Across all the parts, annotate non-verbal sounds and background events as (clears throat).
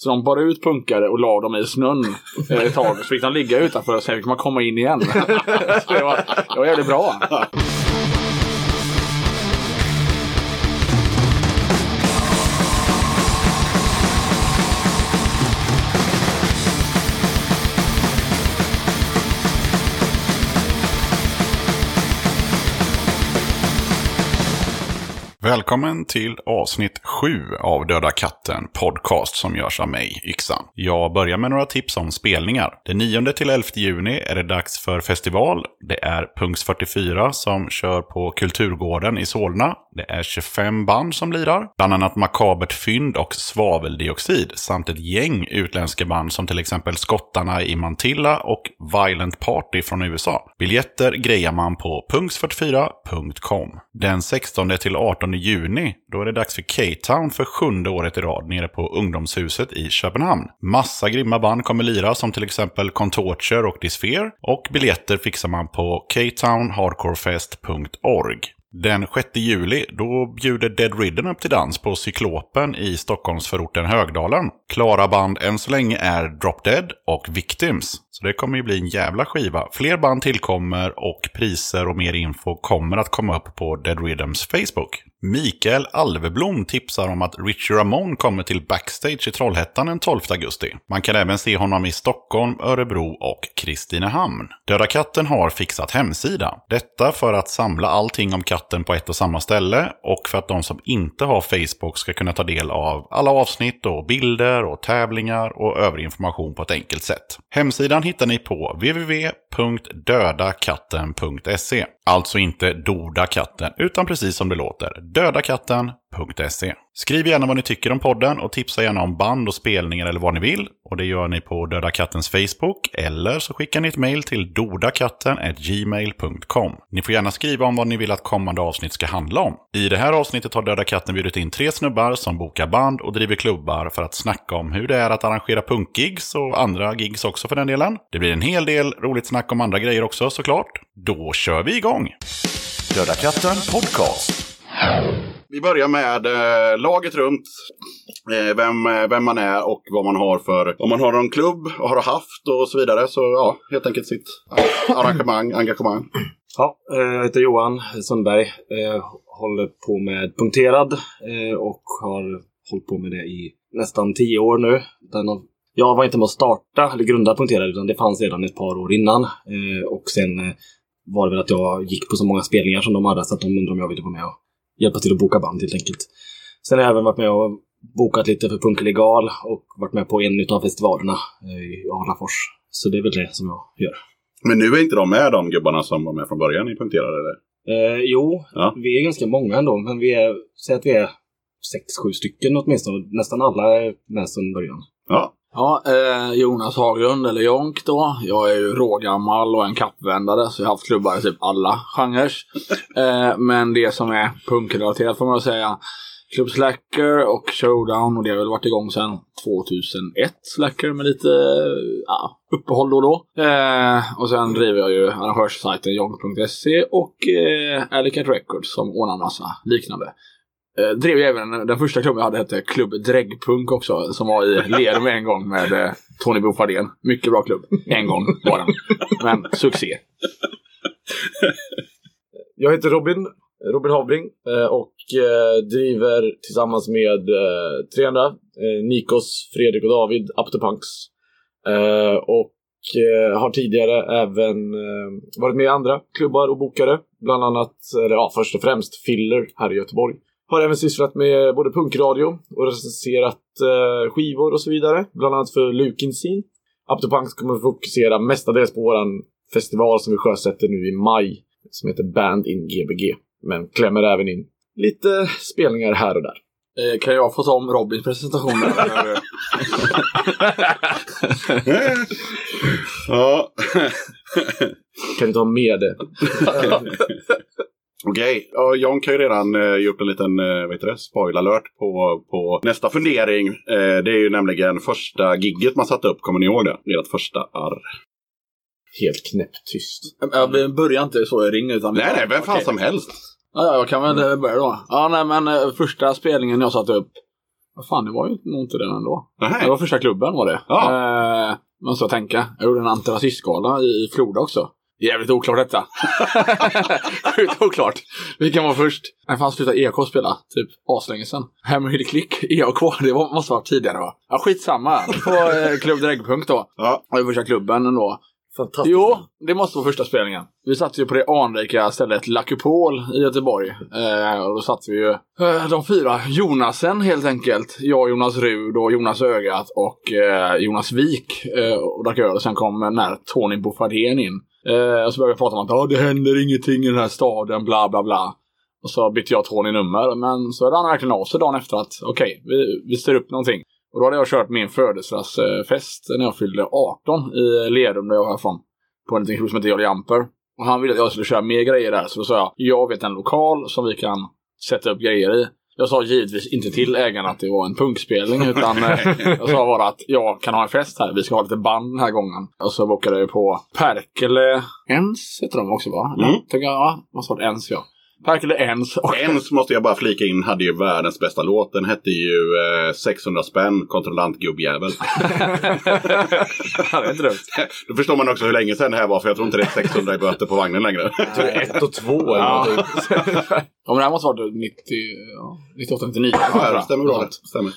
Så de bar ut punkare och la dem i snön (laughs) eh, ett tag. Så fick de ligga utanför och sen fick man komma in igen. (laughs) så det var, det var jävligt bra. (laughs) Välkommen till avsnitt 7 av Döda katten podcast som görs av mig, Yxan. Jag börjar med några tips om spelningar. Den 9 till 11 juni är det dags för festival. Det är Punks 44 som kör på Kulturgården i Solna. Det är 25 band som lirar, bland annat Makabert Fynd och Svaveldioxid samt ett gäng utländska band som till exempel Skottarna i Mantilla och Violent Party från USA. Biljetter grejar man på punks44.com. Den 16 till 18 juni, då är det dags för K-Town för sjunde året i rad nere på Ungdomshuset i Köpenhamn. Massa grymma band kommer lira som till exempel Contorture och Disfear och biljetter fixar man på ktownhardcorefest.org. Den 6 juli, då bjuder Dead Ridden upp till dans på Cyklopen i Stockholmsförorten Högdalen. Klara band än så länge är Drop Dead och Victims. Så det kommer ju bli en jävla skiva. Fler band tillkommer och priser och mer info kommer att komma upp på Dead Rhythms Facebook. Mikael Alveblom tipsar om att Richie Ramone kommer till Backstage i Trollhättan den 12 augusti. Man kan även se honom i Stockholm, Örebro och Kristinehamn. Döda katten har fixat hemsida. Detta för att samla allting om katten på ett och samma ställe och för att de som inte har Facebook ska kunna ta del av alla avsnitt och bilder och tävlingar och övrig information på ett enkelt sätt. Hemsidan hittar ni på www.dödakatten.se. Alltså inte Doda katten, utan precis som det låter, dödakatten.se. Skriv gärna vad ni tycker om podden och tipsa gärna om band och spelningar eller vad ni vill. Och det gör ni på Döda Kattens Facebook eller så skickar ni ett mejl till dodakatten.gmail.com. Ni får gärna skriva om vad ni vill att kommande avsnitt ska handla om. I det här avsnittet har Döda Katten bjudit in tre snubbar som bokar band och driver klubbar för att snacka om hur det är att arrangera punkgigs och andra gigs också för den delen. Det blir en hel del roligt snack om andra grejer också såklart. Då kör vi igång! Döda Katten Podcast. Vi börjar med eh, laget runt. Eh, vem, eh, vem man är och vad man har för, om man har någon klubb och har haft och så vidare. Så ja, helt enkelt sitt arrangemang, engagemang. Ja, eh, jag heter Johan Sundberg. Jag Håller på med punkterad och har hållit på med det i nästan tio år nu. Jag var inte med att starta eller grunda punkterad utan det fanns redan ett par år innan. Och sen var det väl att jag gick på så många spelningar som de hade så att de undrade om jag ville vara med och hjälpa till att boka band helt enkelt. Sen har jag även varit med och bokat lite för Punk Legal och varit med på en av festivalerna eh, i Alafors. Så det är väl det som jag gör. Men nu är inte de med de gubbarna som var med från början i Punkterade? Eller? Eh, jo, Ja. vi är ganska många ändå, men vi är, säg att vi är sex, sju stycken åtminstone. Nästan alla är med sedan början. Ja. Ja, eh, Jonas Haglund, eller Jonk då. Jag är ju rågammal och en kappvändare, så jag har haft klubbar i typ alla genrer. (laughs) Eh, men det som är punkrelaterat får man säga. Club Slacker och Showdown och det har väl varit igång sedan 2001 Slacker med lite ja, uppehåll då och då. Eh, och sen driver jag ju arrangörssajten jong.se och eh, Alicat Records som ordnar massa liknande. Eh, drev jag även den första klubben jag hade hette Klubb Dräggpunk också som var i Lerum en gång med eh, Tony Bofardén. Mycket bra klubb. En gång bara. Men succé. Jag heter Robin, Robin Havring eh, och eh, driver tillsammans med eh, tre andra, eh, Nikos, Fredrik och David, Up to Punks. Eh, och har tidigare även varit med i andra klubbar och bokare. Bland annat, eller ja, först och främst Filler här i Göteborg. Har även sysslat med både punkradio och recenserat eh, skivor och så vidare. Bland annat för Lukin Scene. Up to Punks kommer fokusera mestadels på våran festival som vi sjösätter nu i maj. Som heter Band in Gbg. Men klämmer även in lite spelningar här och där. Eh, kan jag få ta om Robins presentation? där? (laughs) ja. Kan du ta med det? (laughs) Okej, ja, John kan ju redan eh, gjort en liten eh, vad heter det, spoiler alert på, på nästa fundering. Eh, det är ju nämligen första gigget man satte upp, kommer ni ihåg det? Ert första arr. Helt knäpptyst. Ja, vi börjar inte så i ring utan... Nej, nej, vem fan Okej. som helst. Ja, ja, jag kan väl eh, börja då. Ja, nej, men eh, första spelningen jag satte upp Vad fan, det var ju nog inte den ändå. Nej. Det var första klubben var det. Ja. Eh, måste jag tänka. Jag gjorde en antirasistgala i Floda också. Jävligt oklart detta. (laughs) Sjukt oklart. Vilken var först? Nej, fan slutade EK spela. Typ aslänge sedan. Hammerhead Click, EK. Det var, måste varit tidigare va? Ja, skitsamma. På eh, Klubb Dräggpunkt då. Ja. Det var första klubben ändå. Fantastiskt. Jo, det måste vara första spelningen. Vi satt ju på det anrika stället Lacupol i Göteborg. Eh, och då satt vi ju eh, de fyra Jonasen helt enkelt. Jag, Jonas Rud och Jonas Ögat och eh, Jonas Wik. Eh, och drack öl och sen kom den här Tony Boufardén in. Eh, och så började vi prata om att oh, det händer ingenting i den här staden, bla bla bla. Och så bytte jag Tony nummer. Men så hörde han verkligen av sig dagen efter att okej, vi, vi styr upp någonting. Och då hade jag kört min födelsedagsfest när jag fyllde 18 i Lerum där jag var ifrån. På en liten krog som heter Jolly Jumper. Och han ville att jag skulle köra mer grejer där. Så då sa jag, jag vet en lokal som vi kan sätta upp grejer i. Jag sa givetvis inte till ägarna att det var en punkspelning utan (laughs) eh, jag sa bara att jag kan ha en fest här. Vi ska ha lite band den här gången. Och så bokade jag på Perkele Ens heter de också va? Eller? Mm. Tänker jag, ja, måste varit Ens ja. Perkele Ens och Ens måste jag bara flika in hade ju världens bästa låt. Den hette ju eh, 600 spänn, kontrollantgubbjävel. (laughs) Ja, det är inte dumt. Då förstår man också hur länge sedan det här var, för jag tror inte det är 600 i böter på vagnen längre. (laughs) Så det är ett och två eller Ja. (laughs) Ja, men det här måste ha varit 90, ja, 98, 99. Ja, det stämmer bra. Det. Stämmer.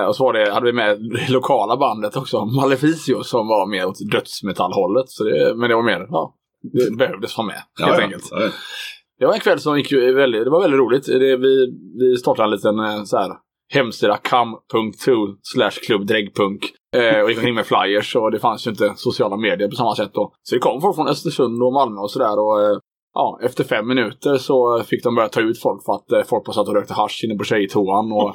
Eh, och så var det, hade vi med det lokala bandet också, Maleficio, som var mer åt dödsmetallhållet. Så det, men det var mer, ja, det behövdes vara med helt enkelt. Ja, ja. Det var en kväll som gick väldigt, det var väldigt roligt. Det, vi, vi startade en liten eh, så här, hemsida, kam.to slash klubbdräggpunk. Eh, och gick omkring med flyers och det fanns ju inte sociala medier på samma sätt då. Så det kom folk från Östersund och Malmö och sådär. Och eh, ja, efter fem minuter så fick de börja ta ut folk för att eh, folk bara satt och rökte hasch inne på tjejtoan och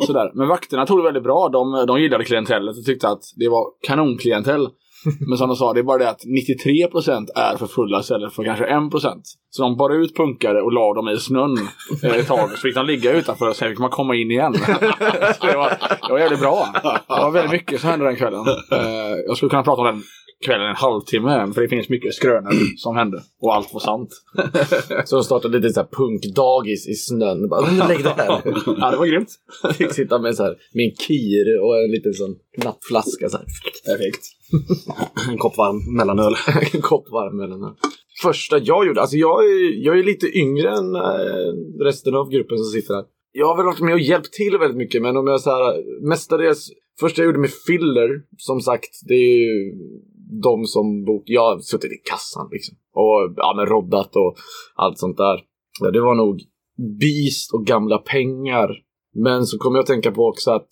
(laughs) sådär. Men vakterna tog det väldigt bra. De, de gillade klientellet och tyckte att det var kanonklientell. (laughs) Men som de sa, det är bara det att 93% är för fulla istället för kanske 1%. Så de bar ut punkare och la dem i snön eh, ett tag. Så fick de ligga utanför och sen fick man komma in igen. (laughs) så det, var, det var jävligt bra. Det var väldigt mycket som hände den kvällen. Eh, jag skulle kunna prata om den kvällen en halvtimme för det finns mycket skrönor som hände. Och allt var sant. (laughs) Så de startade lite så här punkdagis i snön. Bara, "Men lägg det här. Ja, det var grymt. Fick sitta med, så här, med en kir och en liten sån nappflaska. Så här. Perfekt. (laughs) En kopp varm mellanöl. (laughs) en kopp varm mellanöl. Första jag gjorde, alltså jag är, jag är lite yngre än eh, resten av gruppen som sitter här. Jag har väl varit med och hjälpt till väldigt mycket, men om jag så här, mestadels, första jag gjorde med Filler, som sagt, det är ju de som bok, jag har suttit i kassan liksom. Och ja, men roddat och allt sånt där. Ja, det var nog Beast och gamla pengar. Men så kom jag att tänka på också att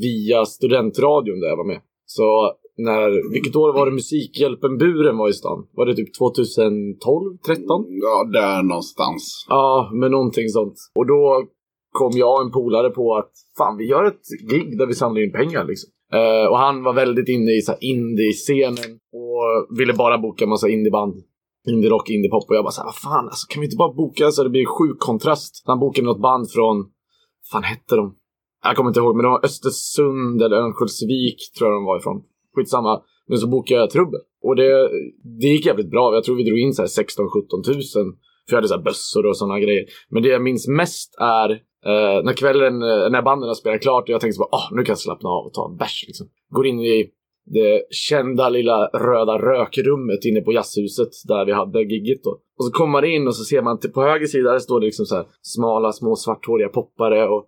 via studentradion där jag var med. Så när, vilket år var det Musikhjälpen-buren var i stan? Var det typ 2012, 13? Ja, där någonstans. Ja, men någonting sånt. Och då kom jag och en polare på att fan, vi gör ett gig där vi samlar in pengar liksom. Eh, och han var väldigt inne i så här indie-scenen och ville bara boka en massa indieband. Indie-rock, indie-pop och jag bara såhär, vad fan alltså, kan vi inte bara boka så det blir sjuk kontrast? Han bokade något band från, fan hette de? Jag kommer inte ihåg, men de var Östersund eller Örnsköldsvik tror jag de var ifrån. Skitsamma. Men så bokade jag trubbel. Och det, det gick jävligt bra. Jag tror vi drog in 16-17 tusen. För jag hade så här bössor och sådana grejer. Men det jag minns mest är eh, när kvällen, eh, när banden har spelat klart och jag tänkte så bara, ah, nu kan jag slappna av och ta en bärs liksom. Går in i det kända lilla röda rökrummet inne på jazzhuset där vi hade gigget då. Och så kommer man in och så ser man på höger sida där står det liksom så här smala små svarthåriga poppare och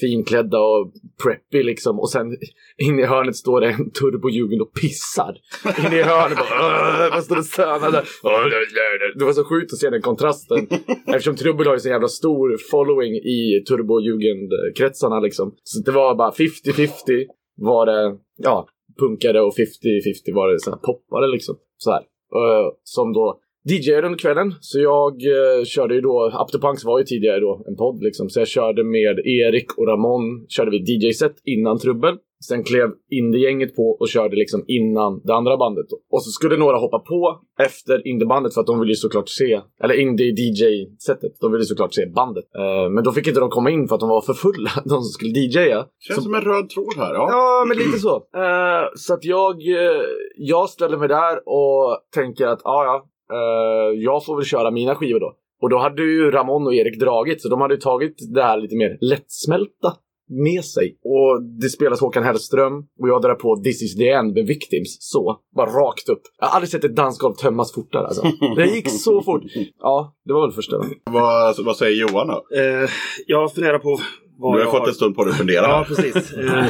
finklädda och preppy liksom. Och sen inne i hörnet står det en turbojugend och pissar. Inne i hörnet bara man står och stönar där. Det var så sjukt att se den kontrasten. (laughs) Eftersom trubbel har ju så jävla stor following i turbojugend-kretsarna liksom. Så det var bara 50-50 var det, ja, punkare och 50-50 var det så här poppare liksom. Så här. Uh, som då DJade under kvällen. Så jag eh, körde ju då, Up to Punks var ju tidigare då en podd liksom. Så jag körde med Erik och Ramon, körde vi DJ-set innan Trubbel. Sen klev Indie-gänget på och körde liksom innan det andra bandet då. Och så skulle några hoppa på efter Indie-bandet för att de ville ju såklart se, eller Indie-DJ-setet, de ville såklart se bandet. Eh, men då fick inte de komma in för att de var för fulla, (laughs) de som skulle DJa. Känns Så som en röd tråd här. Ja. Ja, men lite så. Eh, så att jag, eh, jag ställer mig där och tänker att ja, ja, eh, jag får väl köra mina skivor då. Och då hade ju Ramon och Erik dragit, så de hade ju tagit det här lite mer lättsmälta med sig. Och det spelas Håkan Hellström och jag drar på This is the end med Victims. Så, bara rakt upp. Jag har aldrig sett ett dansgolv tömmas fortare alltså. (laughs) Det gick så fort. Ja, det var väl första. Vad, vad säger Johan då? Eh, jag funderar på vad Du jag har fått en stund på dig att fundera. Ja, precis. (laughs) Eh,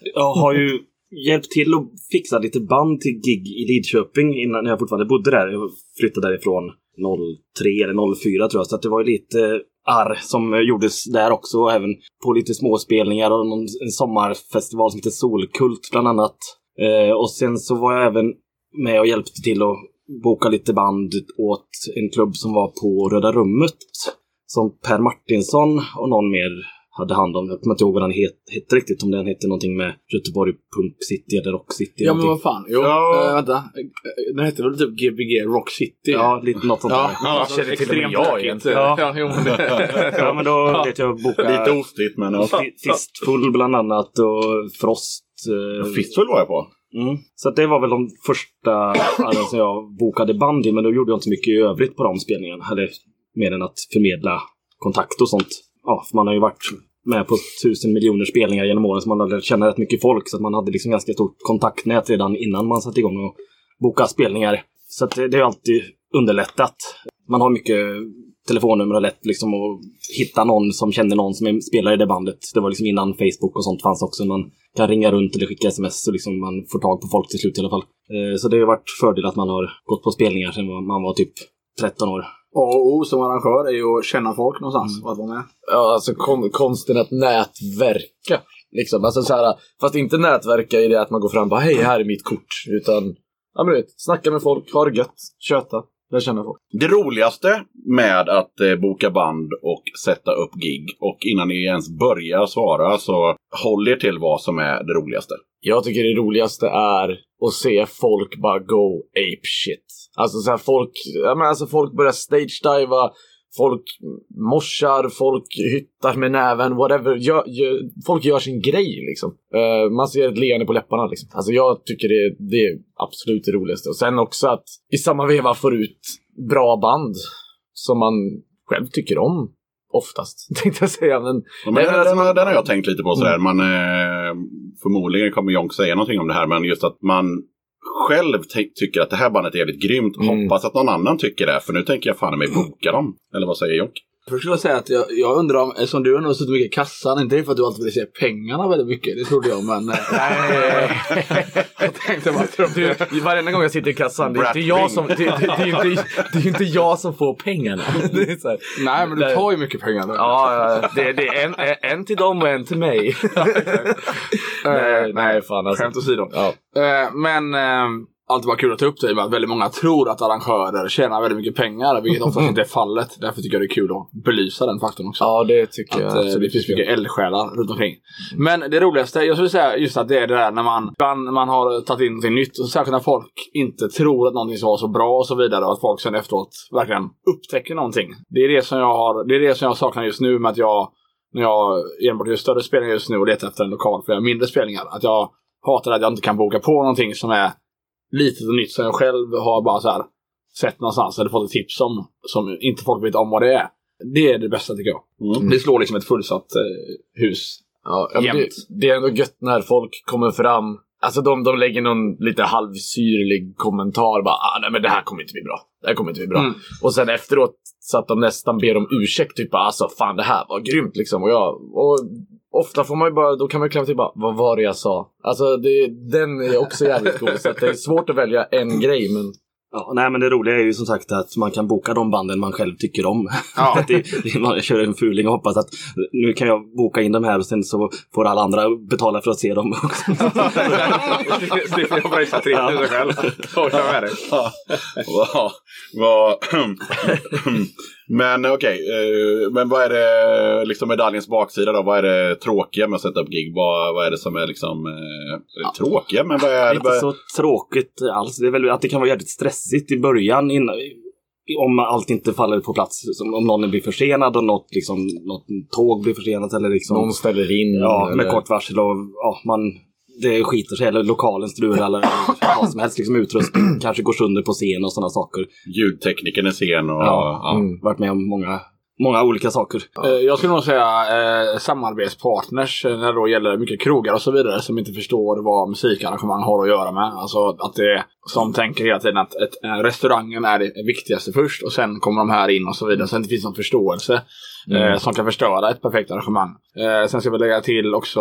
jag har ju hjälpt till att fixa lite band till gig i Lidköping innan när jag fortfarande bodde där. Jag flyttade därifrån 03 eller 04 tror jag. Så att det var ju lite arr som gjordes där också. Och även på lite småspelningar och någon, en sommarfestival som heter Solkult bland annat. Eh, och sen så var jag även med och hjälpte till att boka lite band åt en klubb som var på Röda Rummet. Som Per Martinsson och någon mer hade hand om. Jag kommer inte ihåg vad den het, hette riktigt. Om den hette någonting med Göteborg Punk City eller Rock City. Ja men någonting. vad fan. Jo, Ja. eh, vänta. Den hette väl typ Gbg Rock City? Ja, lite något sånt Ja, där. Ja, känner till och med jag egentligen. Ja, ja, jo, men det- (laughs) Ja, men då vet jag boka Lite ostigt men... Ja. Fi- Fistfull bland annat och Frost. eh, Fistfull var jag på. Mm. Så att det var väl de första arren som jag bokade band i. Men då gjorde jag inte mycket i övrigt på de spelningarna. Eller mer än att förmedla kontakt och sånt. Ja, för man har ju varit med på tusen miljoner spelningar genom åren. Så man har lärt känna rätt mycket folk. Så att man hade liksom ganska stort kontaktnät redan innan man satte igång och boka spelningar. Så att det, det har alltid underlättat. Man har mycket telefonnummer och lätt liksom att hitta någon som känner någon som spelar i det bandet. Det var liksom innan Facebook och sånt fanns också. Man kan ringa runt eller skicka sms så liksom man får tag på folk till slut i alla fall. Eh, så det har varit fördel att man har gått på spelningar sedan man var typ 13 år. A och O som arrangör är ju att känna folk någonstans och att vara med. Ja, alltså kon konsten att nätverka. Liksom. Alltså, så här, fast inte nätverka i det att man går fram och bara hej, här är mitt kort. Utan, ja men du vet, snacka med folk, ha det gött, köta, lära känna folk. Det roligaste med att eh, boka band och sätta upp gig och innan ni ens börjar svara så håll er till vad som är det roligaste. Jag tycker det roligaste är att se folk bara go ape shit. Alltså så här, folk, ja, men alltså folk börjar stage-diva, folk morsar, folk hyttar med näven, whatever. Gör, gör, folk gör sin grej liksom. Eh, man ser ett leende på läpparna liksom. Alltså jag tycker det, det är absolut det roligaste. Och sen också att i samma veva får ut bra band som man själv tycker om. Oftast, (laughs) tänkte jag säga. Men, Ja, Men den, alltså- den, den har jag tänkt lite på sådär. Man, eh, förmodligen kommer Jonk säga någonting om det här, men just att man själv ty- tycker att det här bandet är jävligt grymt. Mm. Hoppas att någon annan tycker det, för nu tänker jag fan mig boka dem. Eller vad säger Jonk? Först skulle jag säga att jag, jag undrar om, eftersom du har suttit mycket i kassan, inte för att du alltid vill se pengarna väldigt mycket, det trodde jag, men... eh, (laughs) (laughs) jag tänkte bara Du, varenda gång jag sitter i kassan, det är inte jag som, det, det, det, är ju inte, det är inte jag som får pengarna. (laughs) Det är så här, Nej, men du tar ju mycket pengar ja, det, det är en, en till dem och en till mig. nej, nej, fan alltså. Skämt åsido. Ja. Eh, men eh, alltid bara kul att ta upp det i och med att väldigt många tror att arrangörer tjänar väldigt mycket pengar, vilket (laughs) oftast inte är fallet. Därför tycker jag det är kul att belysa den faktorn också. ja, det tycker jag Att eh, det finns mycket eldsjälar runt omkring. Men det roligaste, jag skulle säga just att det är det där när man, man har tagit in någonting nytt och särskilt när folk inte tror att någonting ska vara så bra och så vidare och att folk sen efteråt verkligen upptäcker någonting. Det är det som jag har, det är det som jag saknar just nu med att jag, när jag enbart gör större spelningar just nu och letar efter en lokal för att mindre spelningar. Att jag hatar att jag inte kan boka på någonting som är litet och nytt som jag själv har bara så här sett någonstans eller fått ett tips om som inte folk vet om vad det är. Det är det bästa tycker jag. Mm. Det slår liksom ett fullsatt eh, hus. Ja, ja, det, det är ändå gött när folk kommer fram. Alltså de, de lägger någon lite halvsyrlig kommentar. Bara, ah, nej men det här kommer inte bli bra. Det här kommer inte bli bra. Mm. Och sen efteråt så att de nästan ber om ursäkt. Typ alltså fan det här var grymt liksom. Och, jag, och ofta får man ju bara, då kan man ju klämma till bara, vad var det jag sa? Alltså det, den är också jävligt cool. så att det är svårt att välja en grej men Ja, nej, men det roliga är ju som sagt att man kan boka de banden man själv tycker om. Ja. Att (laughs) det, det, man kör en fuling och hoppas att nu kan jag boka in de här och sen så får alla andra betala för att se dem också. (laughs) det får jag pröjsa 3000 själv. Och ta med vad- (clears throat) (clears throat) men okej, eh, men vad är det, liksom medaljens baksida då? Vad är det tråkiga med att sätta upp gig? Vad, vad är det som är liksom eh, tråkiga? Men vad är det? inte så tråkigt alls. Det är väl att det kan vara jävligt stressigt i början innan, om allt inte faller på plats. Som om någon blir försenad och något, liksom, något tåg blir försenat eller liksom... någon ställer in. Ja, med eller- kort varsel och ja, man, det skiter sig. Eller lokalen strular eller vad som helst. Liksom utrustning (clears throat) kanske går sönder på scen och sådana saker. Ljudteknikern är sen och... Ja. Ja. Mm. Varit med om många många olika saker. Eh, Jag skulle nog säga eh, samarbetspartners eh, när det då gäller mycket krogar och så vidare som inte förstår vad musikarrangemang har att göra med. Alltså att det som tänker hela tiden att ett, eh, restaurangen är det viktigaste först och sen kommer de här in och så vidare. Så det inte finns någon förståelse eh, som kan förstöra ett perfekt arrangemang. Eh, sen ska vi lägga till också,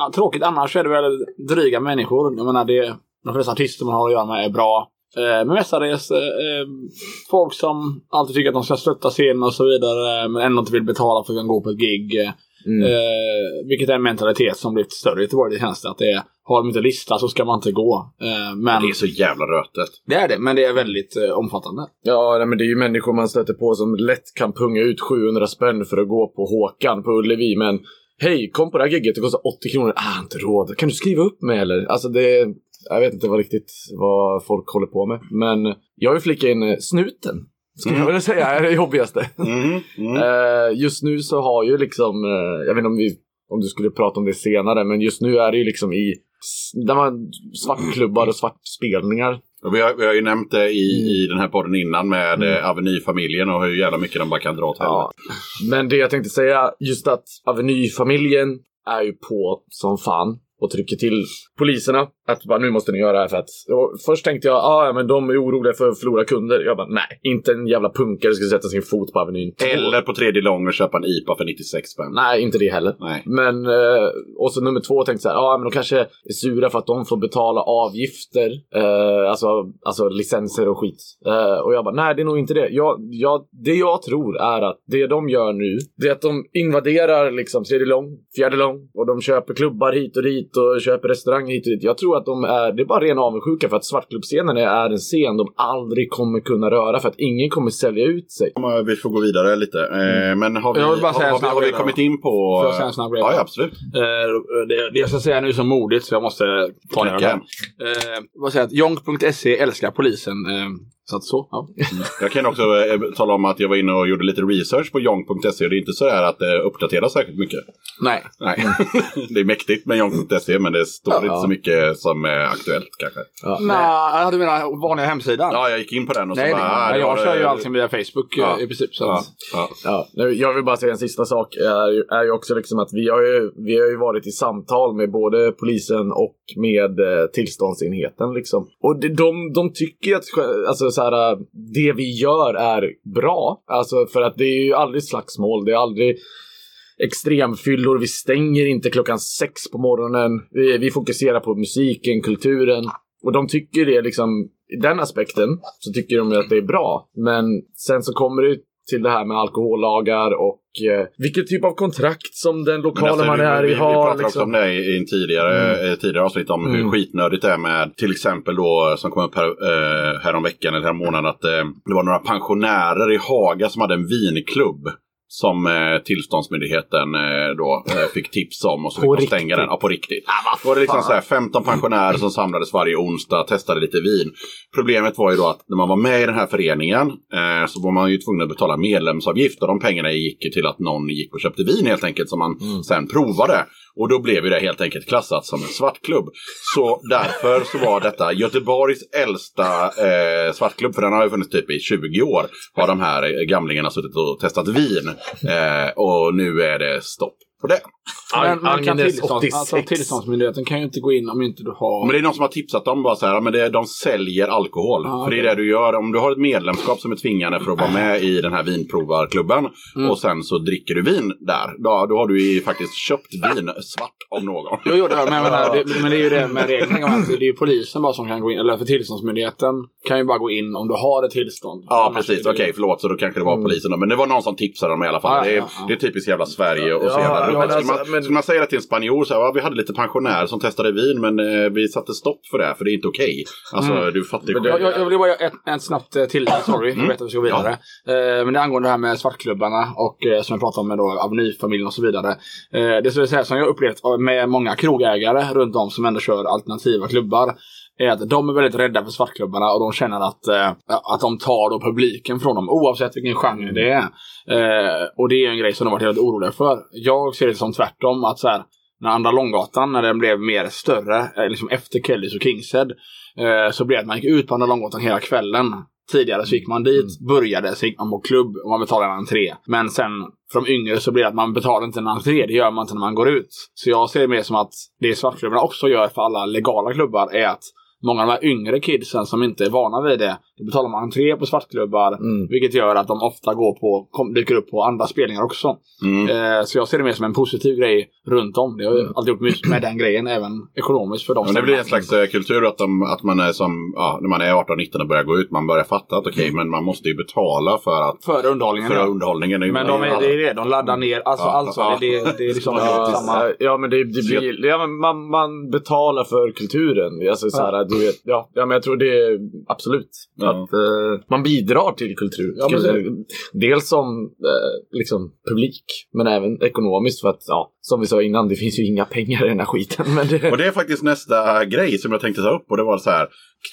ja, tråkigt annars är det väl dryga människor. Jag menar det, de flesta artister man har att göra med är bra. Eh, men mestadels eh, eh, folk som alltid tycker att de ska stötta scenen och så vidare men ändå inte vill betala för att gå på ett gig. Eh, Mm. Eh, vilket är en mentalitet som blivit större i Göteborg. Det känns det att det är, har de inte lista så ska man inte gå. Eh, men Det är så jävla rötet. det är det, men det är väldigt eh, omfattande. Ja, nej, men det är ju människor man stöter på som lätt kan punga ut 700 spänn för att gå på Håkan på Ullevi. Men hej, kom på det här gigget, det kostar 80 kronor. Ah, inte råd. Kan du skriva upp mig eller? Alltså det... Jag vet inte vad riktigt vad folk håller på med. Men jag vill flika in eh, snuten. Skulle jag vilja säga är det jobbigaste. (laughs) Mm, mm. (laughs) Eh, just nu så har ju liksom, eh, jag vet inte om, vi, om du skulle prata om det senare, men just nu är det ju liksom i där man svartklubbar och svartspelningar. Vi, har, vi har ju nämnt det i, Mm. i den här podden innan med mm. Avenyfamiljen och hur jävla mycket de bara kan dra åt Ja. Men det jag tänkte säga, just att Avenyfamiljen är ju på som fan och trycker till poliserna att bara, nu måste ni göra det här för att... Först tänkte jag, ah, men de är oroliga för att förlora kunder. Jag bara, nej, inte en jävla punkare ska sätta sin fot på Avenyn. Eller på tredje lång och köpa en IPA för 96 spänn. Nej, inte det heller. Nej. Men, eh, och så nummer två tänkte jag så här, ja men de kanske är sura för att de får betala avgifter, eh, alltså, alltså licenser och skit. Eh, och jag bara, nej det är nog inte det. Jag, jag, det jag tror är att det de gör nu, det är att de invaderar liksom tredje lång, fjärde lång och de köper klubbar hit och dit och köper restauranger hit och dit. Jag tror att de är, det är bara ren avundsjuka för att svartklubbscenen är en scen de aldrig kommer kunna röra för att ingen kommer sälja ut sig. Vi får gå vidare lite. Eh, men har vi, Jag vill bara säga har, har, vi, har vi kommit in på... Får jag säga en snabb grej? Ja, ja, absolut. Eh, det, det jag ska säga nu är så modigt så jag måste ta ner det. Eh, vad säger jag? Jonk.se älskar polisen. Eh, så att så. Ja. Jag kan också eh, tala om att jag var inne och gjorde lite research på jonk.se och det är inte så här att det uppdateras särskilt mycket. Nej. Nej, (laughs) det är mäktigt med jonk.se men det står Ja. inte så mycket som är aktuellt kanske. Ja, Nej, du menar vanliga hemsidan? Ja, jag gick in på den och så nej, bara... nej, ah, nej, det jag kör ju allting via Facebook eh, Ja. i princip. Så Ja, ja. Ja, nu, jag vill bara säga en sista sak. Är, är ju också liksom att vi har ju, vi har ju varit i samtal med både polisen och med eh, tillståndsenheten. Liksom. Och de, de, de tycker att alltså, så här, äh, det vi gör är bra. Alltså, för att det är ju aldrig slagsmål. Det är aldrig extremfyllor. Vi stänger inte klockan sex på morgonen. Vi, vi fokuserar på musiken, kulturen. Och de tycker det liksom, i den aspekten så tycker de ju att det är bra. Men sen så kommer det till det här med alkohollagar och eh, vilken typ av kontrakt som den lokala alltså, man vi, är vi, i vi har. pratade också Liksom. om det i en tidigare, eh, tidigare avsnitt om hur Mm. skitnödigt det är med till exempel då som kom upp här, eh, här veckan eller här månaden att eh, det var några pensionärer i Haga som hade en vinklubb. Som eh, tillståndsmyndigheten eh, då eh, fick tips om och så fick de stänga den. Ja, på riktigt. Då var det liksom så här 15 pensionärer som samlades varje onsdag, testade lite vin. Problemet var ju då att när man var med i den här föreningen eh, så var man ju tvungen att betala medlemsavgift och de pengarna gick till att någon gick och köpte vin helt enkelt som man sen provade. Och då blev ju det helt enkelt klassat som en svartklubb. Så därför så var detta Göteborgs äldsta eh, svartklubb, för den har ju funnits typ i 20 år, har de här gamlingarna suttit och testat vin. Eh, och nu är det stopp på det. men, men kan tillstånd, 86. alltså, tillståndsmyndigheten kan ju inte gå in om inte du har... Men det är någon som har tipsat dem bara så här, men det, de säljer alkohol. Ja, för det är det du gör. Om du har ett medlemskap som är tvingande för att vara med i den här vinprovarklubben Mm. och sen så dricker du vin där. Då, då har du ju faktiskt köpt vin svart av någon. Jo, jo, det, men, menar, det, men det är ju det med reglerna. Det är ju polisen bara som kan gå in, eller för tillståndsmyndigheten kan ju bara gå in om du har ett tillstånd. Ja, Annars precis. Okej, det- förlåt. Så då kanske det var polisen. då. Men det var någon som tipsade dem i alla fall. Ja, det, är, ja, ja. det är typiskt jävla Sverige och så Ja, jävla ja, runt. men skulle, alltså, man, men- skulle man säga det till en spanjor så här, ja, vi hade lite pensionärer som testade vin men eh, vi satte stopp för det för det är inte okej. Alltså, Mm. du fattar ju Jag, jag, jag vill bara göra ett, ett snabbt eh, tillägg, (clears throat) sorry. Mm. Jag vet att vi ska gå vidare. Eh, men det är angående det här med svartklubbarna och eh, som jag pratade om med då Avenyfamiljen och så vidare. Eh, det skulle jag säga som jag upplevt med många krogägare runt om som ändå kör alternativa klubbar. Är att de är väldigt rädda för svartklubbarna och de känner att, eh, att de tar då publiken från dem oavsett vilken genre det är. Eh, och det är en grej som de varit helt oroliga för. Jag ser det som tvärtom. att så här, när Andra Långgatan, när den blev mer större, eh, liksom efter Kellys och Kingshead, eh, så blev det att man gick ut på Andra Långgatan hela kvällen Tidigare så gick man dit, började, så gick man på klubb och man betalade en entré. Men sen för de yngre så blir det att man betalar inte en entré, det gör man inte när man går ut. Så jag ser det mer som att det svartklubbarna också gör för alla legala klubbar är att många av de här yngre kidsen som inte är vana vid det, då betalar man entré på svartklubbar, Mm. vilket gör att de ofta går på, kom, dyker upp på andra spelningar också. Mm. Eh, så jag ser det mer som en positiv grej runt om. Det har Mm. alltid gjort mycket med den grejen, även ekonomiskt för dem. Men det blir en slags eh, kultur att, de, att man är som, ja, när man är 18-19 och börjar gå ut, man börjar fatta att okej, men man måste ju betala för, att, För underhållningen, för ja. underhållningen. Men de är, det är det, de laddar ner, alltså, Ja, alltså ja. Det, det, det är liksom Ja, samma... ja men det, det blir, ja, men man, man betalar för kulturen. Alltså, så här, du ja, ja, men jag tror det är absolut. Ja. Att eh, man bidrar till kultur. Ja, men Dels som eh, liksom, publik, men även ekonomiskt. För att, ja, som vi sa innan, det finns ju inga pengar i den här skiten. Men det, Och det är faktiskt nästa grej som jag tänkte ta upp. Och det var så här,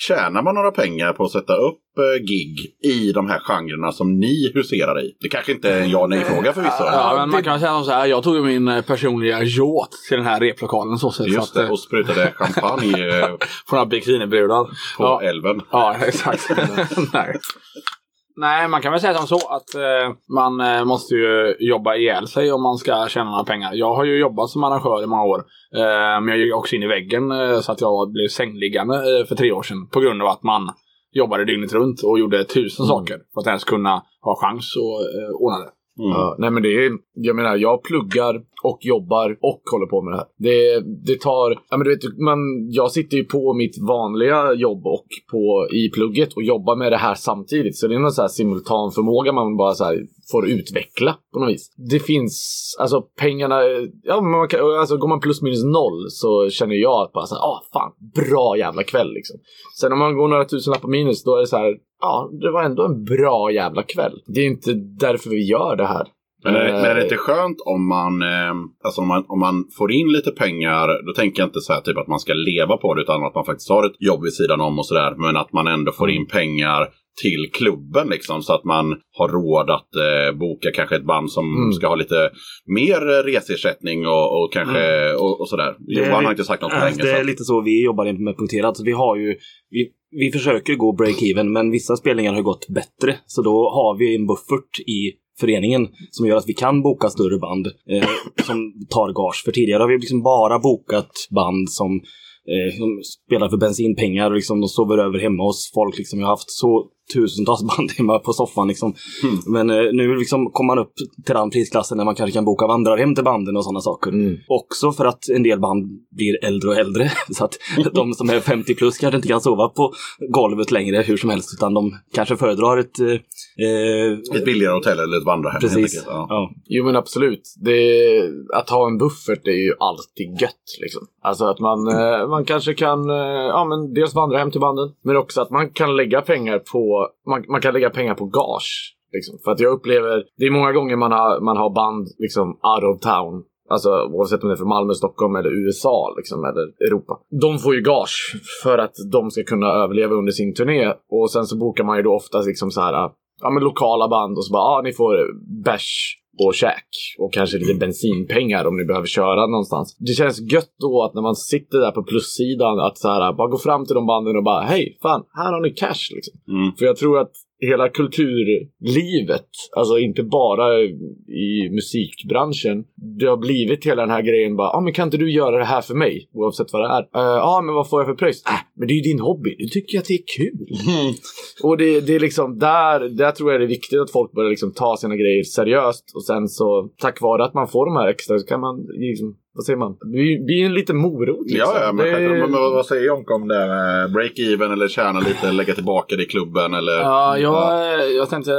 tjänar man några pengar på att sätta upp eh, gig i de här genrerna som ni huserar i? Det kanske inte är en ja nej fråga förvisso. Ja, men man kan säga så här, jag tog ju min eh, personliga yacht till den här replokalen så sätt. Just att, det, eh, och sprutade champagne eh, (laughs) Från några bikinibrudar. på Ja. älven. Ja, exakt. (laughs) Nej. Nej, man kan väl säga som så att eh, man eh, måste ju jobba ihjäl sig om man ska tjäna några pengar. Jag har ju jobbat som arrangör i många år. Eh, men jag gick också in i väggen eh, så att jag blev sängliggande eh, för tre år sedan. På grund av att man jobbade dygnet runt och gjorde tusen saker för att ens kunna ha chans att eh, ordna det. Mm. Ja, nej men det är, jag menar, jag pluggar och jobbar och håller på med det här. Det, det tar, ja men du vet, man, jag sitter ju på mitt vanliga jobb och på, i plugget och jobbar med det här samtidigt. Så det är någon så här simultan förmåga man bara så här får utveckla på något vis. Det finns, alltså pengarna, ja man kan, alltså går man plus minus noll så känner jag att bara så här, ah fan, bra jävla kväll liksom. Sen om man går några tusenlappar minus då är det så här, ja det var ändå en bra jävla kväll. Det är inte därför vi gör det här. Men är, men är det Eh, inte skönt om man, eh, alltså om man, om man får in lite pengar, då tänker jag inte så här typ att man ska leva på det, utan att man faktiskt har ett jobb vid sidan om och sådär, men att man ändå får in pengar till klubben liksom, så att man har råd att eh, boka kanske ett band som Mm. ska ha lite mer eh, resersättning och, och kanske och, och sådär. Johan har inte sagt något på Äh, länge. Det är lite så vi jobbar med punkterat. Vi har ju, vi, vi försöker gå break-even, men vissa spelningar har gått bättre. Så då har vi en buffert i föreningen som gör att vi kan boka större band eh, som tar gage. För tidigare har vi liksom bara bokat band som, eh, som spelar för bensinpengar och liksom de sover över hemma hos folk. Liksom. Jag har haft så tusentals band hemma på soffan. Liksom. Men eh, nu liksom kommer man upp till den prisklassen när man kanske kan boka vandrarhem till banden och sådana saker. Mm. Också för att en del band blir äldre och äldre. (laughs) Så att de som är 50 plus kanske inte kan sova på golvet längre hur som helst. Utan de kanske föredrar ett... Eh, eh, Ett billigare hotell eller ett vandrarhem. precis. Ja. Ja. Jo men absolut. Det, att ha en buffert är ju alltid gött. Liksom. Alltså att man, eh, man kanske kan eh, ja, men dels vandra hem till banden. Men också att man kan lägga pengar på, man, man kan lägga pengar på gage. Liksom. För att jag upplever, det är många gånger man har, man har band liksom out of town. Alltså oavsett om det är från Malmö, Stockholm eller USA liksom, eller Europa. De får ju gage för att de ska kunna överleva under sin turné. Och sen så bokar man ju då oftast liksom så här, ja, men lokala band och så bara, ja ni får bärs och käk och kanske lite bensinpengar om ni behöver köra någonstans. Det känns gött då att när man sitter där på plussidan att så här, bara gå fram till de banden och bara hej, fan, här har ni cash liksom. Mm. För jag tror att hela kulturlivet, alltså inte bara i musikbranschen, det har blivit hela den här grejen bara, ja ah, men kan inte du göra det här för mig? Oavsett vad det är. Ja, ah, men vad får jag för pröjs? Äh, men det är ju din hobby. Du tycker att det är kul. (laughs) Och det, det är liksom där, där tror jag det är viktigt att folk börjar liksom ta sina grejer seriöst. Och sen så, tack vare att man får de här extra, så kan man liksom, vad säger man? Det blir en liten morot liksom. Ja, ja, men, Det- självklart. men vad säger Jonka om det? Break-even eller tjäna lite, (laughs) lägga tillbaka det i klubben eller? Ja, jag, jag tänkte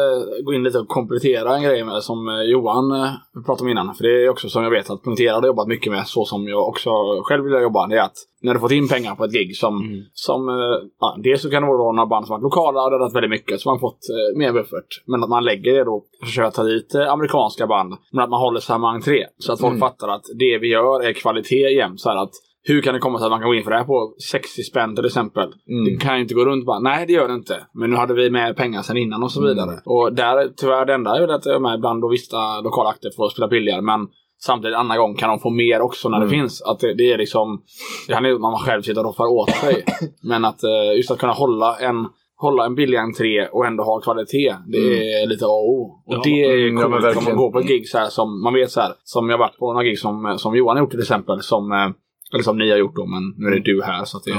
gå in lite och komplettera en grej med, som eh, Johan eh, pratade om innan. För det är också som jag vet att Punkterad har jobbat mycket med, så som jag också själv vill jobba. Det är att när du fått in pengar på ett gig som, Mm. som eh, ja, dels så kan det vara några band som varit lokala och räddat väldigt mycket, så man fått eh, mer buffert. Men att man lägger det då, försöker ta dit eh, amerikanska band, men att man håller samma entré. Så att folk Mm. fattar att det vi gör är kvalitet jämt. Så att hur kan det komma sig att man kan gå in för det här på 60 spänn till exempel? Mm. Det kan ju inte gå runt bara, nej det gör det inte. Men nu hade vi med pengar sen innan och så Mm. vidare. Och där, tyvärr det enda är väl att jag är med ibland och vissa lokala akter att spela billigare. Men samtidigt en annan gång kan de få mer också när Mm. det finns. Att det, det är liksom, det handlar ju om att man själv sitter och roffar åt sig. (coughs) Men att eh, just att kunna hålla en hålla en billig entré och ändå ha kvalitet. Det är lite A och O. Och Ja, det är mm, ja, coolt om man verkligen. går på ett gig så här som man vet så här. Som jag varit på några gig som, som Johan har gjort till exempel. Som, eh, eller som ni har gjort då, men nu är det du här så att det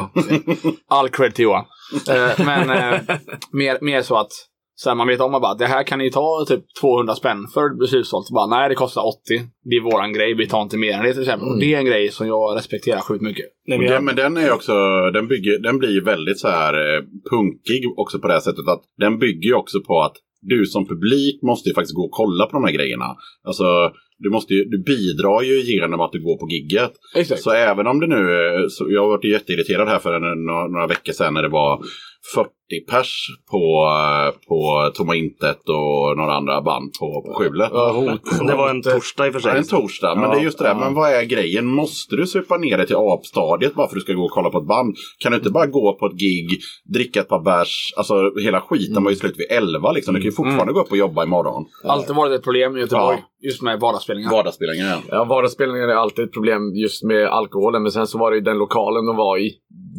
All cred till Johan. (laughs) Eh, men mer, mer så att så här, man vet om att bara, det här kan ni ta typ 200 spänn för slutsålt. Bara, Nej, det kostar 80. Det är våran grej. Vi tar inte mer än det till exempel. Och det är en grej som jag respekterar sjukt mycket. Nej, men jag, den, men den är också, den, bygger, den blir ju väldigt så här eh, punkig också på det här sättet att den bygger ju också på att du som publik måste ju faktiskt gå och kolla på de här grejerna. Alltså, du, måste ju, du bidrar ju genom att du går på gigget. Exakt. Så även om det nu är, så jag har varit jätteirriterad här för en, några, några veckor sedan när det var 40 pers på, eh, på Tomma Intet och några andra band på, på hot. (laughs) det var en torsdag i och för sig. Ja, en torsdag, men Ja, det är just det där. ja. Men vad är grejen? Måste du supa ner dig till apstadiet bara för att du ska gå och kolla på ett band? Kan du inte bara gå på ett gig, dricka ett par bärs? Alltså hela skiten var ju slut vid 11 liksom. Du kan ju fortfarande gå upp och jobba imorgon. Alltid varit ett problem i Göteborg. Ja. Just med vardagsspelningar. Vardagsspelningar, ja. Ja, vardagsspelningen är alltid ett problem just med alkoholen. Men sen så var det ju den lokalen de var i.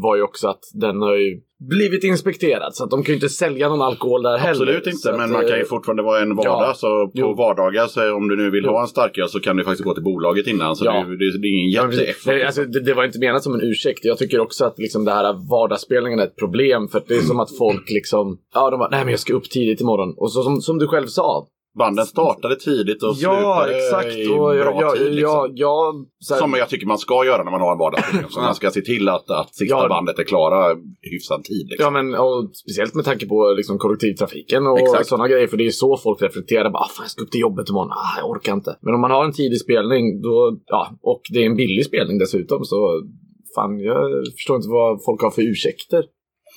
Var ju också att den har ju blivit inspekterad. Så att de kan ju inte sälja någon alkohol där heller. Absolut inte, men att, man kan ju eh, fortfarande vara en vardag. ja. Så på Jo. vardagar, så om du nu vill Jo. ha en starköl så kan du faktiskt gå till bolaget innan. Så Ja. det, det, det är ingen det, alltså, det, det var inte menat som en ursäkt. Jag tycker också att liksom, det här vardagsspelningen är ett problem. För det är som att folk liksom... Ja, de bara, nej men jag ska upp tidigt imorgon. Och så som, som du själv sa. Banden startade tidigt och Ja, slutade exakt. i bra jag, tid. Liksom. så här, Som jag tycker man ska göra när man har en. Så man ska se till att, att sista Ja. bandet är klara hyfsad tid. Liksom. Ja, men och speciellt med tanke på liksom, kollektivtrafiken och Exakt. sådana grejer. För det är så folk reflekterar. Bara, ah, fan, jag ska upp till jobbet imorgon. Ah, jag orkar inte. Men om man har en tidig spelning då, ja, och det är en billig spelning dessutom så fan, jag förstår inte vad folk har för ursäkter.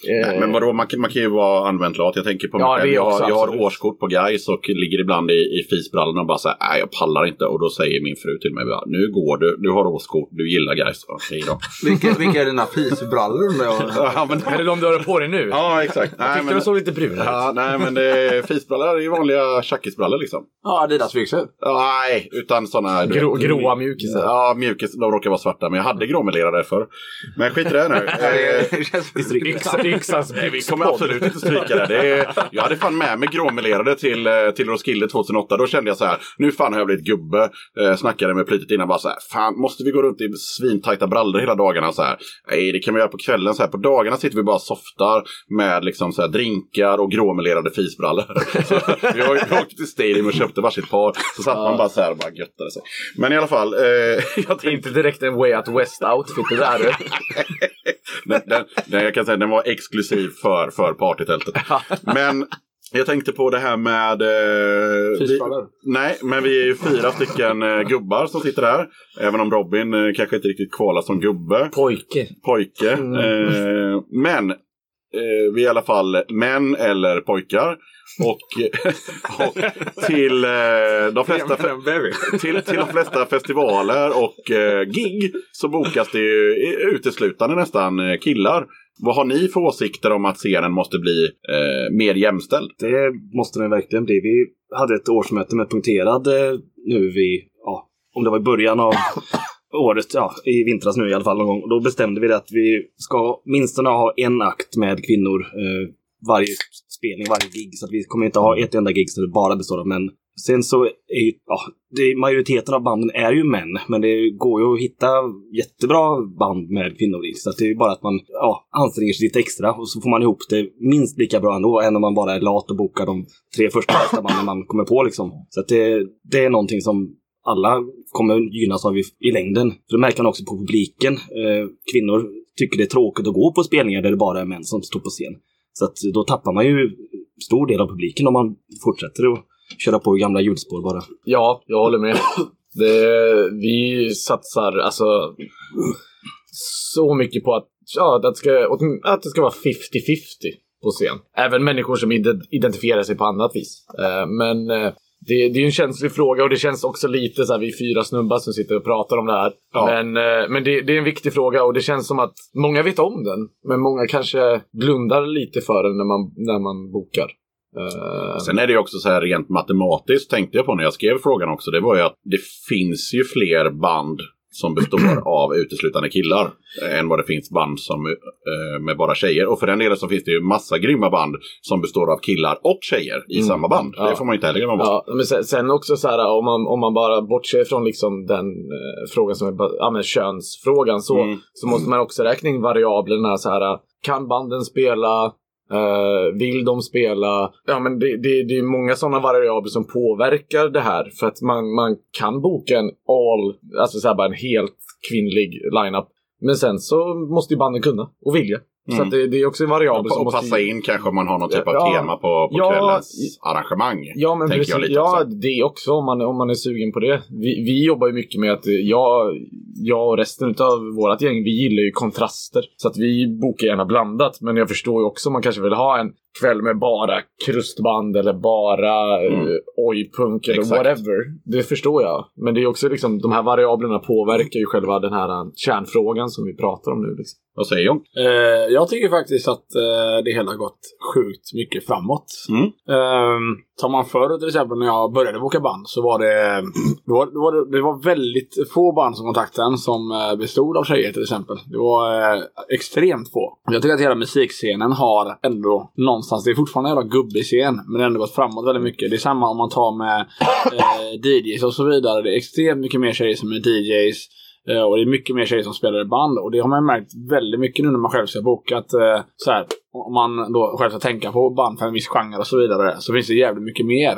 Nej, Eh, men vadå, man, kan- man kan ju vara använt lat. Jag tänker på Ja, mig Jag, har- jag har årskort på Gais och ligger ibland i, i fisbrallorna och bara säger nej jag pallar inte. Och då säger min fru till mig, bara, nu går du, du har årskort, du gillar Gais. Okej då. (laughs) Vilka, vilka är dina fisbrallor jag? (laughs) ja, men, Är det de du har på dig nu? ja, exakt. Jag Nej, tyckte men, de såg lite bruna ut. ja, nej, men det är, fisbrallor är ju vanliga tjackisbrallor liksom. Ja, Adidas byxor. Ja, nej, utan sådana... Grå, gråa mjukisar. Ja, mjukis. De råkar vara svarta, men jag hade gråmelerade förr. Men skit i det nu. Eh, (laughs) Det känns Nej, vi kommer absolut inte stryka det. det är, jag hade fan med mig gråmelerade till, eh, till Roskilde 2008. Då kände jag så här, nu fan har jag blivit gubbe. Eh, snackade med Plytet innan bara så här, fan måste vi gå runt i svintajta brallor hela dagarna så här? Nej, det kan vi göra på kvällen så här. På dagarna sitter vi bara softar med liksom så här drinkar och gråmelerade fisbrallor. (laughs) Så vi åkte till Stadium och köpte varsitt par. Så satt man bara så här och bara göttade sig. Men i alla fall, eh, (laughs) tänkte inte direkt en Way Out West-outfit det där. den, den, den, jag kan säga den var exklusiv för, för partytältet. Men jag tänkte på det här med... Eh, vi, nej, men vi är ju fyra stycken eh, gubbar som sitter här. Även om Robin eh, kanske inte riktigt kvalar som gubbe. Pojke. Pojke. Eh, men eh, vi är i alla fall män eller pojkar. Och, (laughs) och till, eh, de flesta, till, till de flesta festivaler och eh, gig så bokas det ju uteslutande nästan eh, killar. Vad har ni för åsikter om att scenen måste bli eh, mer jämställd? Det måste den verkligen bli. Vi hade ett årsmöte med punkterad eh, nu vid, ja, om det var i början av (coughs) året, ja, i vintras nu i alla fall någon gång. Och då bestämde vi det att vi ska minst ha en akt med kvinnor eh, varje spelning, varje gig. Så att vi kommer inte ha ett enda gig som bara består av män. Sen så är ju, ja, det, majoriteten av banden är ju män, men det går ju att hitta jättebra band med kvinnor i. Så att det är ju bara att man ja, anstränger sig lite extra och så får man ihop det minst lika bra ändå, än om man bara är lat och bokar de tre första bästa banden man kommer på liksom. Så att det, det är någonting som alla kommer gynnas av i, i längden. För det märker man också på publiken. Eh, kvinnor tycker det är tråkigt att gå på spelningar där det bara är män som står på scen. Så att då tappar man ju stor del av publiken om man fortsätter att köra på gamla hjulspår bara. Ja, jag håller med. Det, vi satsar alltså så mycket på att, ja, att, det ska, att det ska vara 50-50 på scen. Även människor som ide- identifierar sig på annat vis. Eh, men eh, det, det är en känslig fråga och det känns också lite så här, vi är fyra snubbar som sitter och pratar om det här. Ja. Men, eh, men det, det är en viktig fråga och det känns som att många vet om den. Men många kanske blundar lite för den när man, när man bokar. Eh, Sen är det ju också så här rent matematiskt tänkte jag på när jag skrev frågan också. Det var ju att det finns ju fler band som består (clears throat) av uteslutande killar än vad det finns band som, eh, med bara tjejer. Och för den delen så finns det ju massa grymma band som består av killar och tjejer i Mm. samma band. Ja. Det får man inte heller glömma bort. Ja, men sen, sen också så här om man, om man bara bortser från liksom den eh, frågan som är ja, men könsfrågan så, Mm. så måste man också räkna in variablerna så här. Kan banden spela? Uh, vill de spela? Ja, men det, det, det är många sådana variabler som påverkar det här. För att man, man kan boka en all, alltså så här bara en helt kvinnlig lineup. Men sen så måste ju banden kunna och vilja. Så Mm. att det, det är också en variabel som Och måste... passa in kanske om man har någon typ av Ja. tema på, på Ja, kvällens arrangemang. Ja, men precis. jag lite ja, också. det också om man, om man är sugen på det. Vi, vi jobbar ju mycket med att jag, jag och resten av vårt gäng, vi gillar ju kontraster. Så att vi bokar gärna blandat. Men jag förstår ju också om man kanske vill ha en kväll med bara krustband eller bara Mm. mm. oj-punk eller Exakt. whatever. Det förstår jag. Men det är också liksom, de här variablerna påverkar ju själva den här äh, kärnfrågan som vi pratar om nu. Liksom. Vad säger Jon? Eh, jag tycker faktiskt att eh, det hela har gått sjukt mycket framåt. Mm. Eh, tar man förr till exempel när jag började boka band så var det, då var, då var det, det var väldigt få band som kontaktade en som eh, bestod av tjejer till exempel. Det var eh, extremt få. Jag tycker att hela musikscenen har ändå någonstans, det är fortfarande en jävla gubbig scen, men det har ändå gått framåt väldigt mycket. Det är samma om man tar med eh, DJs och så vidare. Det är extremt mycket mer tjejer som är DJs. Eh, Och det är mycket mer tjejer som spelar i band. Och det har man märkt väldigt mycket nu när man själv ska boka. Att, eh, så här, om man då själv ska tänka på band för en viss genre och så vidare. Så finns det jävligt mycket mer.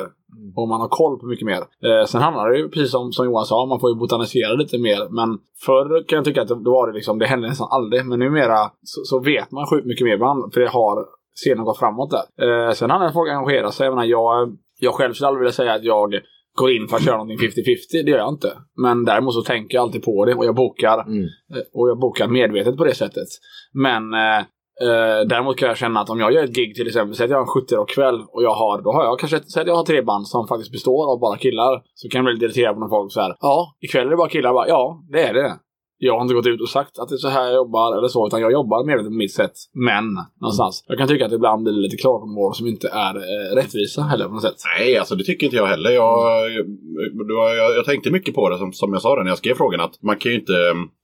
Och man har koll på mycket mer. Eh, sen handlar det ju precis som, som Johan sa, man får ju botanisera lite mer. Men förr kan jag tycka att det, då var det liksom, det hände nästan aldrig. Men numera så, så vet man sjukt mycket mer band. För det har scenen gått framåt där. Eh, sen handlar det om folk engagera sig. Jag, menar, jag, jag själv skulle aldrig vilja säga att jag går in för att köra någonting 50-50. Det gör jag inte. Men däremot så tänker jag alltid på det och jag bokar. Mm. Eh, Och jag bokar medvetet på det sättet. Men eh, eh, däremot kan jag känna att om jag gör ett gig till exempel, säg att jag har en 70 kväll och jag har, då har jag kanske, säg att jag har tre band som faktiskt består av bara killar. Så kan jag bli lite irriterad på när folk så här, ja, ikväll är det bara killar. Bara, ja, det är det. Jag har inte gått ut och sagt att det är så här jag jobbar eller så, utan jag jobbar medvetet på mitt sätt. Men, någonstans. Jag kan tycka att det ibland blir lite klagomål som inte är eh, rättvisa heller på något sätt. Nej, alltså det tycker inte jag heller. Jag, var- jag, jag tänkte mycket på det som, som jag sa när jag skrev frågan. Att man kan ju inte,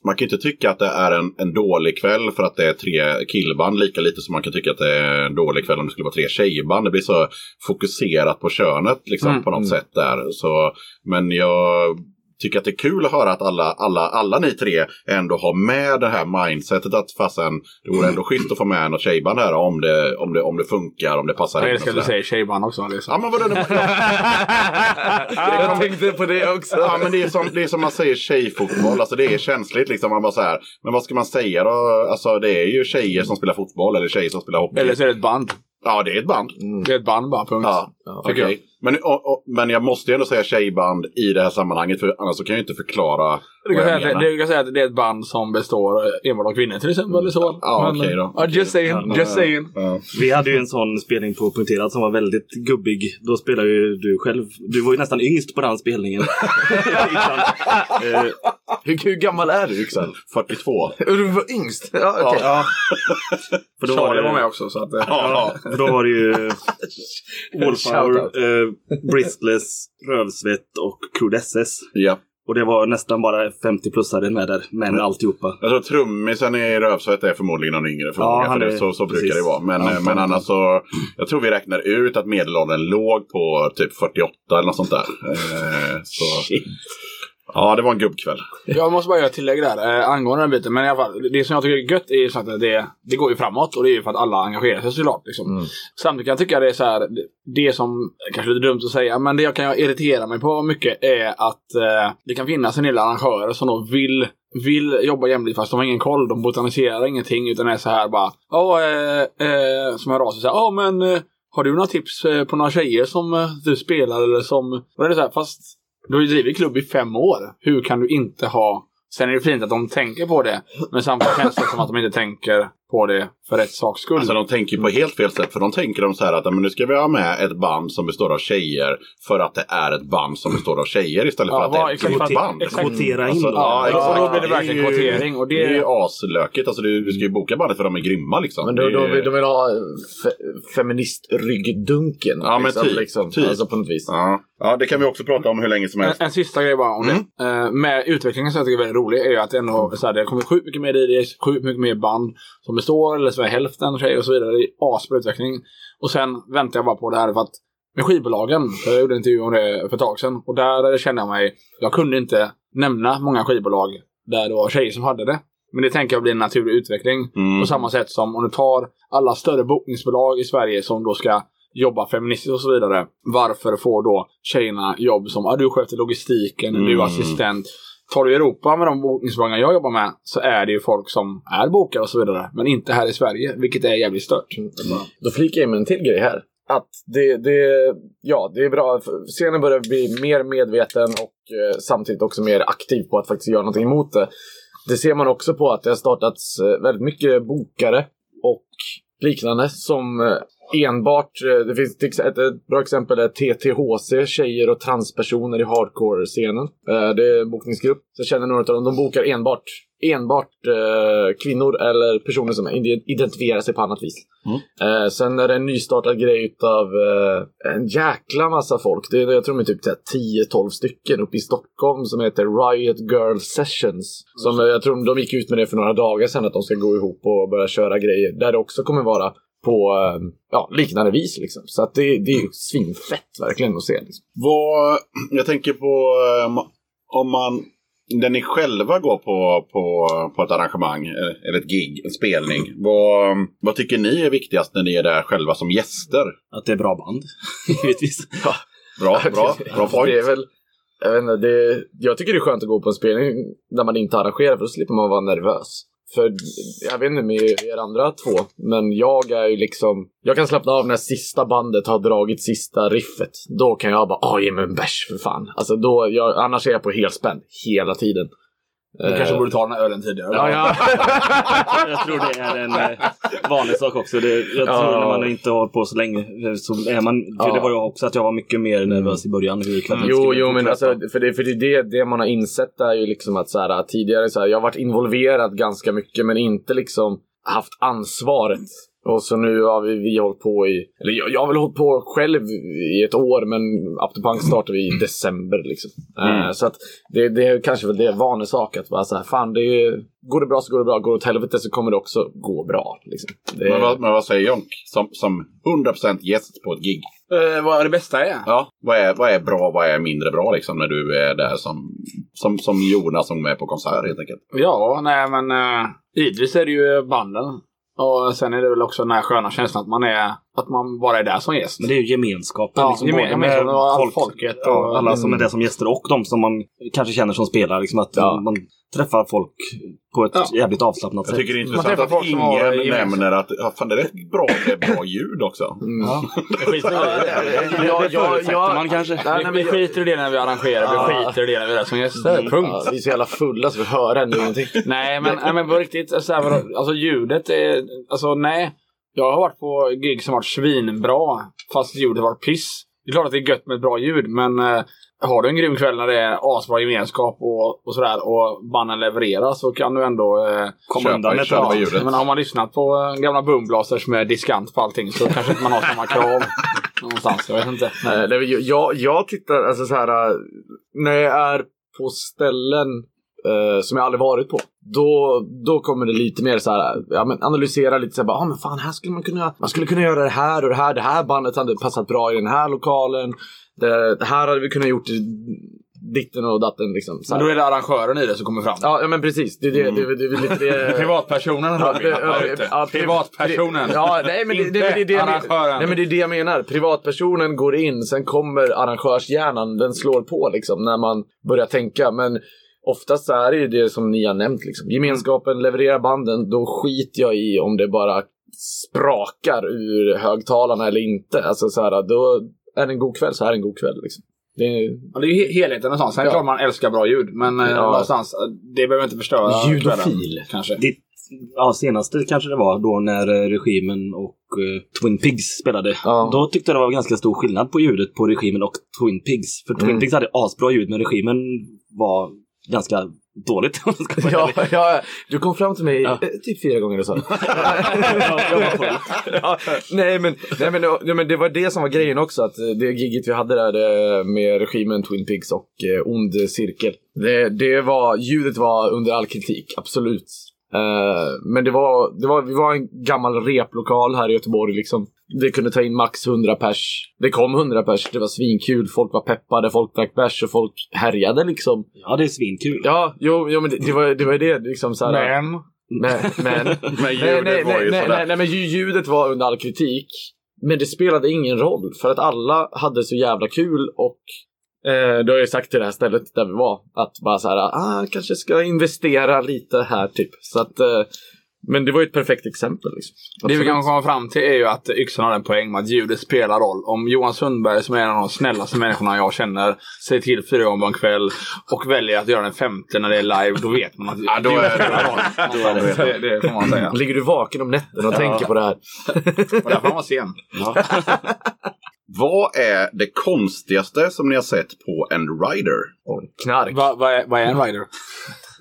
man kan inte tycka att det är en, en dålig kväll för att det är tre killband. Lika lite som man kan tycka att det är en dålig kväll om det skulle vara tre tjejband. Det blir så fokuserat på könet liksom, Mm, på något mm. sätt där. Så, men jag tycker att det är kul att höra att alla, alla, alla ni tre ändå har med det här mindsetet att fasen, det vore ändå schysst att få med något tjejband här om det, om det, om det funkar, om det passar Jag älskar att du säger tjejband också. Det är så. Ja men vadå? det- (laughs) jag tänkte på det också. Ja, men det är, som, det är som man säger tjejfotboll. Alltså det är känsligt liksom. Man bara så här, men vad ska man säga då? Alltså det är ju tjejer som spelar fotboll eller tjejer som spelar hockey. Eller så är det ett band. Ja, det är ett band. Det är ett band bara, punkt. Ja, okej. Men, och, och, men jag måste ju ändå säga tjejband i det här sammanhanget. För annars så kan jag ju inte förklara Du kan, säga, det- du kan säga att det är ett band som består eh, enbart av kvinnor till exempel. Eller så. Ja, Men, okej då. Ja, just saying. Ja, just saying. Ja. Vi hade ju en sån spelning på Punkterad som var väldigt gubbig. Då spelade ju du själv. Du var ju nästan yngst på den spelningen. (laughs) eh, Hur, hur gammal är du Yxel? 42. Du var yngst? Ja, okej. ja. För då var, Charlie det, var med också. Så att, eh, Ja. för då var det ju (laughs) Wallflower, Bristless, Rövsvett och Crude SS. ja. Och det var nästan bara 50-plussare med där, män alltihopa. Jag tror trummisen i Rövsvett är förmodligen någon yngre förmåga. han för det, är- så, så brukar precis. det vara. Men, Ja, eh, men annars så. Jag tror vi räknar ut att medelåldern låg på typ 48 eller något sånt där. Eh, så, ja, det var en gubbkväll. Jag måste bara göra ett tillägg där eh, angående den biten. Men i alla fall, det som jag tycker är gött är ju så att det, det går ju framåt och det är ju för att alla engagerar sig såklart. Liksom. Mm. Samtidigt kan jag tycka det är så här, det, som kanske är lite dumt att säga, men det jag kan irritera mig på mycket är att eh, det kan finnas en del arrangörer som då vill vill jobba jämlikt fast de har ingen koll. De botaniserar ingenting utan är så här bara. Ja, eh, eh, som hör av sig så här. Ja, men eh, har du några tips eh, på några tjejer som eh, du spelar eller som... Och det är så här, fast du har ju drivit klubb i fem år. Hur kan du inte ha... Sen är det fint att de tänker på det. Men samtidigt känns det som att de inte tänker på det för rätt saks skull. Alltså de tänker på helt fel sätt. För de tänker de så här att men nu ska vi ha med ett band som består av tjejer. För att det är ett band som består av tjejer istället Ja, för att det vad- är ett exakt. band. Exakt. Kvotera in Alltså, då. ja, Ja, exakt. och då blir det är verkligen kvotering, och det- det är ju aslökigt. Alltså, du, du ska ju boka bandet för de är grymma liksom. Men de, Det är- de, vill- de vill ha fe, feministryggdunken. Ja, men liksom, typ, liksom. typ. Alltså på något vis. Ja. ja, det kan vi också prata om hur länge som En, helst. en sista grej bara om Mm. det. Eh, med utvecklingen som jag tycker är väldigt rolig är ju att det ändå så här, det har kommit sjukt mycket mer DJs, sjukt mycket mer band som består, eller så är hälften tjejer och så vidare. Det är asbra utveckling. Och sen väntar jag bara på det här för att med skivbolagen, jag gjorde en intervju om det för ett tag sedan, och där kände jag mig, jag kunde inte nämna många skivbolag där det var tjejer som hade det. Men det tänker jag blir en naturlig utveckling. Mm. På samma sätt som om du tar alla större bokningsbolag i Sverige som då ska jobba feministiskt och så vidare. Varför får då tjejerna jobb som ah, du sköter logistiken, du Mm. är assistent. Tar du Europa med de bokningsbolag jag jobbar med så är det ju folk som är bokare och så vidare. Men inte här i Sverige, vilket är jävligt stört. Mm, Då flikar jag in med en till grej här. Att det, det, ja, det är bra. Scenen börjar bli mer medveten och eh, samtidigt också mer aktiv på att faktiskt göra någonting emot det. Det ser man också på att det har startats eh, väldigt mycket bokare och liknande som eh, enbart, eh, det finns ett, ett bra exempel är TTHC, tjejer och transpersoner i hardcore-scenen. Eh, Det är en bokningsgrupp. Så känner några av dem, de bokar enbart, enbart eh, kvinnor eller personer som ide- identifierar sig på annat vis. Eh, sen är det en nystartad grej utav en jäkla massa folk. Det är, jag tror de är typ så här 10-12 stycken uppe i Stockholm som heter Riot Girl Sessions. Som, eh, jag tror de gick ut med det för några dagar sedan att de ska gå ihop och börja köra grejer. Där det också kommer vara på eh, ja, liknande vis. Liksom. Så att det, det är ju svinfett verkligen att se. Liksom. Vad, jag tänker på um, om man, när ni själva går på, på, på ett arrangemang eh, eller ett gig, en spelning. Vad, vad tycker ni är viktigast när ni är där själva som gäster? Att det är bra band, (laughs) givetvis. Bra, (laughs) bra, bra point. Det är väl, jag, vet inte, det, jag tycker det är skönt att gå på en spelning där man inte arrangerar för då slipper man vara nervös. För jag vet inte med er andra två, men jag är ju liksom... Jag kan slappna av när sista bandet har dragit sista riffet. Då kan jag bara, åh ge mig en bärs för fan. Alltså då, jag, annars är jag på helspänn hela tiden. Du kanske Eh, borde ta den här ölen tidigare. Ja, ja. (laughs) jag tror det är en eh, vanlig sak också. Det, jag Ja. tror när man inte har hållit på så länge eh, så är man... För Ja. det var jag också, att jag var mycket mer nervös i början. Hur kvällen Jo, jo, men alltså, för det, för det, det man har insett är ju liksom att så här, tidigare så här, jag har varit involverad ganska mycket men inte liksom haft ansvaret. Och så nu har vi, vi hållit på i, eller jag, jag har väl hållit på själv i ett år men Up to Punk startade vi i december liksom. Mm. Eh, så att det, det är kanske väl det är vanlig sak att bara så här, fan det är, går det bra så går det bra, går det åt helvete så kommer det också gå bra. Liksom. Det, Men, vad, men vad säger Jonk som, som 100% gäst på ett gig? Eh, vad det bästa är? Ja, vad är, vad är bra vad är mindre bra liksom när du är där som, som, som Jonas som är på konsert helt enkelt? Ja, nej men uh, givetvis är det ju banden. Och sen är det väl också den här sköna känslan att man är att man bara är där som gäst. Men det är ju gemenskapen. Ja, liksom, gemen- med gemenskapen och allt folket och- ja, alla som är där som gäster och de som man kanske känner som spelar. Liksom att Ja. man träffar folk på ett Ja. jävligt avslappnat Jag sätt. tycker det är intressant att ingen nämner att ja, fan, det är rätt bra det är bra ljud också. Mm. Det skiter. (laughs) Ja, det ja, förutsätter ja. man kanske. Nej, Vi, nej, vi skiter i det när vi arrangerar, vi Ja. skiter i det när vi är som gäster. Punkt. Ja, vi är så jävla fulla så vi hör ändå ingenting. (laughs) Nej, men, nej, men på riktigt, så här, vadå, alltså ljudet är, alltså nej. Jag har varit på gig som varit svinbra, fast ljudet har varit piss. Det är klart att det är gött med ett bra ljud, men eh, har du en grym kväll när det är asbra gemenskap och, och sådär och banden levererar så kan du ändå eh, Komma Köpa- undan med ja. ljudet. Men har man lyssnat på eh, gamla boomblasters med diskant på allting så kanske inte man har samma krav (laughs) någonstans. Jag vet inte. Nej, nej, jag- jag, tittar, alltså så här, äh, när jag är på ställen äh, som jag aldrig varit på. Då, då kommer det lite mer så här, ja, men analysera lite så här, bara, ah, men fan här skulle man kunna, man skulle kunna göra det här och det här, det här bandet hade passat bra i den här lokalen. Det, det här hade vi kunnat gjort ditten och datten liksom. Så Men då är det arrangören i det som kommer fram. Ja, ja, men precis. Det, det, det, det, lite det. (laughs) Privatpersonen Robin, ja, Privatpersonen. Ja, nej men det, det, det, arrangören. nej men det är det jag menar. Privatpersonen går in, sen kommer arrangörshjärnan, den slår på liksom när man börjar tänka. Men oftast så är det ju det som ni har nämnt liksom. Gemenskapen, levererar banden, då skiter jag i om det bara sprakar ur högtalarna eller inte. Alltså så här, då är det en god kväll så är det en god kväll liksom. Det är, Ja, det är ju he- helheten någonstans. Sen är det Ja. klart man älskar bra ljud, men eh, Ja. någonstans, eh, det behöver inte förstöra Ljudofil. Kanske. Ditt ja, senaste kanske det var då när eh, regimen och eh, Twin Pigs spelade. Ja. Då tyckte jag det var ganska stor skillnad på ljudet på regimen och Twin Pigs. För Twin Mm. Pigs hade asbra ljud men regimen var ganska dåligt. ska Ja, ja, du kom fram till mig Ja. eh, typ fyra gånger och sa (laughs) Ja, nej, men, nej men, ja, men det var det som var grejen också. Att eh, det giget vi hade där eh, med regimen Twin Pigs och eh, Ond Cirkel. Det, det var, ljudet var under all kritik, absolut. Eh, men det var, det var, vi var en gammal replokal här i Göteborg liksom. Det kunde ta in max 100 pers. Det kom 100 pers, det var svinkul. Folk var peppade, folk drack bärs och folk härjade liksom. Ja, det är svinkul. Ja, jo, jo men det, det, var, det var det liksom så här, Men, men, men, (laughs) Men nej, ljudet nej, var ju nej, nej, nej, nej, men lju- ljudet var under all kritik. Men det spelade ingen roll för att alla hade så jävla kul och eh, då har jag sagt till det här stället där vi var att bara så här, ah, kanske ska investera lite här typ. Så att, eh, men det var ju ett perfekt exempel. Liksom. det vi kan komma fram till är ju att Yxan har en poäng med att ljudet spelar roll. Om Johan Sundberg, som är en av de snällaste människorna jag känner, säger till fyra gånger på en kväll och väljer att göra den femte när det är live, då vet man att Ja, då är spelar roll. det, det, det får man säga. Ligger du vaken om nätterna och tänker på det här? Och därför var man sen. (laughs) Vad är det konstigaste som ni har sett på en rider? Knark. Vad vad är, vad är en rider?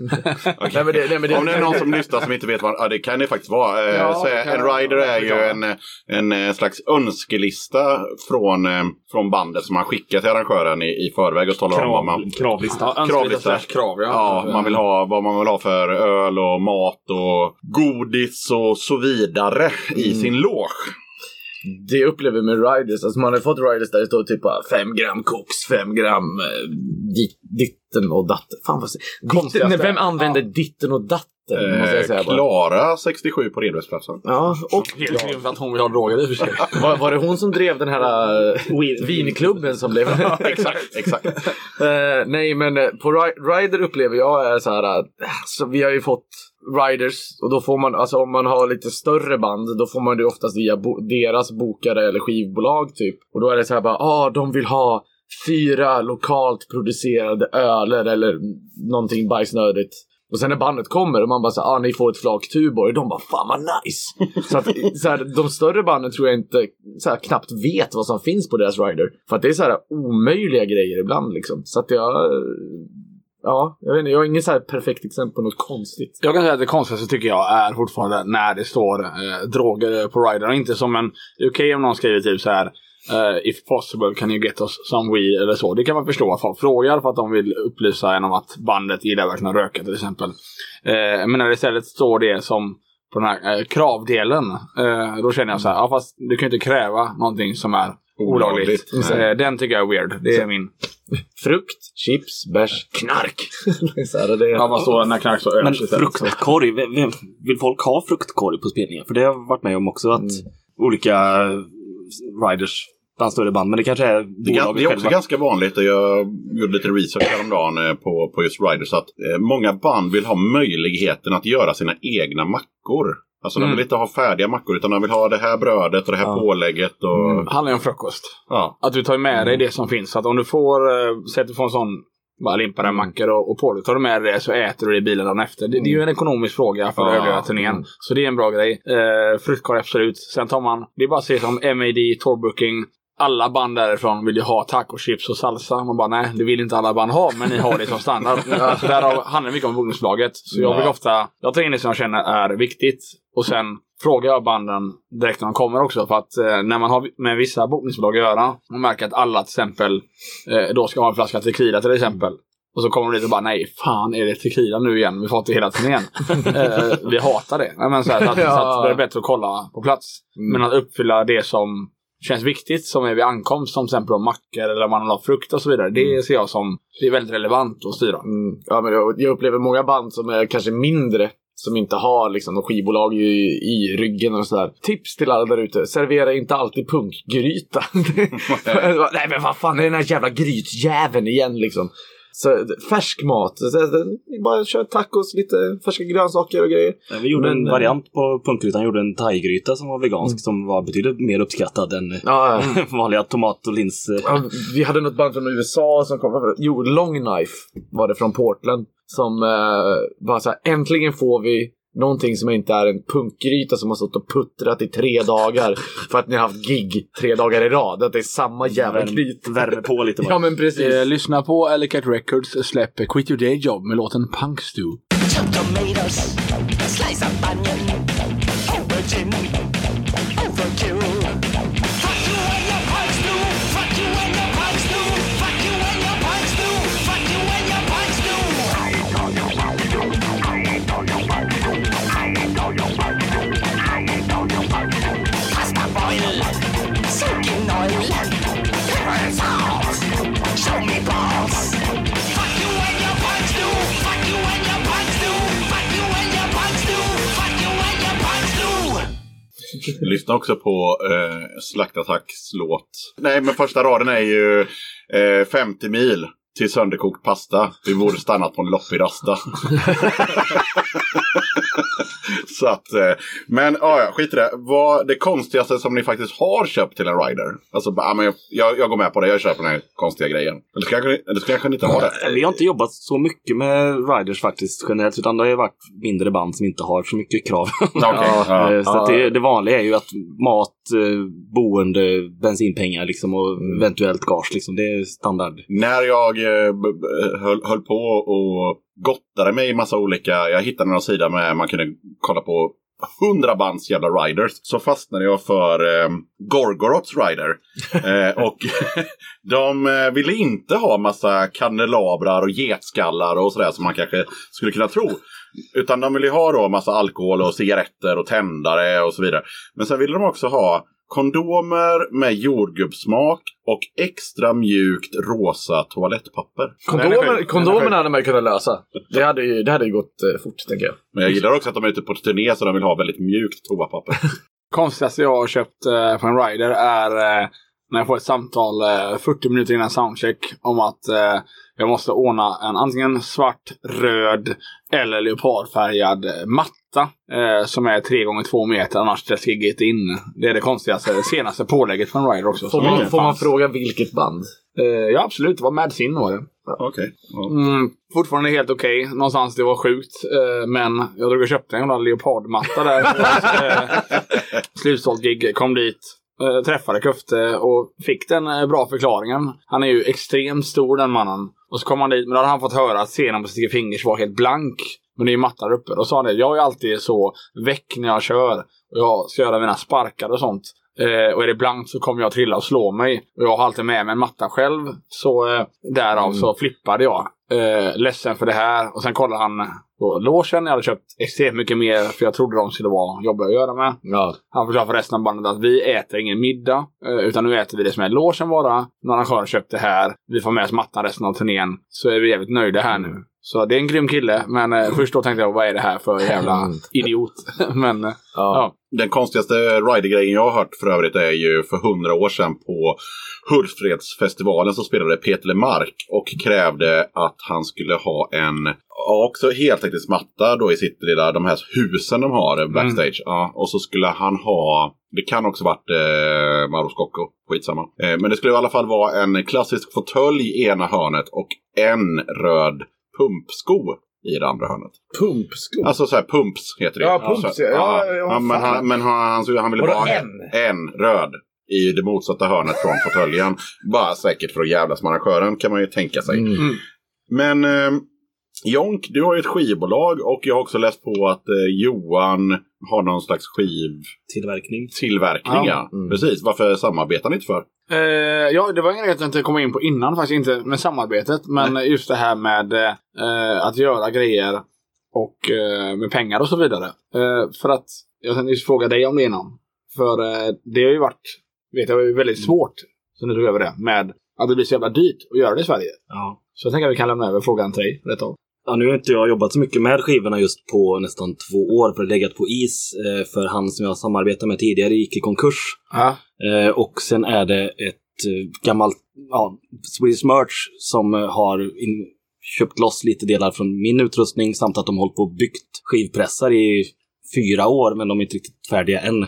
(laughs) Nej, men det, nej, men det, Om det är någon som lyssnar som inte vet vad ja, det kan det faktiskt vara. Eh, Ja, en vara. rider är ju en, en eh, slags önskelista från, eh, från bandet som man skickar till arrangören i, i förväg och talar om vad man, Krav, kravlista. Kravlista. krav, ja. ja, man vill ha, vad man vill ha för öl och mat och godis och så vidare i sin loge. Det upplever med riders, alltså man har fått riders där det står typ 5 gram koks, 5 gram eh, dit, ditten och datten. Fan vad ditten, nej, Vem använder ditten och datten? Eh. Klara 67 på Redbergsplatsen. Ja, och Helt rimligt att hon vill ha droger i och för sig. (laughs) var, var det hon som drev den här uh, vinklubben som blev... (laughs) exakt, exakt. Eh, nej, men eh, på ri- Rider upplever jag är så här. Uh, så vi har ju fått Riders och då får man, alltså om man har lite större band, då får man det oftast via bo- deras bokare eller skivbolag typ. Och då är det så här bara, ah, de vill ha fyra lokalt producerade öler eller någonting bajsnödigt. Och sen när bandet kommer och man bara så ah ni får ett flak Tuborg. De bara fan vad nice. så att så här, de större banden tror jag inte så här, knappt vet vad som finns på deras rider. För att det är så här omöjliga grejer ibland liksom. Så att jag, ja, jag vet inte, jag har inget så här perfekt exempel på något konstigt. Jag kan säga att det konstigaste tycker jag är fortfarande när det står eh, droger på ridern. Inte som en... Det är okej om någon skriver typ så här. eh, if possible can you get us some weed eller så. Det kan man förstå att folk frågar för att de vill upplysa en om att bandet gillar verkligen att röka till exempel. Eh, men när det istället står det som på den här eh, kravdelen. Eh, då känner jag så här, ja fast du kan ju inte kräva någonting som är olagligt. Olagligt. Eh, den tycker jag är weird. Det är min. Frukt, chips, bärs, knark. (laughs) så här, det, Ja, vad står när knark står Men fruktkorg, vill folk ha fruktkorg på spelningar? För det har jag varit med om också att olika riders bland större band, men det kanske är Det är, det är också själva. ganska vanligt, och jag gjorde lite research häromdagen eh, på, på just Riders, att eh, många band vill ha möjligheten att göra sina egna mackor. Alltså de Mm. vill inte ha färdiga mackor utan de vill ha det här brödet och det här Ja. pålägget. Och, Det handlar ju om frukost. ja. Att du tar med dig det som finns. Så att om du får, eh, säg att du får en sån bara limpa där mackor och, och pålägg. Tar du med dig det så äter du det i bilen dagen efter. Det, det är ju en ekonomisk fråga för Ja. överleva turnén. Så det är en bra grej. Eh, fruktkorg absolut. Sen tar man, det är bara att se som MAD, tourbooking. Alla band därifrån vill ju ha tacochips och salsa. Man bara nej, det vill inte alla band ha, men ni har det som standard. (laughs) så därav handlar det mycket om bokningsbolaget. Så jag Ja. vill ofta, jag tar in det som jag känner är viktigt. Och sen frågar jag banden direkt när de kommer också. För att eh, när man har med vissa bokningsbolag att göra, man märker att alla till exempel eh, då ska ha en flaska tequila till exempel. Och så kommer de dit och bara nej, fan är det tequila nu igen? Vi fått det hela turnén. (laughs) eh, vi hatar det. Nej, men så, här, så, att, så att det är bättre att kolla på plats. Men att uppfylla det som känns viktigt, som är vid ankomst, som till exempel om mackor eller om man har frukt och så vidare. Det ser jag som det är väldigt relevant att styra. Mm. Ja, men jag, jag upplever många band som är kanske mindre. Som inte har liksom något skivbolag i, i ryggen och sådär. Tips till alla där ute. Servera inte alltid punkgryta. (laughs) (laughs) Nej men vad fan är den här jävla grytjäveln igen liksom. Så, färsk mat. Bara kör tacos, lite färska grönsaker och grejer. Vi gjorde en Men, eh, variant på punkgrytan, gjorde en thaigryta som var vegansk som var betydligt mer uppskattad än Ja, (laughs) vanliga tomat och lins. eh, Ja, vi hade något band från USA som kom. Jo, Long Knife var det från Portland. Som eh, var så här, äntligen får vi någonting som inte är en punkgryta som har stått och puttrat i tre dagar för att ni har haft gig tre dagar i rad. Att det är samma jävla gryta. Värme på lite Ja bara. men precis. Eh, lyssna på Ellicat Records släpper Quit Your Day Job med låten Punk Stew. Lyssna också på eh, Slaktattacks låt. Nej, men första raden är ju eh, 50 mil till sönderkokt pasta. Vi borde stannat på en loppig rasta. (laughs) (laughs) Så att, eh, men ja, ja, skit i det. Vad det konstigaste som ni faktiskt har köpt till en rider? Alltså, ja, men jag, jag, går med på det, jag köper den här konstiga grejen. Eller ska jag, eller ska jag kanske inte ha det? Vi har inte jobbat så mycket med riders faktiskt generellt, utan det har ju varit mindre band som inte har så mycket krav. (laughs) Okej. Ja. Eh, Så det, det vanliga är ju att mat, eh, boende, bensinpengar liksom, och eventuellt gage. Liksom. Det är standard. När jag höll, höll på och gottade mig i massa olika, jag hittade några sidor med man kunde kolla på hundra bands jävla riders. Så fastnade jag för eh, Gorgoroths rider. (laughs) eh, och (laughs) de eh, ville inte ha massa kandelabrar och getskallar och sådär som man kanske skulle kunna tro. Utan de ville ha då massa alkohol och cigaretter och tändare och så vidare. Men sen ville de också ha kondomer med jordgubbssmak och extra mjukt rosa toalettpapper. Kondomer, kondomerna hade man ju kunnat lösa. Det hade ju, det hade ju gått eh, fort, tänker jag. Men jag gillar också att de är ute på turné så de vill ha väldigt mjukt toapapper. (laughs) konstigaste jag har köpt eh, på en rider är eh, när jag får ett samtal eh, 40 minuter innan soundcheck om att eh, jag måste ordna en antingen svart, röd eller leopardfärgad matta eh, som är 3 gånger 2 meter annars ställs gigget in. Det är det konstigaste, det senaste pålägget på en rider också. Får man, får man fråga vilket band? Eh, ja absolut, det var Mad Sin var det. Okej. Ja. Mm, fortfarande helt okej. Någonstans det var sjukt. Eh, men jag drog och köpte en jävla leopardmatta där. (laughs) eh, slutsålt gig. Kom dit. Eh, träffade Kufte och fick den eh, bra förklaringen. Han är ju extremt stor den mannen. Och så kom han dit, men då hade han fått höra att scenen på Sticky Fingers var helt blank. Men det är ju matta där uppe. Då sa han det, jag är alltid så väck när jag kör. Och jag ska göra mina sparkar och sånt. Eh, och är det blankt så kommer jag trilla och slå mig. Och jag har alltid med mig en matta själv. Så eh, därav så flippade jag. Eh, ledsen för det här. Och sen kollade han på logen. Jag hade köpt extremt mycket mer för jag trodde de skulle vara jobbiga att göra med. Ja. Han förklarade för resten av bandet att vi äter ingen middag. Eh, utan nu äter vi det som är logen bara. När arrangören har köpt det här. Vi får med oss mattan resten av turnén. Så är vi jävligt nöjda här nu. Så det är en grym kille. Men eh, först då tänkte jag, vad är det här för jävla idiot? (laughs) men eh, Ja. Den konstigaste rider-grejen jag har hört för övrigt är ju för hundra år sedan på Hultsfredsfestivalen så spelade Peter Lemark och krävde att han skulle ha en ja, också heltäckningsmatta då i sitt lilla, de här husen de har backstage. Ja, och så skulle han ha, det kan också varit eh, Mauro Scocco, skitsamma. Eh, men det skulle i alla fall vara en klassisk fåtölj i ena hörnet och en röd pumpsko i det andra hörnet. Pumpsko. Alltså så här pumps heter det. Ja, pumps, Så- ja. Ja, ja, ja, men han, men han, han, han ville bara ha en? en röd i det motsatta hörnet från fåtöljen. Bara säkert för att jävlas med arrangören kan man ju tänka sig. Mm. Men eh, Jonk, du har ju ett skivbolag och jag har också läst på att eh, Johan har någon slags skivtillverkning. Tillverkning. Ja. Mm. Precis, varför samarbetar ni inte för? Eh, ja, det var en grej jag inte kom in på innan faktiskt, inte med samarbetet. Men just det här med eh, att göra grejer och eh, med pengar och så vidare. Eh, för att, jag tänkte just fråga dig om det innan. För eh, det har ju varit, vet jag, väldigt svårt, sen du tog över det, med att det blir så jävla dyrt att göra det i Sverige. Ja. Så jag tänker att vi kan lämna över frågan till dig rätt av. Ja, nu har inte jag jobbat så mycket med skivorna just på nästan två år för det har legat på is. Eh, för han som jag samarbetade med tidigare gick i konkurs. Ja. Eh, och sen är det ett eh, gammalt ja, Swedish Merch som eh, har in, köpt loss lite delar från min utrustning samt att de hållit på och byggt skivpressar i fyra år men de är inte riktigt färdiga än.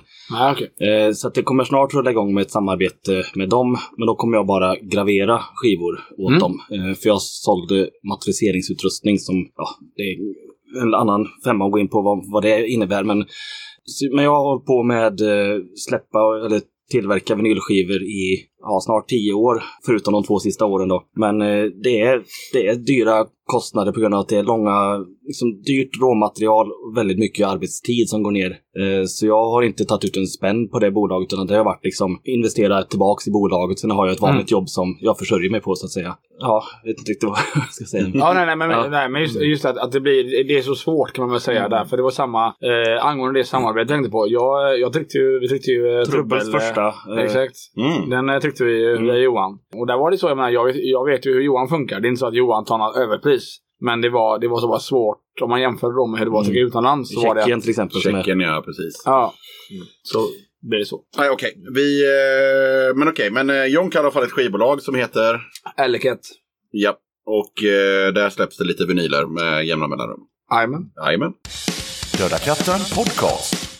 Okej. Eh, så att det kommer snart lägga igång med ett samarbete med dem. Men då kommer jag bara gravera skivor åt Mm. dem. Eh, för jag sålde matriceringsutrustning som, ja, det är en annan femma att gå in på vad, vad det innebär. Men, men jag har hållit på med eh, släppa eller tillverka vinylskivor i ja, snart tio år, förutom de två sista åren då. Men eh, det, är, det är dyra kostnader på grund av att det är långa, liksom dyrt råmaterial och väldigt mycket arbetstid som går ner. Eh, så jag har inte tagit ut en spänn på det bolaget utan det har varit liksom investera tillbaks i bolaget. Sen har jag ett vanligt jobb som jag försörjer mig på så att säga. Ja, jag vet inte riktigt vad (laughs) jag ska säga. Ja, nej, nej, men, Ja. nej, men just, just att, att det blir, det är så svårt kan man väl säga där. För det var samma, eh, angående det samarbetet jag tänkte på. Jag, jag tryckte ju, vi tryckte ju eh, Trubbels trubbel, första. Eh, eh, exakt. Mm. Den eh, tryckte vi ju via Johan. Och där var det så, jag menar, jag jag vet ju hur Johan funkar. Det är inte så att Johan tar något överpris. Men det var, det var så bara svårt. Om man jämför då med hur det var att trycka utomlands. Så var det Tjeckien att, till exempel. Är, Tjeckien, ja precis. Ja. Så blir det så. Nej, okej. Vi... Eh, men okej, men eh, Jonk har i alla fall ett skivbolag som heter... Elliket. Ja. Och eh, där släpps det lite vinyler med jämna mellanrum. Jajamän. Jajamän. Döda katten podcast.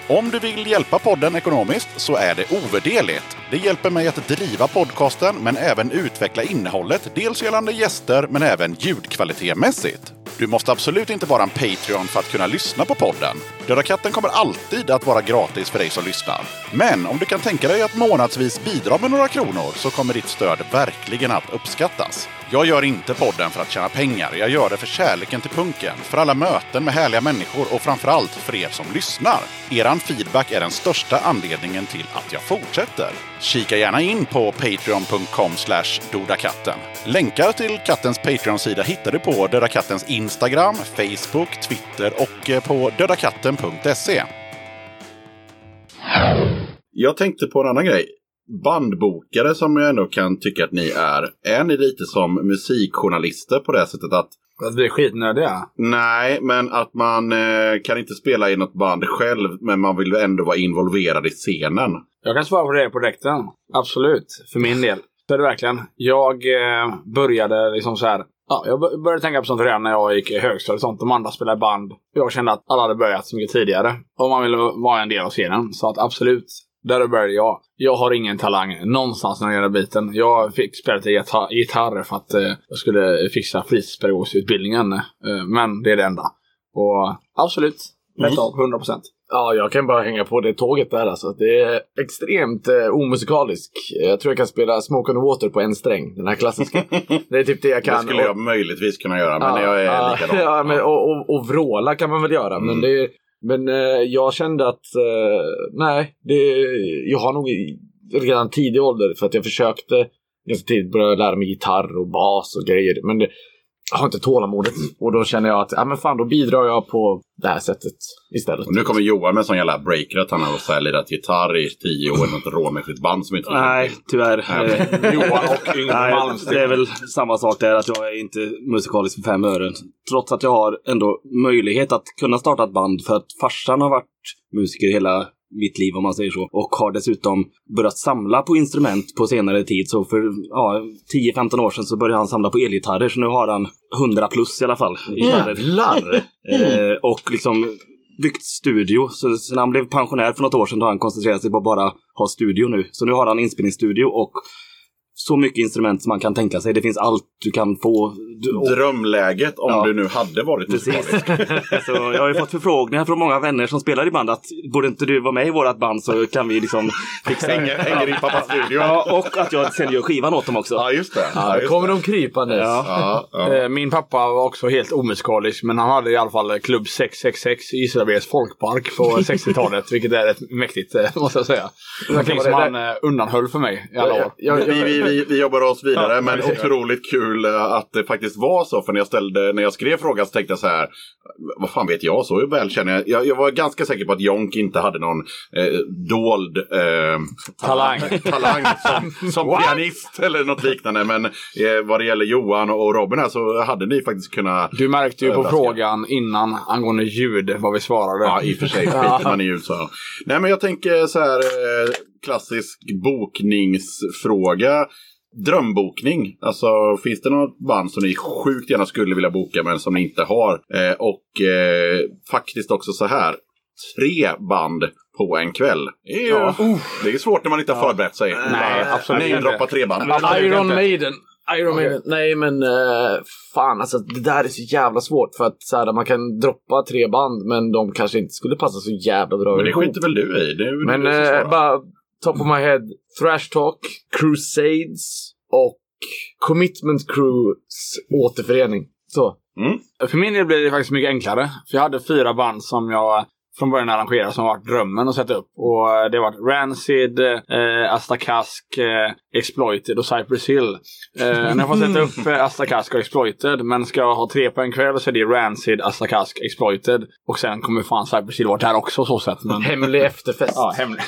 Om du vill hjälpa podden ekonomiskt så är det ovärderligt. Det hjälper mig att driva podcasten men även utveckla innehållet, dels gällande gäster men även ljudkvalitetmässigt. Du måste absolut inte vara en Patreon för att kunna lyssna på podden. Döda katten kommer alltid att vara gratis för dig som lyssnar. Men om du kan tänka dig att månadsvis bidra med några kronor så kommer ditt stöd verkligen att uppskattas. Jag gör inte podden för att tjäna pengar. Jag gör det för kärleken till punken, för alla möten med härliga människor och framförallt för er som lyssnar. Eran feedback är den största anledningen till att jag fortsätter. Kika gärna in på patreon.com dodakatten. Länkar till kattens Patreon-sida hittar du på Döda Kattens Instagram, Facebook, Twitter och eh, på dödakatten.se. Jag tänkte på en annan grej. Bandbokare som jag ändå kan tycka att ni är. Är ni lite som musikjournalister på det sättet att att vi är skitnödiga. Nej, men att man eh, kan inte spela i något band själv, men man vill ändå vara involverad i scenen. Jag kan svara på det på direkten. Absolut. För min del. Så är det verkligen. Jag eh, började liksom så här. Ja, jag bör- började tänka på sånt redan när jag gick i högstadiet och sånt. De andra spelade band. Jag kände att alla hade börjat så mycket tidigare. Och man ville vara en del av scenen. Så att absolut. Där började jag. Jag har ingen talang någonstans när det gäller biten. Jag fick spela lite gitarr, för att eh, jag skulle fixa fritidspedagogutbildningen. Eh, men det är det enda. Och absolut. Rätt av. 100 procent. Ja, jag kan bara hänga på det tåget där alltså. Det är extremt eh, omusikalisk. Jag tror jag kan spela Smoke on Water på en sträng. Den här klassiska. (laughs) det är typ det jag kan. Det skulle jag möjligtvis kunna göra, men jag är ja, likadan. Ja, men, och, och, och vråla kan man väl göra. Mm. Men, det, men eh, jag kände att eh, nej, det, jag har nog redan tidig ålder för att jag försökte ganska tidigt börja lära mig gitarr och bas och grejer. Men det, jag har inte tålamodet. Och då känner jag att ja, men fan, då bidrar jag på det här sättet istället. Och nu kommer Johan med en sån jävla breaker att han har lirat gitarr i tio år i något råmässigt band som inte Nej, tyvärr. Nej. Johan och Yngve Nej, Malmsten. det är väl samma sak där, att jag är inte musikalisk för fem ören. Trots att jag har ändå möjlighet att kunna starta ett band för att farsan har varit musiker hela mitt liv om man säger så. Och har dessutom börjat samla på instrument på senare tid. Så för ja, 10-15 år sedan så började han samla på elgitarrer. Så nu har han 100 plus i alla fall. i gitarrer. Jävlar! Eh, och liksom byggt studio. Så sen han blev pensionär för något år sedan då har han koncentrerat sig på att bara ha studio nu. Så nu har han inspelningsstudio och så mycket instrument som man kan tänka sig. Det finns allt du kan få. Du, och, Drömläget om Ja. du nu hade varit Precis. musikalisk. (laughs) så jag har ju fått förfrågningar från många vänner som spelar i band att borde inte du vara med i vårt band så kan vi liksom fixa Hänger, hänger i pappas studio. Ja, och att jag sen gör skivan åt dem också. Ja, just det. Ja, just kommer det. de krypandes. Ja. Ja, ja. Eh, Min pappa var också helt omusikalisk, men han hade i alla fall klubb 666 i Gislaveds folkpark på (laughs) 60-talet, vilket är rätt mäktigt, eh, måste jag säga. Någonting som han eh, undanhöll för mig i alla år. Jag, jag, Vi, vi, vi, jobbar oss vidare, Ja, men ser. otroligt kul eh, att det faktiskt var så. För när jag, ställde, när jag skrev frågan så tänkte jag så här, vad fan vet jag, så väl känner jag. Jag, jag var ganska säker på att Jonk inte hade någon eh, dold eh, Talang. talang som, som pianist eller något liknande. Men eh, vad det gäller Johan och Robin här så hade ni faktiskt kunnat Du märkte ju på frågan innan angående ljud vad vi svarade. Ja, i och för sig skiter man i ljud så. Nej, men jag tänker så här eh, klassisk bokningsfråga. Drömbokning. Alltså finns det något band som ni sjukt gärna skulle vilja boka men som ni inte har? Eh, och eh, faktiskt också så här. Tre band på en kväll. Det är, Ja. det är svårt när man inte har förberett sig. Nej, absolut inte. Droppa tre band. Iron Maiden. Iron Maiden. Nej men uh, fan alltså det där är så jävla svårt för att så här, man kan droppa tre band men de kanske inte skulle passa så jävla bra Men det skiter väl du i? Det är Men du som eh, bara top of my head. Thrash Talk, Crusades och Commitment Crews återförening. Så. För min del blir det faktiskt mycket enklare. För jag hade fyra band som jag från början arrangerade som varit drömmen att sätta upp. Och eh, det har varit Rancid, eh, Asta Kask, eh, Exploited och Cypress Hill. Eh, när jag får sätta upp eh, Asta Kask och Exploited, men ska jag ha tre på en kväll så är det Rancid, Asta Kask, Exploited. Och sen kommer fan Cypress Hill vara där också så sett. Men... Hemlig efterfest. Ja, hemligt.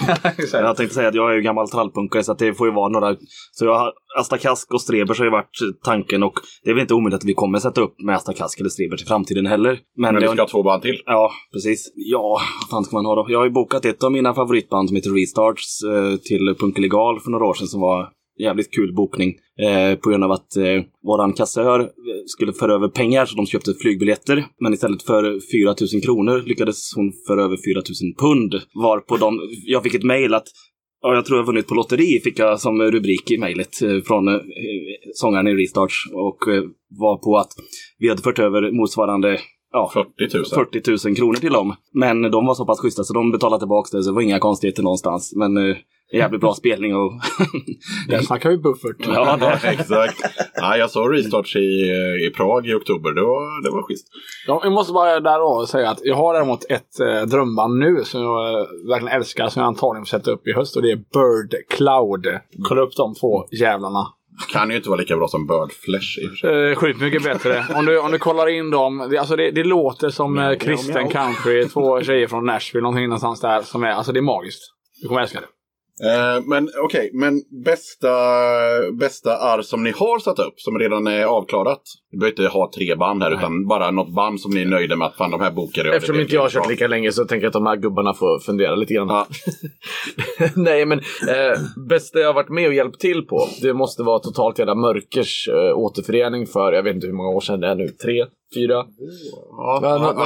(laughs) Jag tänkte säga att jag är ju gammal trallpunkare så att det får ju vara några. Så jag har Asta Kask och Strebers har ju varit tanken och det är väl inte omöjligt att vi kommer sätta upp med Asta Kask eller Strebers i framtiden heller. Men, Men det vi ska ha två band till. Ja, precis. Ja, vad fan ska man ha då? Jag har ju bokat ett av mina favoritband som heter Restarts eh, till Punk Illegal för några år sedan som var jävligt kul bokning. Eh, på grund av att eh, våran kassör eh, skulle föra över pengar så de köpte flygbiljetter. Men istället för 4 000 kronor lyckades hon föra över 4 000 pund. Varpå de, jag fick ett mejl att Ja, jag tror jag vunnit på lotteri, fick jag som rubrik i mejlet eh, från eh, sångaren i Restarts. Och eh, var på att vi hade fört över motsvarande ja, 40 000. 40 000 kronor till dem. Men de var så pass schyssta så de betalade tillbaka det, så det var inga konstigheter någonstans. Men eh, jävligt bra spelning och... (laughs) Där snackar vi buffert. ja, det, Exakt. Ja, jag såg Restarts i, eh, i Prag i oktober. Det var, det var schysst. Ja, jag måste bara där då säga att jag har däremot ett eh, drömband nu som jag eh, verkligen älskar som jag antagligen får sätta upp i höst och det är Bird Cloud. Kolla upp de två jävlarna. Kan ju inte vara lika bra som Bird Flesh i och för sig. Eh, sjukt mycket bättre. Om du, om du kollar in dem. Det, alltså det, det låter som eh, kristen country. Två tjejer från Nashville, någonting någonstans där. Som är, alltså det är magiskt. Du kommer älska det. Eh, men okej, men bästa, bästa arr som ni har satt upp, som redan är avklarat. Ni behöver inte ha tre band här, utan bara något band som ni är nöjda med att fan de här bokar jag. Eftersom Det- inte jag har kört lika länge så tänker jag att de här gubbarna får fundera lite grann. Ja. (laughs) Nej men, eh, bästa jag har varit med och hjälpt till på, det måste vara Totalt Jävla Mörkers eh, återförening för, jag vet inte hur många år sedan det är nu, tre, fyra? Ja,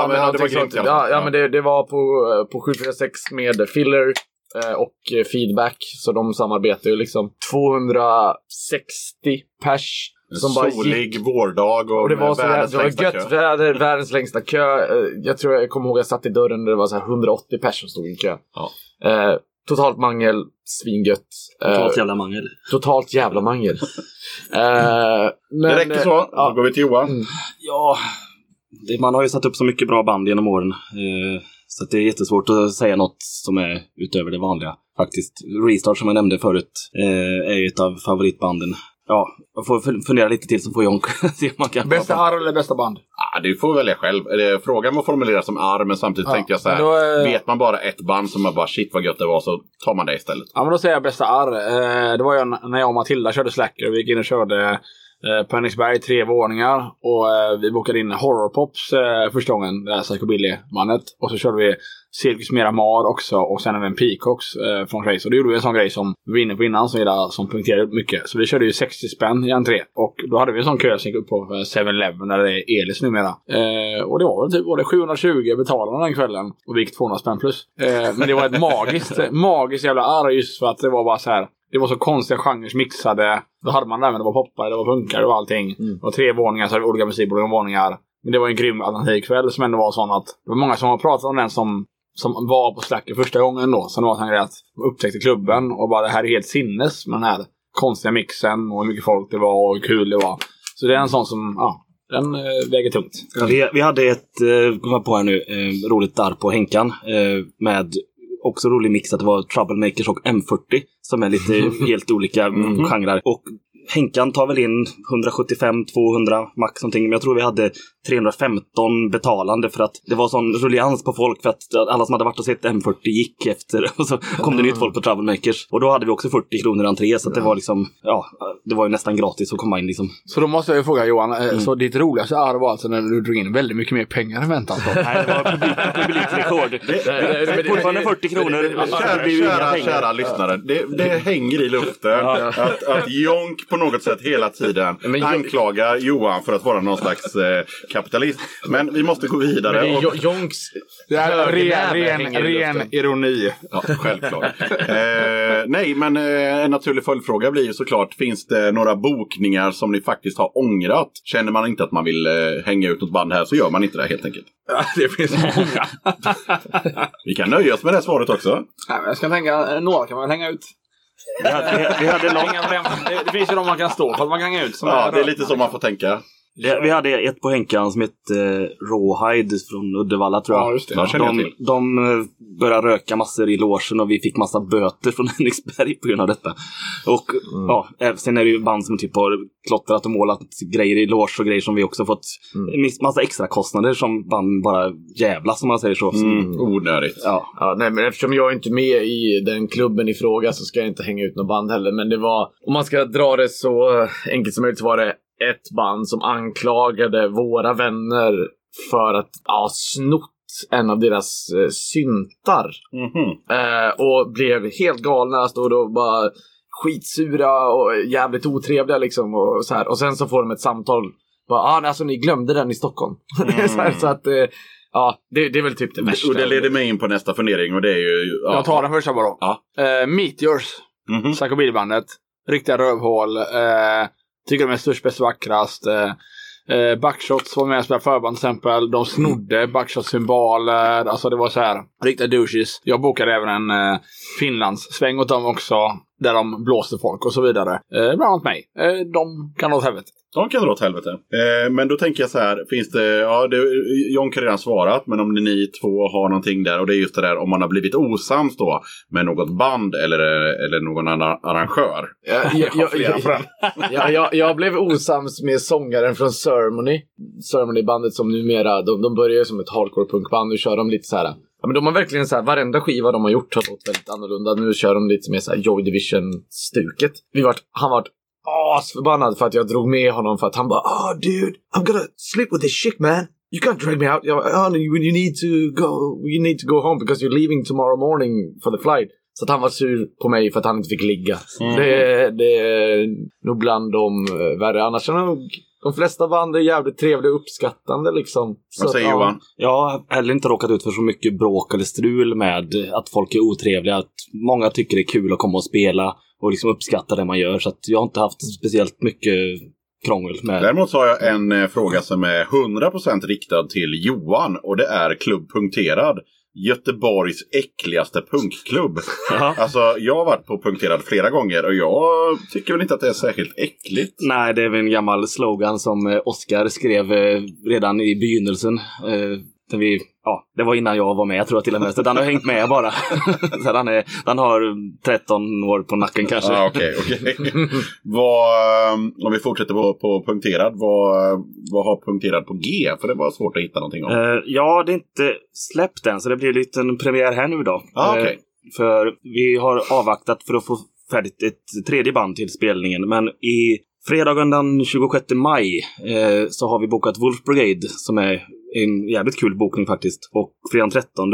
men det var grymt Ja, ja, men det, det var på, eh, på 746 med Filler eh, och eh, Feedback. Så de samarbetar ju liksom 260 pers. En Som bara solig gick. vårdag och, Och det var, så världens det var gött kö. väder, världens längsta kö. Eh, Jag tror jag kommer ihåg att jag satt i dörren och det var så här 180 pers som stod i kö. Ja. Eh, totalt mangel, svingött. Eh, totalt jävla mangel. totalt jävla mangel. eh, (laughs) men, Det räcker så. eh, ja. Då går vi till Johan. Ja, det, man har ju satt upp så mycket bra band genom åren. Eh, så att det är jättesvårt att säga något som är utöver det vanliga. Faktiskt. Restart som jag nämnde förut eh, är ju ett av favoritbanden. Ja, jag får fun- fundera lite till så får Jonk (laughs) se om man kan... Bästa arr eller bästa band? Ah, du får välja själv. Frågan var formulerad som arr, men samtidigt Ja, tänkte jag så här. då, eh, Vet man bara ett band som man bara shit vad gött det var så tar man det istället. Ja, men då säger jag bästa arr. Eh, det var ju när jag och Matilda körde Slacker. Vi gick in och körde eh, på Henriksberg, tre våningar. Och eh, vi bokade in Horrorpops eh, första gången, det här psychobilly-mannet. Och så körde vi Cirkus Miramar också och sen även Peacocks eh, från Race. Och då gjorde vi en sån grej som vi var inne på innan som, gillar, som punkterade mycket. Så vi körde ju 60 spänn i entré. Och då hade vi en sån kö som gick upp på eh, 7-Eleven där det är Elis numera. Eh, och det var väl typ var det 720 betalarna den kvällen. Och vi gick 200 spänn plus. Eh, men det var ett magiskt, (laughs) magiskt jävla arr just för att det var bara så här. Det var så konstiga genrer mixade. Då hade man det även, det var poppare, det var punkare och allting. Det var tre våningar, så hade vi olika musik på olika våningar. Men det var en grym alternativkväll som ändå var sån att det var många som har pratat om den som, som var på Slacker första gången då. Det var en sån grej att de upptäckte klubben och bara det här är helt sinnes med den här konstiga mixen och hur mycket folk det var och hur kul det var. Så det är en sån som, ja, den eh, väger tungt. Vi, vi hade ett, eh, kom jag på här nu, eh, roligt där på Henkan. Med också rolig mix att det var Troublemakers och M40 som är lite (laughs) helt olika genrer. Och Henkan tar väl in 175-200 max någonting. Men jag tror vi hade 315 betalande för att det var sån ruljans på folk för att alla som hade varit och sett M40 gick efter. (laughs) Och så kom det nytt folk på Troublemakers. Och då hade vi också 40 kronor entré så att det var liksom, ja, det var ju nästan gratis att komma in liksom. Så då måste jag ju fråga Johan, eh, Mm. så ditt roligaste arv var alltså när du drog in väldigt mycket mer pengar än väntat? (laughs) Nej, det var publik, publikrekord. Fortfarande 40 kronor. Det Kära, kära, lyssnare, det, det hänger i luften att, att Jonk på något sätt hela tiden Men anklagar Johan för att vara någon slags eh, kapitalist. Men vi måste gå vidare. Men det är Jonks Det är ren, ren, ren ironi. Ja, självklart. eh, nej, men eh, en naturlig följdfråga blir ju såklart, finns det några bokningar som ni faktiskt har ångrat? Känner man inte att man vill eh, hänga ut något band här så gör man inte det helt enkelt. Det finns många. Vi kan nöja oss med det svaret också. Nej, men jag ska tänka, några kan man väl hänga ut. Vi hade, vi, hade problem. Det, finns ju de man kan stå för att man kan hänga ut. Ja, det är lite så man får tänka. Det, vi hade ett på Henkan som hette eh, Rawhide från Uddevalla tror jag. Ja, just det. Jag De, de eh, började röka massor i logen och vi fick massa böter från (laughs) Henriksberg på grund av detta. Och ja, eh, sen är det ju band som typ har klottrat och målat grejer i loge och grejer som vi också fått miss- massa extra kostnader som band bara jävlas om man säger så. Mm, onödigt. Ja. Ja, nej, men eftersom jag inte är med i den klubben i fråga så ska jag inte hänga ut något band heller. Men det var, om man ska dra det så enkelt som möjligt, så var det ett band som anklagade våra vänner för att ha snott en av deras eh, syntar. Mhm. Eh, och blev helt galna, stod och bara skitsura och jävligt otrevliga liksom. Och, så här. och sen så får de ett samtal. Bara, ah, nej, alltså ni glömde den i Stockholm. Är (laughs) så, här, så att, eh, ja, det, det är väl typ det värsta. Och det leder mig in på nästa fundering och det är ju... Ja. Jag tar den första bara. Ja. Uh, Meteors, Mhm. Psychobilbandet. Riktiga rövhål. Tycker de är störst, bäst, vackrast. Eh, eh, backshots var med och spelade förband till exempel. De snodde backshots-symboler. Alltså det var så här. Riktiga douches. Jag bokade även en uh, Finlandssväng åt dem också. Där de blåste folk och så vidare. Uh, bland annat mig. Uh, de kan dra åt helvete. De kan dra åt helvete. Eh, men då tänker jag så här, finns det, ja, det, John har redan svarat, men om ni två har någonting där, och det är just det där om man har blivit osams då med något band eller, eller någon annan arrangör. Jag, (laughs) jag, jag, jag, jag, jag, jag blev osams med sångaren från Ceremony. Ceremony-bandet som numera, de, de börjar ju som ett hardcore-punkband. Nu kör de lite så här. Men de har verkligen så här, varenda skiva de har gjort har låtit väldigt annorlunda. Nu kör de lite mer så här Joy Division-stuket. Vi vart, han vart asförbannad för att jag drog med honom för att han bara oh dude, I'm gonna sleep with this chick man. You can't drag me out. Jag bara, oh, you, you need to go, you need to go home because you're leaving tomorrow morning for the flight. Så att han var sur på mig för att han inte fick ligga. Det, det är nog bland de eh, värre. Annars är nog de flesta band är jävligt trevliga och uppskattande liksom. Så Vad att, säger ja. Johan? Jag har heller inte råkat ut för så mycket bråk eller strul med att folk är otrevliga. Att många tycker det är kul att komma och spela och liksom uppskatta det man gör. Så att jag har inte haft speciellt mycket krångel med Däremot har jag en eh, fråga som är 100% riktad till Johan och det är Klubb Punkterad. Göteborgs äckligaste punkklubb. Alltså, jag har varit på Punkterad flera gånger och jag tycker väl inte att det är särskilt äckligt. Nej, det är väl en gammal slogan som eh, Oscar skrev eh, redan i begynnelsen. Eh, där vi, ja, det var innan jag var med tror jag till och med. Så den har hängt med bara. (laughs) så han, är, han har 13 år på nacken kanske. Ja, okej, okej. (laughs) Vad, um, om vi fortsätter på, på punkterad, vad, vad har punkterad på G? För det var svårt att hitta någonting om. Eh, ja, det är inte släppt än, så det blir en liten premiär här nu då. Ah, Eh, okej. för vi har avvaktat för att få färdigt ett tredje band till spelningen. Men i fredagen den 26 maj eh, så har vi bokat Wolf Brigade som är en jävligt kul bokning faktiskt. Och fredagen 13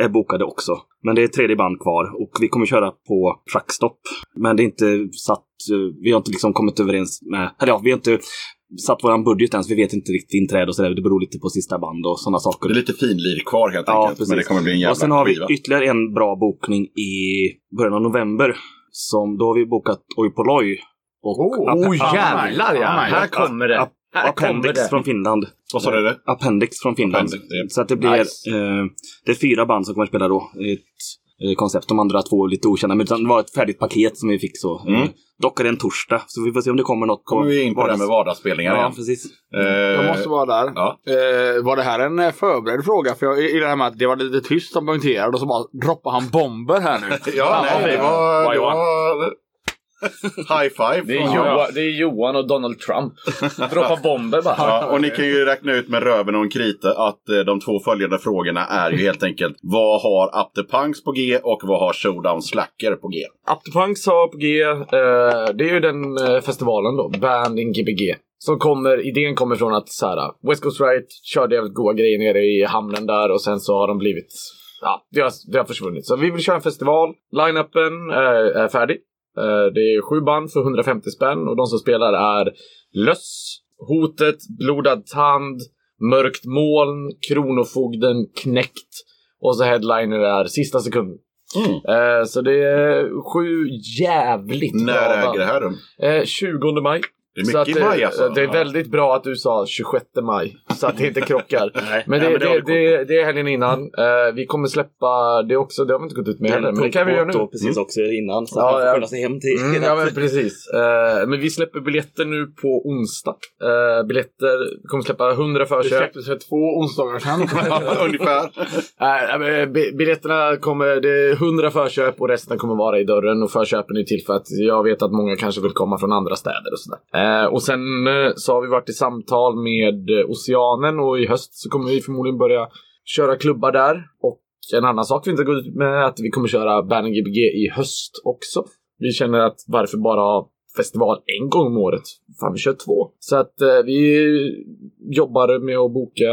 är bokade också. Men det är tredje band kvar och vi kommer köra på Truckstop. Men det är inte satt, eh, vi har inte liksom kommit överens med, eller ja, vi har inte satt våran budget än så vi vet inte riktigt inträde och sådär. Det beror lite på sista band och sådana saker. Det är lite finlir kvar helt Ja, enkelt. precis. Men det kommer bli en jävla Och sen har vi skiva. ytterligare en bra bokning i början av november. Som, då har vi bokat Oi Polloi. Och Oh jävlar ja! Oh Här kommer det. Här kommer Appendix det. från Finland. Vad sa du? det? Appendix från Finland. Appendix, ja. Så att det blir Nice. eh, det är fyra band som kommer att spela då. Ett eh, koncept. De andra två är lite okända, men det var ett färdigt paket som vi fick så. Mm. Eh, Dock är det en torsdag, så vi får se om det kommer något. kommer vi in på det här med vardagsspelningar Ja, igen. precis. Eh, Jag måste vara där. Ja. Eh, var det här en eh, förberedd fråga? För jag, i det här med att det var lite tyst som poängterade och så bara droppade han bomber här nu. (laughs) Ja, nej, det var... Det Johan? var high five. Det är, Johan, det är Johan och Donald Trump. Droppa bomber bara. Ja, och ni kan ju räkna ut med röven och en krita att eh, de två följande frågorna är ju helt enkelt vad har Up the Punks på G och vad har Showdown Slacker på G? Up the Punks har på G, eh, det är ju den eh, festivalen då, Band in Gbg. Som kommer, idén kommer från att så här, West Coast Right körde jävligt goa grejer nere i hamnen där och sen så har de blivit, ja, det har, det har försvunnit. Så vi vill köra en festival. Line-upen är, är färdig. Eh, det är sju band för 150 spänn och de som spelar är Löss, Hotet, Blodad Tand, Mörkt Moln, Kronofogden, Knäckt och så headliner är Sista Sekunden. Eh, så det är sju jävligt När bra äger band. det här rum? Eh, 20 maj. Det är Så mycket att, i maj alltså. Det är väldigt bra att du sa 26 maj. Så att det inte krockar. (laughs) Nej, Men det, nej, det, har vi det, det, är helgen innan. Eh, vi kommer släppa det också. Det har vi inte gått ut med heller. Men det kan vi göra nu. Precis också innan, så Ja, att man får ja. sig hem till Mm, ja men precis. Eh, men vi släpper biljetter nu på onsdag. Eh, biljetter, vi kommer släppa 100 Det förköp. släpptes för två onsdagar sedan. (laughs) (laughs) Ungefär. Nej, men bi- biljetterna kommer, det är 100 förköp och resten kommer vara i dörren. Och förköpen är till för att jag vet att många kanske vill komma från andra städer och sådär. Eh, och sen eh, så har vi varit i samtal med eh, Oceanen och i höst så kommer vi förmodligen börja köra klubbar där. Och en annan sak vi inte gått ut med är att vi kommer köra Banning Gbg i höst också. Vi känner att varför bara ha festival en gång om året? Fan, vi kör två. Så att eh, vi jobbar med att boka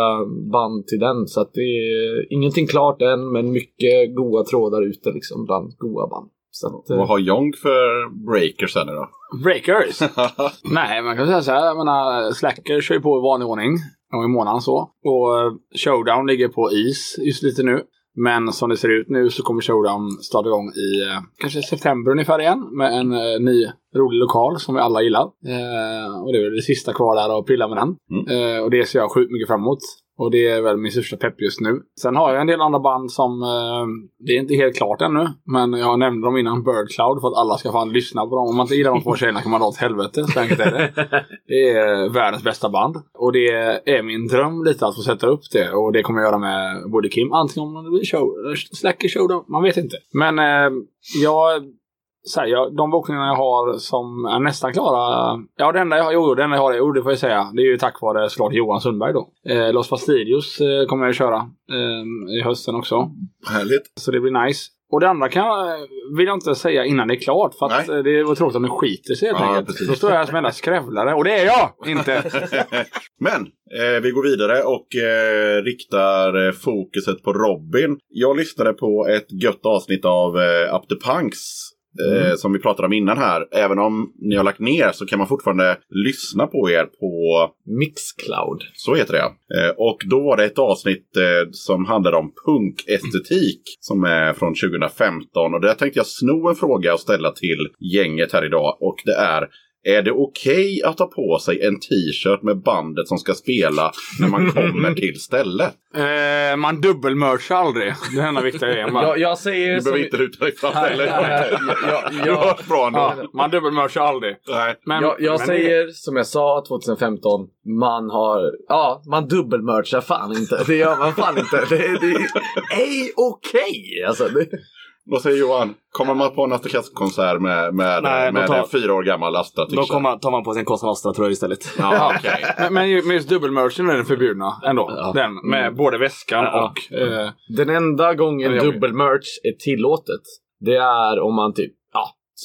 band till den. Så att det är ingenting klart än, men mycket goa trådar ute liksom bland goa band. Så att, eh, Vad har Jong för breakers här nu då? Breakers? (laughs) Nej, man kan säga så här. Jag menar, Slacker kör ju på i vanlig ordning. En gång i månaden så. Och eh, Showdown ligger på is just lite nu. Men som det ser ut nu så kommer Showdown starta igång i eh, kanske september ungefär igen. Med en eh, ny rolig lokal som vi alla gillar. Eh, och det är väl det sista kvar där att pilla med den. Eh, och det ser jag sjukt mycket fram emot. Och det är väl min största pepp just nu. Sen har jag en del andra band som, eh, det är inte helt klart ännu. Men jag nämnde dem innan, Birdcloud, för att alla ska fan lyssna på dem. Om man inte gillar de två tjejerna kan man dra åt helvete. Så enkelt är det. (laughs) Det är världens bästa band. Och det är min dröm lite att få sätta upp det. Och det kommer jag göra med både Kim, antingen om det blir show, Slacker Showdown, man vet inte. Men eh, jag så här, jag, de bokningarna jag har som är nästan klara. Ja, det enda jag har, jo, det enda jag har, jo, det får jag säga. Det är ju tack vare såklart Johan Sundberg då. Eh, Los Fastidios eh, kommer jag köra eh, i hösten också. Härligt. Så det blir nice. Och det andra kan jag, vill jag inte säga innan det är klart. För att Nej. eh, det var tråkigt om det skiter sig helt Ja, enkelt. precis. Då står jag här som enda skrävlare. Och det är jag inte! (laughs) Men eh, vi går vidare och eh, riktar eh, fokuset på Robin. Jag lyssnade på ett gött avsnitt av eh, Up the Punks. Eh, Som vi pratade om innan här. Även om ni har lagt ner så kan man fortfarande lyssna på er på Mixcloud. Så heter det. Eh, Och då var det ett avsnitt eh, som handlade om punkestetik som är från 2015. Och där tänkte jag sno en fråga och ställa till gänget här idag. Och det är är det okej att ha på sig en t-shirt med bandet som ska spela när man kommer (laughs) till stället? Eh, man dubbelmerchar aldrig. Det är enda viktiga grejen. Jag, jag säger Du som... behöver inte ruta dig fram heller. jag, Du har hört bra ändå. Ja, man dubbelmerchar aldrig. Nej. Men, jag, jag men säger som jag sa 2015, man har, ja, man dubbelmerchar fan inte. Det gör man fan inte. Det, det är (laughs) okej. Alltså, det, Vad säger Johan? Kommer man på en Asta Kask-konsert med, med, Nej, med tar- en fyra år gammal Asta Då kommer man, tar man på sig en Cosa Nostra-tröja istället. Ja, okej. (laughs) Men, men ju- men just dubbelmerchen är den förbjudna ändå. Ja. Den med både väskan Ja. och... Eh, Den enda gången dubbelmerch är tillåtet, det är om man typ, ja,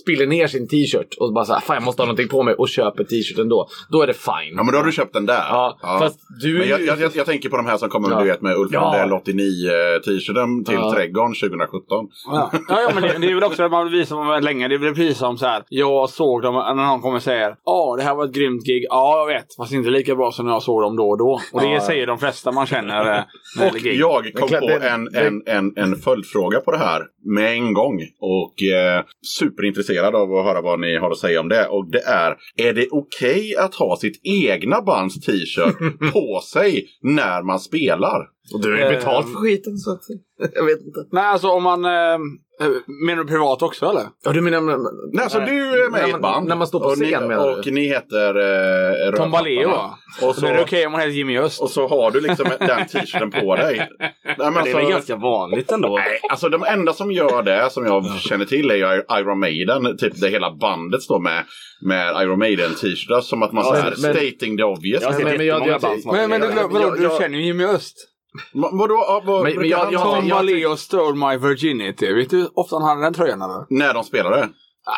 spiller ner sin t-shirt och bara såhär, fan jag måste ha någonting på mig och köper t-shirten då. Då är det fine. Ja, men då har du köpt den där. Ja, fast du Men jag, jag, jag, jag tänker på de här som kommer Ja. du vet, med Ulf Ja. Lundell 89 t-shirten till Ja. Trädgården 2017. ja. ja, ja, men det, det är väl också att man visar man länge. Det väl precis som så här. Jag såg dem när någon kommer och säger Ja, det här var ett grymt gig. Ja, jag vet. Fast inte lika bra som när jag såg dem då och då. Och det Ja. säger de flesta man känner eh, Och jag kom på en, en, en, en följdfråga på det här med en gång. Och eh, superintresserad av att höra vad ni har att säga om det. Och det är, är det okej att ha sitt egna bands t-shirt (laughs) på sig när man spelar? Och du har ju betalt för skiten så att... (laughs) Jag vet inte. Nej, alltså om man... Eh, Eh, Menar du privat också eller? Ja, du menar... Nej, så du är med i ett band. när man står på och scen, ni, menar du? Och ni heter eh, Tom. Baleo? Och så, så är det okej om man heter Jimmy Öst. och så har du liksom den t-shirten på dig. Nej, men Det är väl alltså, ganska vanligt ändå. Nej, alltså de enda som gör det som jag känner till är ju Iron Maiden. Typ det hela bandet står med, med Iron Maiden t-shirtar. Som att man Ja, säger men- stating the obvious. Jag men- men jag- jag- band som har Men, men du, jag- jag- känner ju Jimmy Öst. Vadå? Vad, Men- men brukar jag- han jag- ta- Tom Baleo stole my virginity. Vet du hur ofta han hade den tröjan eller? När de spelade?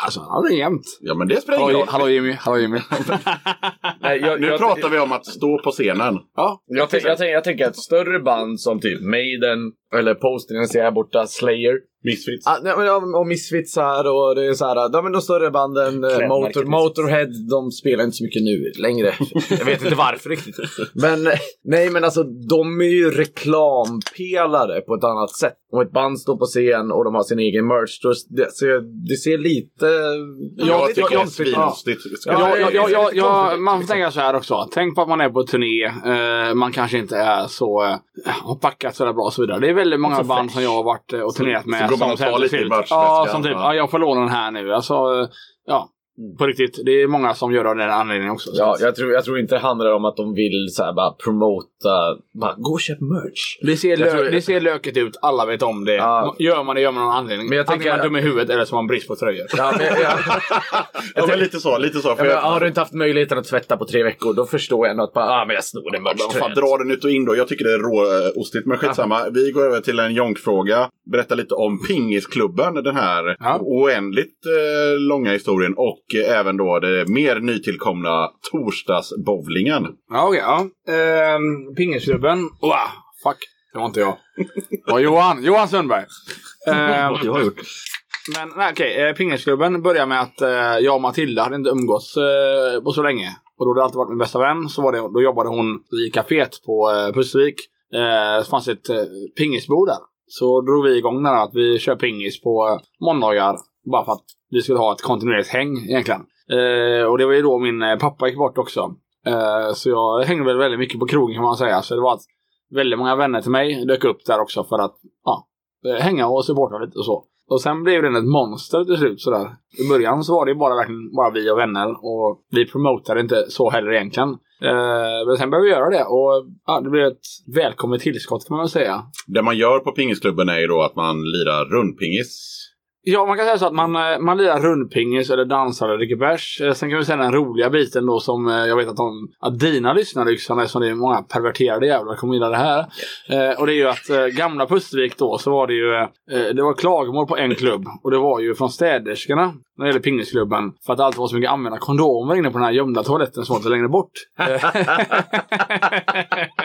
Alltså han hade den jämt. Ja, men det spelar ingen roll. hallå Jimmy, hallå Jimmy. (laughs) Nej, jag, Nu jag, pratar vi om att stå på scenen. Ja, Jag, tänk, jag, tänk, jag tänker att större band som typ Maiden, eller Poster, jag ser här borta, Slayer. Misfits. Ah, nej, men, ja, och Misfits här och det är så här, de, de större banden, eh, Motor. Motorhead, de spelar inte så mycket nu längre. jag vet inte varför riktigt. Men eh, nej, men alltså de är ju reklampelare på ett annat sätt. Om ett band står på scen och de har sin egen merch, då, det, ser, det ser lite... Jag lite tycker det är konstigt. man får tänka så här också. Tänk på att man är på turné. Eh, man kanske inte är så... Eh, har packat sådär bra och så vidare. Det är väldigt många Så band fresh. som jag har varit eh, och turnerat med. Som merchväskan. Ja, som typ, Ja. ja, jag får låna den här nu. Alltså, ja. På riktigt, det är många som gör det av den anledningen också. Så Ja, jag tror, jag tror inte det handlar om att de vill så här, bara promota, bara gå och köp merch. Det ser, Jag lö- det ser löket ut, alla vet om det. Ja. Gör man det gör man av någon anledning. Men jag Antingen tänker- är man dum i huvudet eller så har man brist på tröjor. Ja, men, ja, (laughs) Ja, men lite så. Lite så Ja, för men, jag, har du inte haft möjligheten att tvätta på tre veckor, då förstår jag ändå att bara, ah, men jag snor en Vad fan, merch dra den ut och in då. Jag tycker det är råostigt, men skitsamma. Vi går över till en jonkfråga. Berätta lite om Pingisklubben, den här Ja. oändligt eh, långa historien. Och eh, även då det mer nytillkomna torsdagsbowlingen. Ja, okej. ja. Ehm, Pingisklubben. Wow, fuck. Det var inte jag. Det var Johan. Johan Sundberg. Ehm, Du har gjort. men nej, okej. eh, Pingisklubben börjar med att eh, jag och Matilda hade inte umgåtts eh, på så länge. Och då hade det alltid varit min bästa vän. Så var det, då jobbade hon i kaféet på eh, Pustervik. Eh, så fanns ett eh, pingisbord där. Så drog vi igång där att vi kör pingis på eh, måndagar. Bara för att vi skulle ha ett kontinuerligt häng egentligen. Eh, och det var ju då min eh, pappa gick bort också. Eh, så jag hängde väl väldigt mycket på krogen kan man säga. Så det var att väldigt många vänner till mig dök upp där också för att ja, eh, hänga och supporta lite och så. Och sen blev den ett monster till slut sådär. I början så var det bara verkligen bara vi och vänner och vi promotade inte så heller egentligen. Eh, men sen började vi göra det och ja, det blev ett välkommet tillskott kan man väl säga. Det man gör på Pingisklubben är ju då att man lirar rundpingis. Ja, man kan säga så att man, eh, man lirar rundpingis eller dansar eller dricker bärs. Eh, sen kan vi säga den roliga biten då som eh, jag vet att, de, att dina lyssnare lyssnar eftersom det är många perverterade jävlar kommer gilla det här. Eh, och det är ju att eh, gamla Pustervik då så var det ju eh, det var klagomål på en klubb och det var ju från städerskorna när det gäller pingisklubben för att det alltid var så mycket använda kondomer inne på den här gömda toaletten som var lite längre bort. (laughs)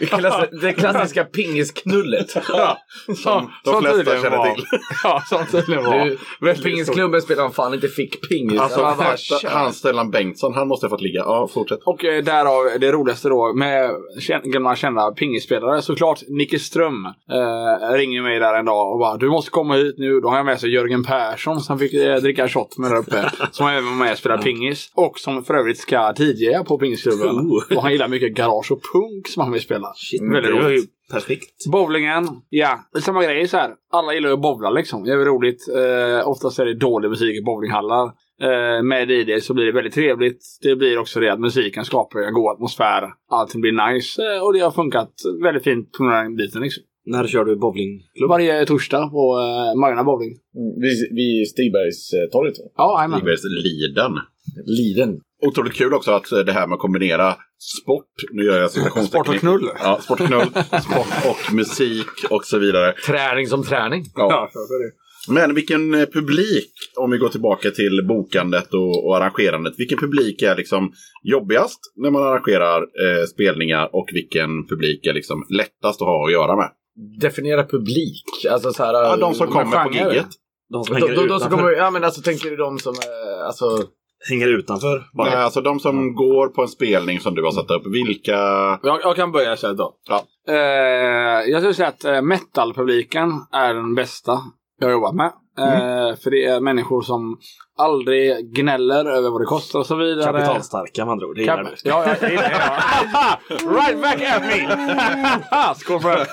Det, klass, det klassiska pingisknullet. Som de som flesta känner var. till. ja, som tydligen var. Du, pingisklubben spelar han fan inte fick pingis. Alltså, Han "Tja." han Stellan Bengtsson, han måste ha fått ligga. Ja, fortsätt. Och eh, därav det roligaste då med gamla kända pingisspelare såklart Nicke Ström eh, ringer mig där en dag och bara du måste komma hit nu. Då har jag med sig Jörgen Persson som fick eh, dricka shot med där uppe. (laughs) som även var med och spelade pingis. Och som för övrigt ska DJa på pingisklubben. Oh. Och han gillar mycket garage och punk som han vill spela. Shit, Väldigt det roligt. perfekt. Bowlingen, ja. Det samma grej så här. Alla gillar ju att bowla liksom. Det är väl roligt. Eh, oftast är det dålig musik i bowlinghallar. Eh, med DJ så blir det väldigt trevligt. Det blir också det att musiken skapar en god atmosfär. Allting blir nice. Eh, och det har funkat väldigt fint på den här biten liksom. När kör du bowlingklubb? Varje torsdag på eh, Majorna Bowling. Vid, vid Stigbergstorget. va? Ja, jajamän. Ligbergs Liden. Liden. Otroligt kul också att eh, det här med att kombinera sport, nu gör jag citationstecken. Sport och knull. Ja, sport och knull, sport och musik och så vidare. Träning som träning. Ja. Men vilken eh, publik, om vi går tillbaka till bokandet och, och arrangerandet, vilken publik är liksom jobbigast när man arrangerar eh, spelningar och vilken publik är liksom lättast att ha att göra med? Definiera publik. Alltså så här, Ja, de som kommer på giget. De som De, hänger, de, de som utanför, kommer, ja men alltså tänker du de som, eh, alltså. hänger utanför bara. Nej, alltså de som går på en spelning som du har satt upp, vilka... Jag, jag kan börja istället då. Ja. Eh, jag skulle säga att eh, metalpubliken är den bästa jag har jobbat med. Eh, för det är människor som aldrig gnäller över vad det kostar och så vidare. Kapitalstarka man tror. Det gillar Kap- du. ja, det är det. Ja. right back at me! (laughs) Skål för det.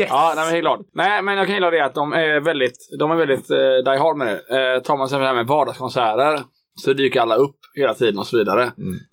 Yes! Ja, nej, men helt klart. Nej, men jag kan gilla det att de är väldigt, de är väldigt eh, die hard med det. Eh, tar man sig det här med vardagskonserter så dyker alla upp hela tiden och så vidare.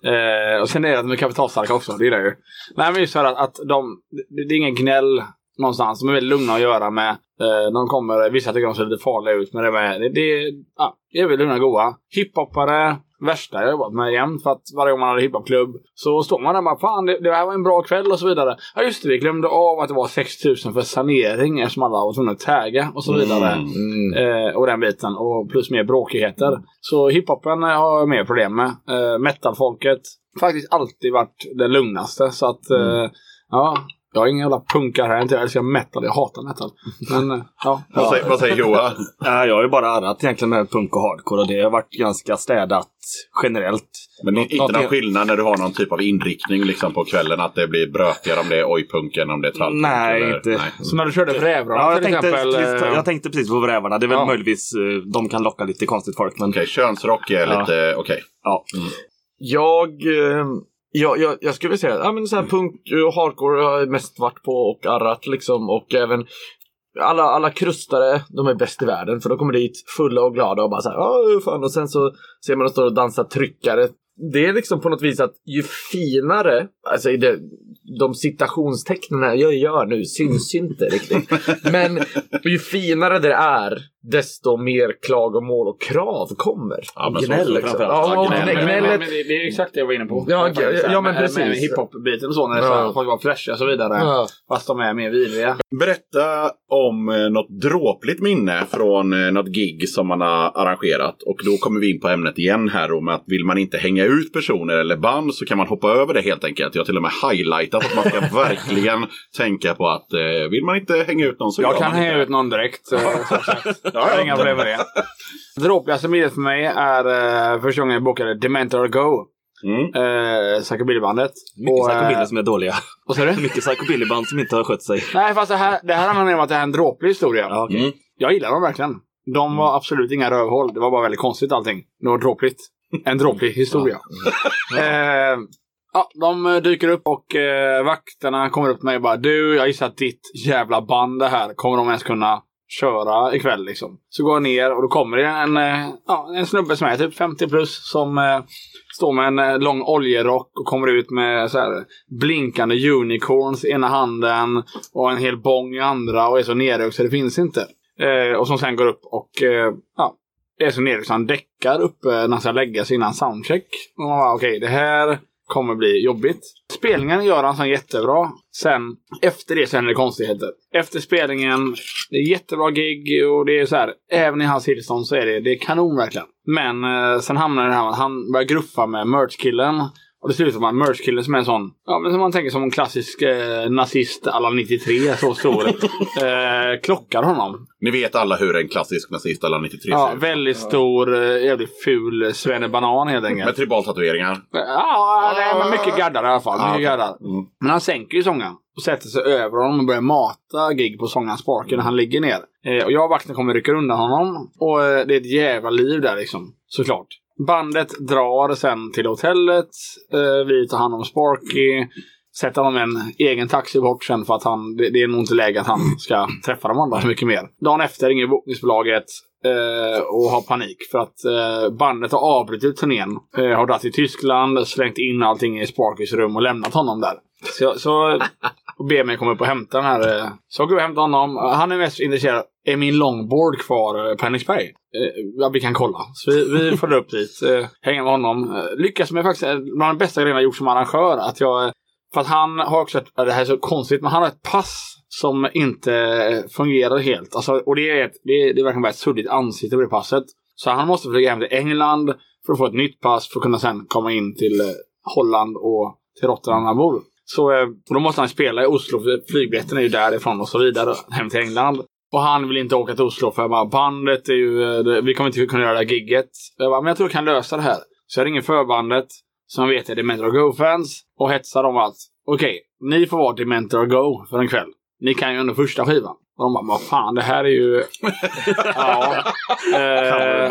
Eh, och sen är det att de är kapitalstarka också, det gillar jag ju. Nej, men just för att, att de, det, det är ingen gnäll någonstans. De är väldigt lugna att göra med. Eh, de kommer, vissa tycker de ser lite farliga ut, men det, är, det, det, ja, det är väl lugna och goa. Hiphoppare, värsta jag jobbat med jämt. För att varje gång man hade hiphopklubb så står man där och bara fan det, det här var en bra kväll och så vidare. Ja just det, vi glömde av att det var 6000 för sanering eftersom alla var tvungna att tagga och så vidare. Mm. Eh, och den biten. Och plus mer bråkigheter. Så hiphopen har jag mer problem med. Eh, metalfolket. Faktiskt alltid varit den lugnaste. Så att eh, ja. Jag är ingen jävla punkare här inte. Jag älskar metal. Jag hatar metal. Men eh, ja. (laughs) Vad säger, vad säger Johan? Ja, jag har ju bara arrat egentligen med punk och hardcore och det har varit ganska städat generellt. Men Nå- inte någon skillnad när du har någon typ av inriktning liksom på kvällen? Att det blir brötigare om det är oj-punk än om det är trallpunk? Nej, eller? inte. Så när du körde Vrävran Ja, jag, till tänkte, exempel. precis, eh, jag tänkte precis på Vrävarna. Det är väl Ja. möjligtvis eh, de kan locka lite konstigt folk. Men Okej, könsrock är Ja. lite okej. ja. Jag, eh, jag, jag, jag skulle vilja säga ja, men så här punk och hardcore har jag mest varit på och arrat liksom. Och även alla, alla krustare, de är bäst i världen. För de kommer dit fulla och glada och bara så här, "Ja, fan. Och sen så ser man dem stå och dansa tryckare. Det är liksom på något vis att ju finare, alltså i det, de citationstecknen jag gör nu syns inte riktigt. (laughs) Men ju finare det är, desto mer klagomål och krav kommer. Ja, men så- gnäll så liksom. framförallt. Ja, gnäll. Men, men, men, gnället men det, är exakt det jag var inne på. Ja, ja, ja, men med, precis. Med hiphop-biten och så. När det Ja. folk var flashiga och så vidare. Ja. Fast de är mer vidriga. Berätta om eh, något dråpligt minne från eh, något gig som man har arrangerat. Och då kommer vi in på ämnet igen här om att vill man inte hänga ut personer eller band så kan man hoppa över det helt enkelt. Jag har till och med highlightat att man ska (laughs) verkligen tänka på att eh, vill man inte hänga ut någon så Jag kan man hänga inte. ut någon direkt. Jag har ja. inga problem med det. Det dråpligaste minnet för mig är uh, första gången jag bokade Dementor Go. Mm. Uh, Psychobilly-bandet. Mycket Och, eh, psychobilly som är dåliga. Vad sa du? (laughs) Mycket psychobilly-band som inte har skött sig. Nej, fast det här, det här handlar om att det är en dråplig historia. Ja, okej. Mm. Jag gillar dem verkligen. De var absolut inga rövhål. Det var bara väldigt konstigt allting. Det var dråpligt. En dråplig historia. (laughs) eh, ja, de dyker upp och eh, vakterna kommer upp till mig och bara Du, jag gissar att ditt jävla band det här kommer de ens kunna köra ikväll liksom. Så går jag ner och då kommer det en, eh, ja, en snubbe som är typ 50 plus som eh, står med en eh, lång oljerock och kommer ut med så här blinkande unicorns i ena handen och en hel bong i andra och är så nerökt så det finns inte. Eh, och som sen går upp och eh, ja, är så nerökt så han däckar uppe eh, när han ska lägga sig innan soundcheck. Och man bara okej, det här kommer bli jobbigt. Spelningen gör han sen jättebra. Sen efter det så händer det konstigheter. Efter spelningen, det är jättebra gig och det är så här, även i hans tillstånd så är det, det är kanon verkligen. Men eh, sen hamnar det här att han börjar gruffa med merch-killen. Och det slutar med att merch-killen som är en sån, ja men som man tänker som en klassisk eh, nazist alla 93, så stor. (laughs) eh, klockar honom. Ni vet alla hur en klassisk nazist alla 93 Ja, ser ut. väldigt stor, eh, jävligt ful svennebanan helt enkelt. Med tribaltatueringar. Ja, nej, men mycket gaddar i alla fall. Ja, Mycket okej. gaddar. Mm. Men han sänker ju sångaren och sätter sig över honom och börjar mata gig på sångarens sparken när han ligger ner. Eh, och jag och vakten kommer rycka undan honom. Och eh, det är ett jävla liv där liksom. Såklart. Bandet drar sen till hotellet. Eh, vi tar hand om Sparky. Sätter honom en egen taxi bort sen för att han, det, det är nog inte läge att han ska träffa de andra så mycket mer. Dagen efter ringer bokningsbolaget eh, och har panik för att eh, bandet har avbrutit turnén. Eh, har dragit till Tyskland, slängt in allting i Sparkys rum och lämnat honom där. Så, jag- så och ber mig komma upp och hämta den här. eh, Så jag vi och hämtar honom. Han är mest intresserad. Är min longboard kvar eh, på Henriksberg? Eh, Ja, vi kan kolla. Så vi, vi (laughs) följer upp dit. Eh, hänger med honom. Eh, lyckas med faktiskt eh, bland de bästa grejerna jag gjort som arrangör. Att jag, eh, för att han har också ett, det här är så konstigt, men han har ett pass som inte eh, fungerar helt. Alltså, och det är, ett, det, är, det är verkligen bara ett suddigt ansikte på det passet. Så han måste flyga hem till England för att få ett nytt pass för att kunna sen komma in till eh, Holland och till Rotterdam han bor. Så eh, då måste han spela i Oslo, för flygbiljetten är ju därifrån och så vidare, hem till England. Och han vill inte åka till Oslo för jag bara, bandet är ju, eh, det, vi kommer inte kunna göra det här gigget. Jag bara, men jag tror jag kan lösa det här. Så jag ringer förbandet, som vet är Dementor Go-fans, och hetsar dem allt. Okej, ni får vara Dementor Go för en kväll. Ni kan ju under första skivan. Och de bara, vad fan det här är ju... (laughs) ja. Eh,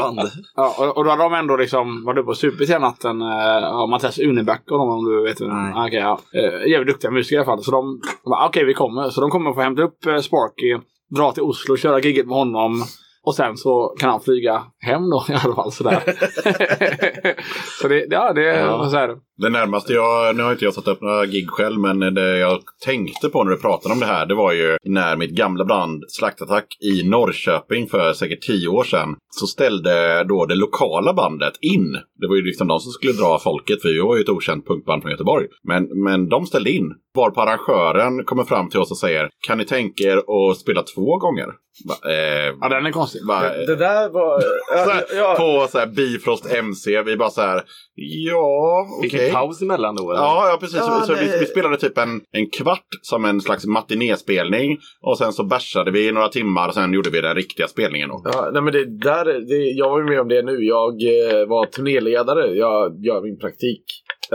ja och, och då hade de ändå liksom varit uppe och supit hela natten. Eh, Mattias Uneback och de om du vet. Nej. Ah, Okej, ja. Eh, jävligt duktiga musiker i alla fall. Så de de okej vi kommer. Så de kommer få hämta upp eh, Sparky, dra till Oslo, och köra gigget med honom. Och sen så kan han flyga hem då (laughs) i alla fall sådär. (laughs) så det, ja, det Ja. var så här. Det närmaste jag, nu har inte jag satt upp några gig själv, men det jag tänkte på när du pratade om det här, det var ju när mitt gamla band Slaktattack i Norrköping för säkert tio år sedan, så ställde då det lokala bandet in. Det var ju liksom de som skulle dra folket, för vi var ju ett okänt punkband från Göteborg. Men, men de ställde in. Varpå arrangören kommer fram till oss och säger, kan ni tänka er att spela två gånger? Va, eh, Ja, den är konstig. va, Det där var... (laughs) så här, ja, På så här Bifrost MC, vi bara så här, ja, okej. Fick en paus emellan då? eller? Ja, ja precis. Ja, så vi, vi spelade typ en, en kvart som en slags matinéspelning. Och sen så bärsade vi i några timmar och sen gjorde vi den riktiga spelningen. Då. Ja, nej men det där, det, jag var ju med om det nu. Jag eh, var turnéledare. Jag gör min praktik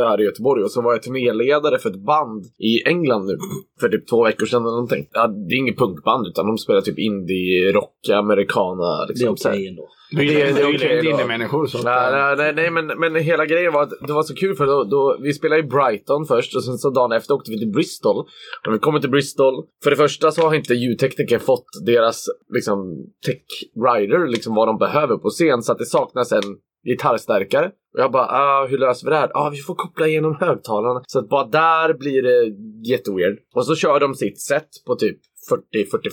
här i Göteborg och så var jag turnéledare för ett band i England nu. För typ två veckor sedan eller någonting. Ja, det är inget punkband utan de spelar typ indie, rock, americana. Det är Liksom, så här. okej ändå. Det är, det är det är, okej inte då. indie-människor. Så Nej, nej, nej, nej men, men hela grejen var att det var så kul för då, då vi spelade i Brighton först och sen så dagen efter åkte vi till Bristol. Och när vi kommer till Bristol, för det första så har inte ljudtekniker fått deras liksom tech rider, liksom vad de behöver på scen så att det saknas en gitarrstärkare. Och jag bara, ah, hur löser vi det här? Ah, vi får koppla igenom högtalarna. Så att bara där blir det jätteweird. Och så kör de sitt set på typ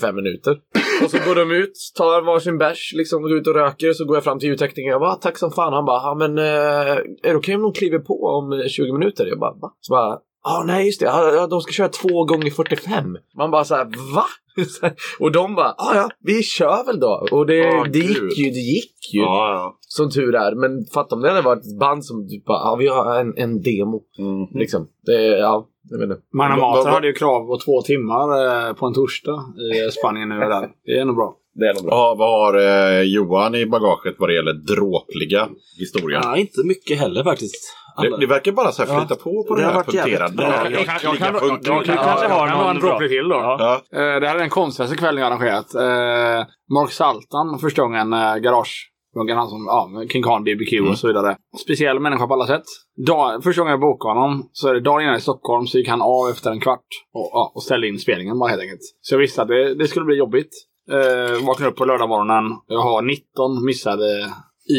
40-45 minuter. Och så går de ut, tar varsin bärs, liksom går ut och röker. Så går jag fram till ljudteknikern och bara, ah, tack som fan. Han bara, ja men eh, är det okej om de kliver på om 20 minuter? Jag bara, va? Så bara, Ja, nej just det. Ja, de ska köra två gånger 45. Man bara så här, va? (laughs) Och de bara, ja ja, vi kör väl då. Och det, Ja, det gick ju, det gick ju. Ja, ja. Som tur är. Men fatta om det hade varit ett band som typ bara, ja vi har en, en demo. Mm. Liksom. Det, ja, jag vet inte. Mana Va- va- Mater va- hade ju krav på två timmar eh, på en torsdag i Spanien nu och där. Det är nog bra. Det är nog bra. Ja, vad har eh, Johan i bagaget vad det gäller dråpliga historier? Ja, inte mycket heller faktiskt. Alla- Det, det verkar bara så här flyta på på Det har här punkterade. Jag kan- jag kan- punkliga jag punkten. kan- kanske har någon dråplig till då. Ja. Ja. Eh, Det här är den konstigaste kvällen jag arrangerat. Eh, Mark Saltan första gången eh, garage. Han som ja, King Khan, BBQ Mm. och så vidare. Speciell människa på alla sätt. Dag, första gången jag bokade honom så är det dagen innan i Stockholm så gick han av efter en kvart och, ja, och ställde in spelningen bara helt enkelt. Så jag visste att det, det skulle bli jobbigt. Eh, vaknade upp på lördagmorgonen. Jag har 19 missade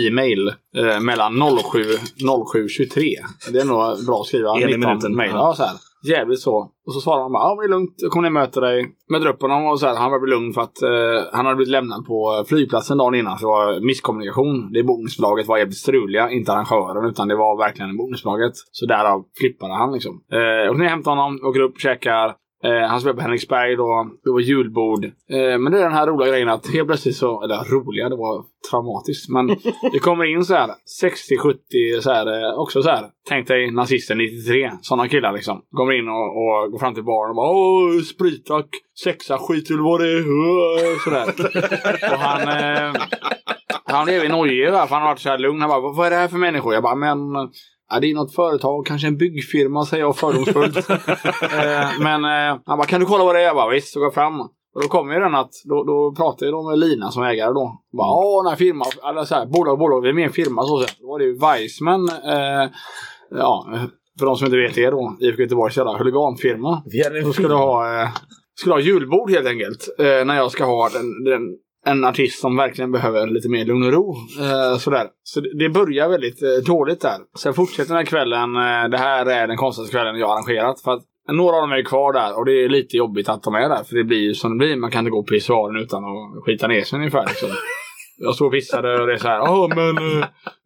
e-mail eh, mellan 07 07.23. Det är nog bra att skriva En i 19 minuten. mejl. Ja. Så här. Jävligt så. Och så svarar han bara, ja det är lugnt, jag kommer ner och möter dig. Möter upp honom och så här, han var lugn för att eh, han hade blivit lämnad på flygplatsen dagen innan. För det var misskommunikation. Det bokningsbolaget var jävligt struliga, inte arrangören utan det var verkligen bokningsbolaget. Så därav flippade han liksom. Eh, åker ner och hämtar honom, åker upp, käkar. Eh, han spelade på Henriksberg då. Det var julbord. Eh, men det är den här roliga grejen att helt plötsligt så, eller roliga, det var traumatiskt. Men det kommer in så här 60-70 så här, eh, också så här. Tänk dig nazisten 93. Sådana killar liksom. Kommer in och, och går fram till baren och bara Åh, sprit tack. Sexa, skit eller vad det är. Sådär. och han... Eh, han blev nojig för han har varit så här lugn. Han bara, vad är det här för människor? Jag bara, men... Ja, det är något företag, kanske en byggfirma säger jag fördomsfullt. (laughs) eh, men eh, han bara, kan du kolla vad det är? Jag bara, visst, så går jag fram. Och då kommer ju den att, då, då pratar jag med Lina som ägare då. Bara, åh den här firman, eller så här, bolag, bolag, vi är med i en firma. Så, så. Då var det ju Weissman, eh, ja, för de som inte vet det då, IFK Göteborgs jävla huliganfirma. Vi hade en Då skulle ha, eh, skulle ha julbord helt enkelt. Eh, när jag ska ha den, den, en artist som verkligen behöver lite mer lugn och ro. Eh, sådär. Så det, börjar väldigt eh, dåligt där. Sen fortsätter den här kvällen. Eh, det här är den konstigaste kvällen jag har arrangerat. För att några av dem är kvar där och det är lite jobbigt att de är där. För det blir ju som det blir. Man kan inte gå på pissoaren utan att skita ner sig ungefär. Liksom. (laughs) Jag står och pissade och det är så här. Ja men eh,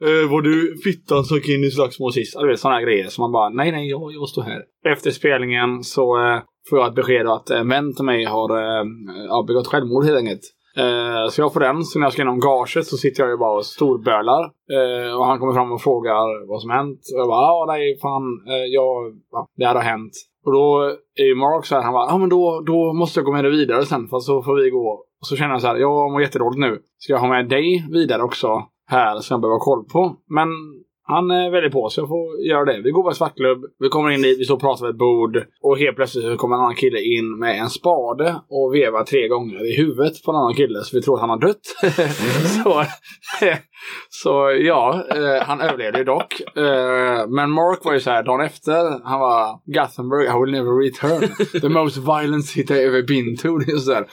eh, var du fittan som gick in i slagsmål sist? Du vet sådana grejer. Så man bara nej nej jag, jag står här. Efter spelningen så eh, får jag ett besked att en vän till mig har eh, begått självmord helt enkelt. Eh, så jag får den. Så när jag ska inom gaget så sitter jag ju bara och storbölar. Eh, och han kommer fram och frågar vad som hänt. Och jag bara ja nej fan eh, jag, ja, det här har hänt. Och då är ju Mark så här, han bara, ja men då, då måste jag gå med dig vidare sen för så får vi gå. Och så känner jag så här, jag mår jättedåligt nu. Ska jag ha med dig vidare också här som jag behöver ha koll på? Men han är väldigt på sig att få göra det. Vi går på en svartklubb, vi kommer in dit, vi står och pratar vid ett bord och helt plötsligt så kommer en annan kille in med en spade och vevar tre gånger i huvudet på en annan kille så vi tror att han har dött. (laughs) så, (laughs) så ja, eh, han överlevde ju dock. Eh, men Mark var ju så här dagen efter, han var Gothenburg, I will never return. The most violent city I ever been to. Det är så där.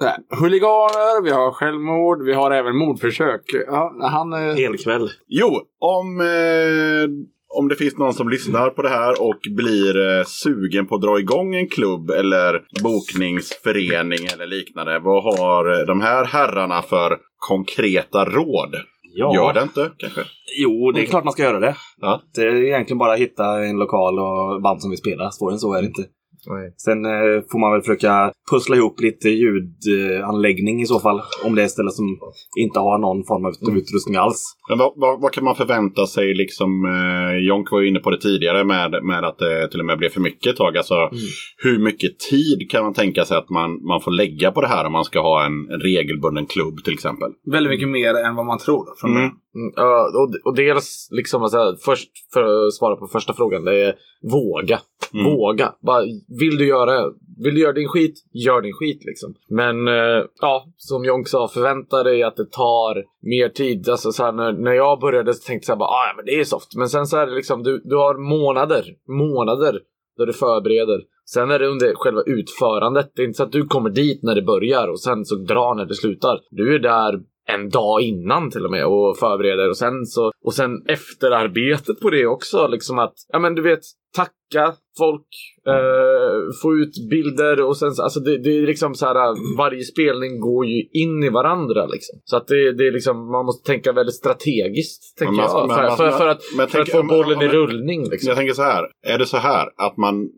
Nej, Huliganer, vi har självmord, vi har även mordförsök. Ja, han... eh, Helkväll. Jo, om, eh, om det finns någon som lyssnar på det här och blir eh, sugen på att dra igång en klubb eller bokningsförening eller liknande. Vad har de här herrarna för konkreta råd? Ja. Gör det inte kanske? Jo, det är klart man ska göra det. Ja. Det är egentligen bara att hitta en lokal och band som vill spela. Svårare än så är det inte. Nej. Sen eh, får man väl försöka pussla ihop lite ljudanläggning i så fall. Om det är ställen som inte har någon form av utrustning alls. Men vad, vad, vad kan man förvänta sig? Liksom, eh, Jonk var ju inne på det tidigare med, med att det till och med blev för mycket ett tag. Alltså, Hur mycket tid kan man tänka sig att man, man får lägga på det här om man ska ha en, en regelbunden klubb till exempel? Väldigt mycket mer än vad man tror. Från Mm. Mm, ja, och, och dels, liksom, alltså, först för att svara på första frågan, det är våga. Mm. Våga. Bara, vill du göra vill du göra din skit, gör din skit liksom. Men eh, ja, som Jonk sa, förvänta dig att det tar mer tid. Alltså, så här, när, när jag började så tänkte jag bara, ah, ja men det är soft. Men sen så är det liksom, du, du har månader, månader där du förbereder. Sen är det under själva utförandet. Det är inte så att du kommer dit när det börjar och sen så drar när det slutar. Du är där en dag innan till och med och förbereder och sen så och sen efterarbetet på det också liksom att ja men du vet tacka folk eh, få ut bilder och sen så- alltså det, det är liksom så här varje spelning går ju in i varandra liksom så att det, det är liksom man måste tänka väldigt strategiskt tänker man- jag men- för, för, för att, men för att tänk- få men- bollen i men- rullning liksom. Jag tänker så här. Är det så här att man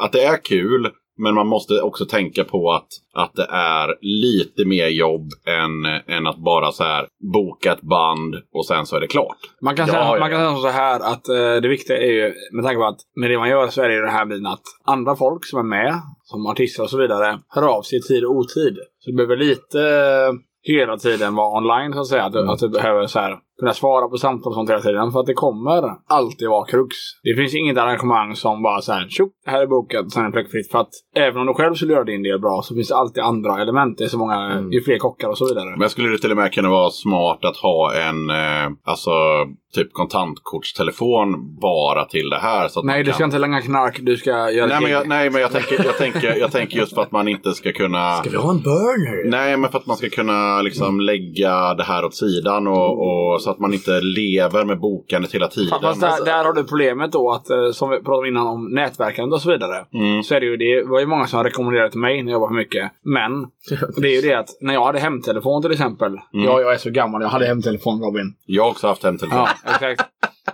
att det är kul men man måste också tänka på att, att det är lite mer jobb än, än att bara så här boka ett band och sen så är det klart. Man kan, Ja, säga, ja, man kan säga så här att eh, det viktiga är ju, med tanke på att med det man gör så är det ju den här biten att andra folk som är med, som artister och så vidare, hör av sig i tid och otid. Så du behöver lite eh, hela tiden vara online så att säga. Att, du- att du behöver så här, kunna svara på samtal och sånt hela tiden. För att det kommer alltid vara krux. Det finns inget arrangemang som bara så här, tjopp, här är bokat, sen är det fläckfritt. För att även om du själv skulle göra din del bra så finns det alltid andra element. Det är så många, ju fler kockar och så vidare. Men skulle det till och med kunna vara smart att ha en eh, alltså typ kontantkortstelefon bara till det här? Så Nej, du kan... ska inte langa knark, du ska göra Nej men, jag, nej, men jag, tänker, jag, tänker, jag tänker just för att man inte ska kunna... Ska vi ha en burner? Nej, men för att man ska kunna liksom lägga det här åt sidan och, och så att man inte lever med bokandet hela tiden. Fast där, där har du problemet då att, eh, som vi pratade om innan om nätverkande och så vidare. Mm. Så är det ju det var ju många som rekommenderade till mig när jag var för mycket. Men (laughs) det är ju det att när jag hade hemtelefon till exempel. Mm. Ja, jag är så gammal. Jag hade hemtelefon Robin. Jag har också haft hemtelefon. Ja, exakt.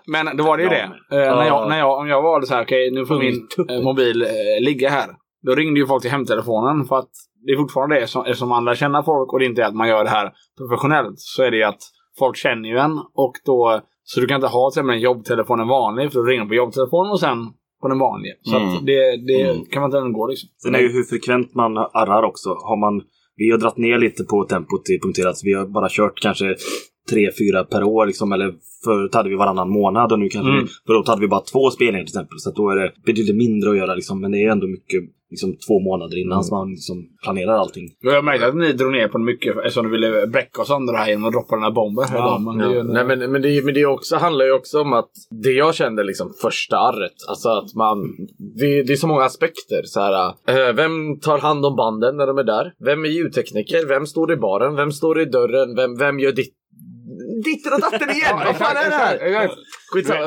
Men då var det ju det. Eh, när jag, när jag, om jag valde så här, okej nu får min eh, mobil eh, ligga här. Då ringde ju folk till hemtelefonen för att det är fortfarande det som, eftersom man lär känna folk och det inte är att man gör det här professionellt. Så är det ju att folk känner ju en och då så du kan inte ha till exempel en jobbtelefon en vanlig för då ringer på jobbtelefonen och sen på den vanliga. Så Mm. det, det Mm. kan man inte undgå liksom. Sen är ju hur frekvent man arrar också. Har man, vi har dragit ner lite på tempot i punkterat. Vi har bara kört kanske tre, fyra per år. Liksom, eller förut hade vi varannan månad och nu kanske Mm. vi, förut hade vi bara två spelningar till exempel. Så då är det betydligt mindre att göra. Liksom, men det är ändå mycket liksom, två månader innan så man liksom, planerar allting. Jag har märkt att ni drog ner på det mycket eftersom du ville bräcka oss andra här genom att droppa den här bomben. hela dagen. Men det Ja. Nej, men, men, det, men det är också, handlar ju också om att det jag kände liksom första arret, alltså att man, det, det är så många aspekter. Så här, eh, vem tar hand om banden när de är där? Vem är ljudtekniker? Vem står i baren? Vem står i dörren? Vem, vem gör ditt Ditten och datten igen! Ja, Vad fan är det här? Skitsamma.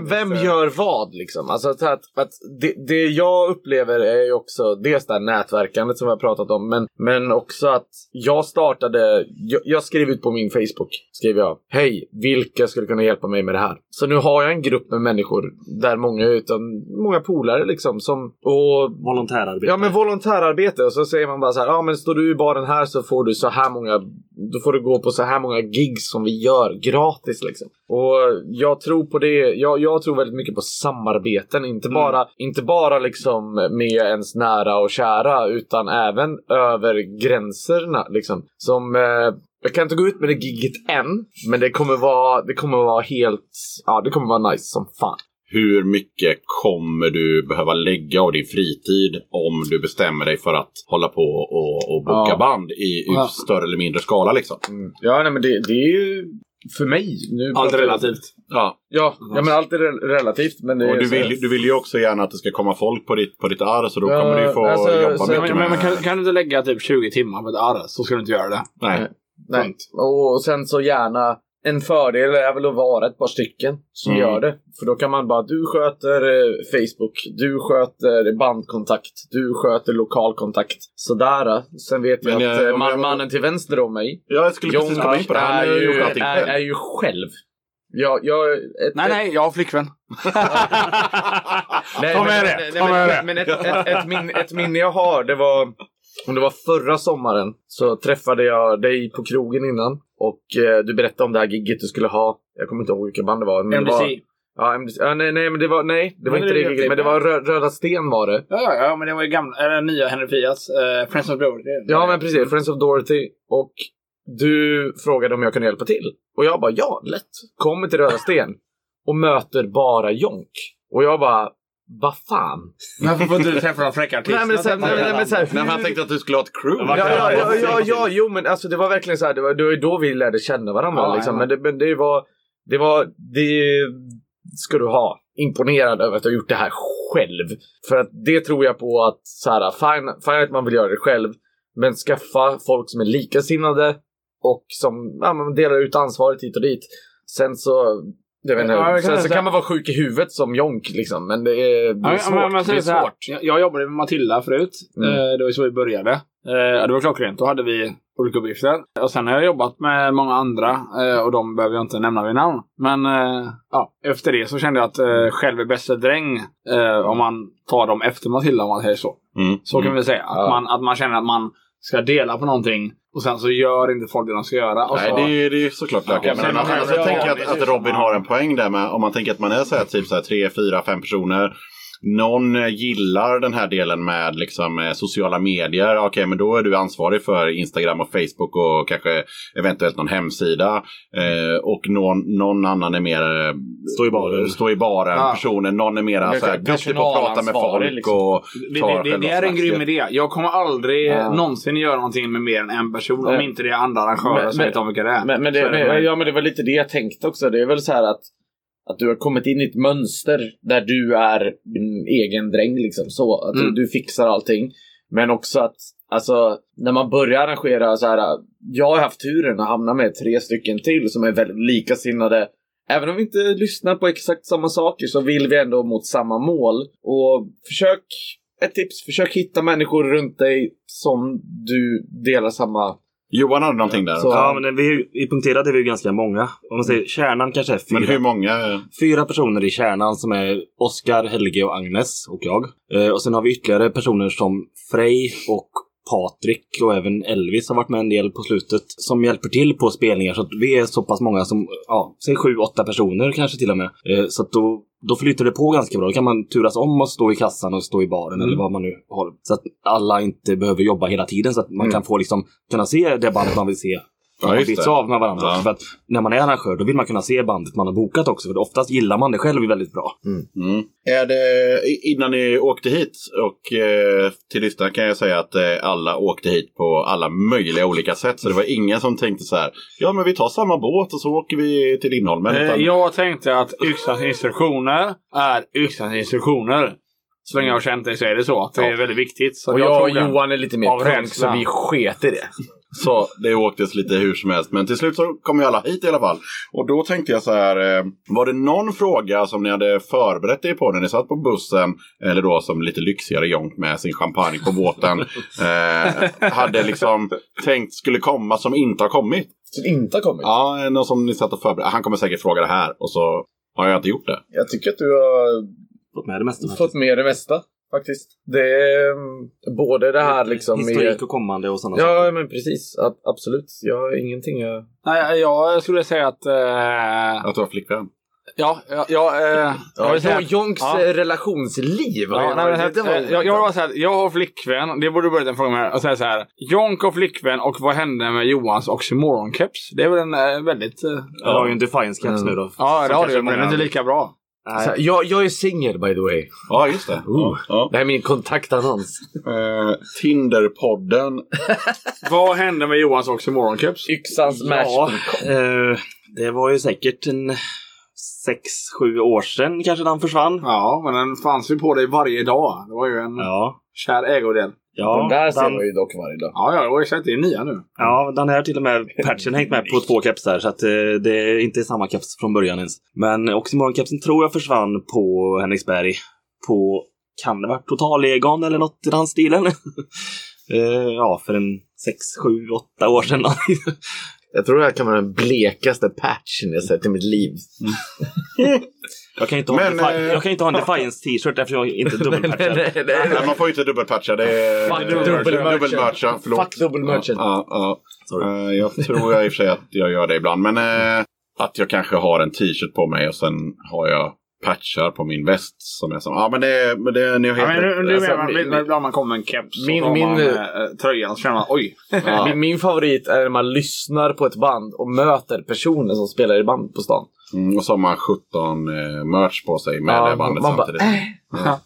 Vem- gör vad liksom? Alltså att, att, att det, det jag upplever är ju också dels det här nätverkandet som vi har pratat om, men, men också att jag startade, jag, jag skrev ut på min Facebook, skrev jag, hej, vilka skulle kunna hjälpa mig med det här? Så nu har jag en grupp med människor där många utan många polare liksom som, och Volontärarbete. Ja men volontärarbete och så säger man bara så här, ja men står du i baren här så får du så här många, då får du gå på så här många gigs som vi gör gratis liksom. Och jag tror på det, jag, jag tror väldigt mycket på samarbeten, inte bara, inte bara liksom med ens nära och kära utan även över gränserna liksom. Som, eh, Jag kan inte gå ut med det gigget än, men det kommer vara, det kommer vara helt... Ja, det kommer vara nice som fan. Hur mycket kommer du behöva lägga av din fritid om du bestämmer dig för att hålla på och, och boka Ja. band i Ja. större eller mindre skala liksom? Ja, nej men det, det är ju för mig. Nu Allt jag- relativt. Ja. Ja, ja, men allt är re- relativt. Men är Och du vill, du vill ju också gärna att det ska komma folk på ditt, på ditt arr så då Ja, kommer du ju få alltså, jobba så- mycket Men, men, med... men kan, kan du inte lägga typ 20 timmar på ett arr så ska du inte göra det. Nej. Nej. Och sen så gärna en fördel är väl att vara ett par stycken som Mm. gör det. För då kan man bara, du sköter eh, Facebook, du sköter bandkontakt, du sköter lokalkontakt. Sådär. eh. Sen vet jag Men, att eh, man, jag- mannen till vänster om mig, Ja, jag skulle precis komma in på det. Han är, ju är, själv. är ju själv. Jag, jag, ett, Nej, nej, jag har flickvän. (laughs) Nej, Ta med men, det, nej, ta men, med det. men ett, ett, ett, min, ett minne jag har, det var om det var förra sommaren så träffade jag dig på krogen innan och eh, du berättade om det här gigget du skulle ha. Jag kommer inte ihåg vilka band det var. Men Det var, MDC. ja, MDC. Ja, nej, nej, men det var, nej, det var Men inte det det det- Men det var Rö Röda Sten var det. Ja, ja, men det var ju gamla, eller nya Henry Fias. Uh, Friends of Glory. Ja, men precis. Friends of Dorothy. Och du frågade om jag kunde hjälpa till. Och jag bara, ja, lätt. Kommer till Röda Sten och möter bara Jonk. Och jag bara, vad fan? Men får du träffa de fräcka artisterna? Nej, men så här- nej, nej, men så här, Nej, men han tänkte att du skulle ha ett crew. Ja, ja, ja, ja, ja, jo men alltså det var verkligen så här, det var, det var då vi lärde känna varandra Ja, liksom. ja. Men, det, men det var, det var, det ska du ha. Imponerad över att du har gjort det här själv. För att det tror jag på att så här, fine, fine att man vill göra det själv. Men skaffa folk som är likasinnade och som ja, man delar ut ansvaret hit och dit. Sen så, jag vet inte, Ja, jag kan sen så kan man vara sjuk i huvudet som Jonk liksom. Men det är, det är Ja, svårt. men, men, det är svårt. jag, jag jobbade med Matilda förut. Mm. Eh, det var så vi började. Eh, det var klockrent. Då hade vi olika uppgifter. Och sen har jag jobbat med många andra eh, och de behöver jag inte nämna vid namn. Men eh, ja, efter det så kände jag att eh, själv är bästa dräng eh, om man tar dem efter Matilda om man säger så. Mm. Så kan vi säga. Att, Ja. man, att man känner att man ska dela på någonting och sen så gör inte folk det de ska göra. Och Nej, så, det är ju det är ju såklart lökigt. Ja, men men- alltså, ja, jag tänker att, att Robin har en poäng där med om man tänker att man är så här, typ så här, tre, fyra, fem personer. Någon eh, gillar den här delen med liksom, eh, sociala medier. Okej, men då är du ansvarig för Instagram och Facebook och kanske eventuellt någon hemsida. Eh, och någon, någon annan är mer eh, Stå i baren. Stå i baren Ja. personen. Någon är mer duktig på att prata med folk. liksom. Och Det, tar det, det, det är en grym idé. Jag kommer aldrig Ja. någonsin göra någonting med mer än en person om inte det är andra arrangörer Men- som men- vet om vilka det är. Men, men, det, är det för men, ja, men det var lite det jag tänkte också. Det är väl så här att, att du har kommit in i ett mönster där du är din egen dräng. Liksom, så, att Mm. du, du fixar allting. Men också att alltså, när man börjar arrangera så här. Jag har haft turen att hamna med tre stycken till som är väldigt likasinnade. Även om vi inte lyssnar på exakt samma saker så vill vi ändå mot samma mål. Och försök, ett tips, försök hitta människor runt dig som du delar samma Johan hade någonting där. Så- Ja, men vi, i punkterad är vi ju ganska många. Om man säger kärnan kanske är fyra. Men hur många? Fyra personer i kärnan som är Oskar, Helge och Agnes och jag. Eh, och sen har vi ytterligare personer som Frej och Patrik och även Elvis har varit med en del på slutet som hjälper till på spelningar. Så att vi är så pass många som, ja, säg sju, åtta personer kanske till och med. Eh, så att då, då flyter det på ganska bra. Då kan man turas om och stå i kassan och stå i baren eller vad man nu har. Så att alla inte behöver jobba hela tiden så att man kan få liksom kunna se det bandet man vill se. Ja, byts det. av med varandra. Ja. För att när man är arrangör då vill man kunna se bandet man har bokat också. För oftast gillar man det själv väldigt bra. Mm. Är det, innan ni åkte hit och eh, till lyssnarna kan jag säga att eh, alla åkte hit på alla möjliga olika sätt. Så det var ingen som tänkte så här, ja men vi tar samma båt och så åker vi till Lindholmen. Eh, Utan, Jag tänkte att yxans instruktioner är yxans instruktioner. Så länge jag har känt dig så är det så. Att det är väldigt viktigt. Så Och jag, jag och. Johan är lite mer rädsla. så vi sket i det. Så det åktes lite hur som helst. Men till slut så kom ju alla hit i alla fall. Och då tänkte jag så här, eh, var det någon fråga som ni hade förberett er på när ni satt på bussen? Eller då som lite lyxigare jonk med sin champagne på båten. (laughs) eh, hade liksom tänkt skulle komma som inte har kommit. Som inte har kommit. Ja, någon som ni satt och förberedde. Han kommer säkert fråga det här och så har jag inte gjort det. Jag tycker att du har Fått med det mesta. fått med det mesta. Faktiskt. Det är mm, både det här liksom med... Historik och kommande och sådana Ja, men precis. A- absolut. Jag har ingenting jag... Nej, jag skulle säga att... Eh, Att du har flickvän. Ja, ja, ja, eh, jag vill säga... Ja, Jonks Ja. eh, relationsliv. Ja, nej, men, det var- jag, jag bara säga att jag har flickvän, det borde du börja en fråga med, och säga så här. Jonk har flickvän och vad hände med Johans oxymoron-keps? Det är väl en eh, väldigt... Eh, Jag har ju en Defiance caps nu då. ja, det har du, men den är inte lika bra. Så här, jag, jag är singel by the way. Ja, just det. Ja, ja. Det här är min kontaktannons. Eh, Tinderpodden. (laughs) vad hände med Johans oxymoron-keps? Yxans Ja, eh, det var ju säkert en sex, sju år sedan kanske den försvann. Ja, men den fanns ju på dig varje dag. Det var ju en Ja. kär ägodel. Ja, Den där ser den, man ju dock varje dag. Ja, ja, det var exakt. Det är nya nu. ja, den här till och med (laughs) patchen hängt med på två kepsar så att eh, det är inte samma keps från början ens. Men Oxymoron-kepsen tror jag försvann på Henriksberg på, kan det vara Totallegon eller något i den stilen? (laughs) eh, ja, för en sex, sju, åtta år sedan. (laughs) Jag tror det här kan vara den blekaste patchen jag sett i mitt liv. jag, kan inte ha en Men, Defi- eh, jag kan inte ha en Defiance t-shirt eftersom jag inte (laughs) dubbelpatchad. Nej, man får ju inte dubbelpatcha. Det är Fuck dubbelmercha. Förlåt. Fuck dubbelmerchen. Ja, ja, Sorry. ja. Eh, jag tror jag i och för sig att jag gör det ibland. Men eh, att jag kanske har en t-shirt på mig och sen har jag patchar på min väst som är som... Ja, men det, men det ni har Ja, helt men rätt. nu, Alltså, menar man, min- min, ibland man kommer en keps min- och min- man eh, tröjan så känner man oj. Ja. (laughs) Min, min favorit är när man lyssnar på ett band och möter personer som spelar i band på stan. Mm, och så har man 17 eh, merch på sig med Ja, det bandet man bara, samtidigt. Ja.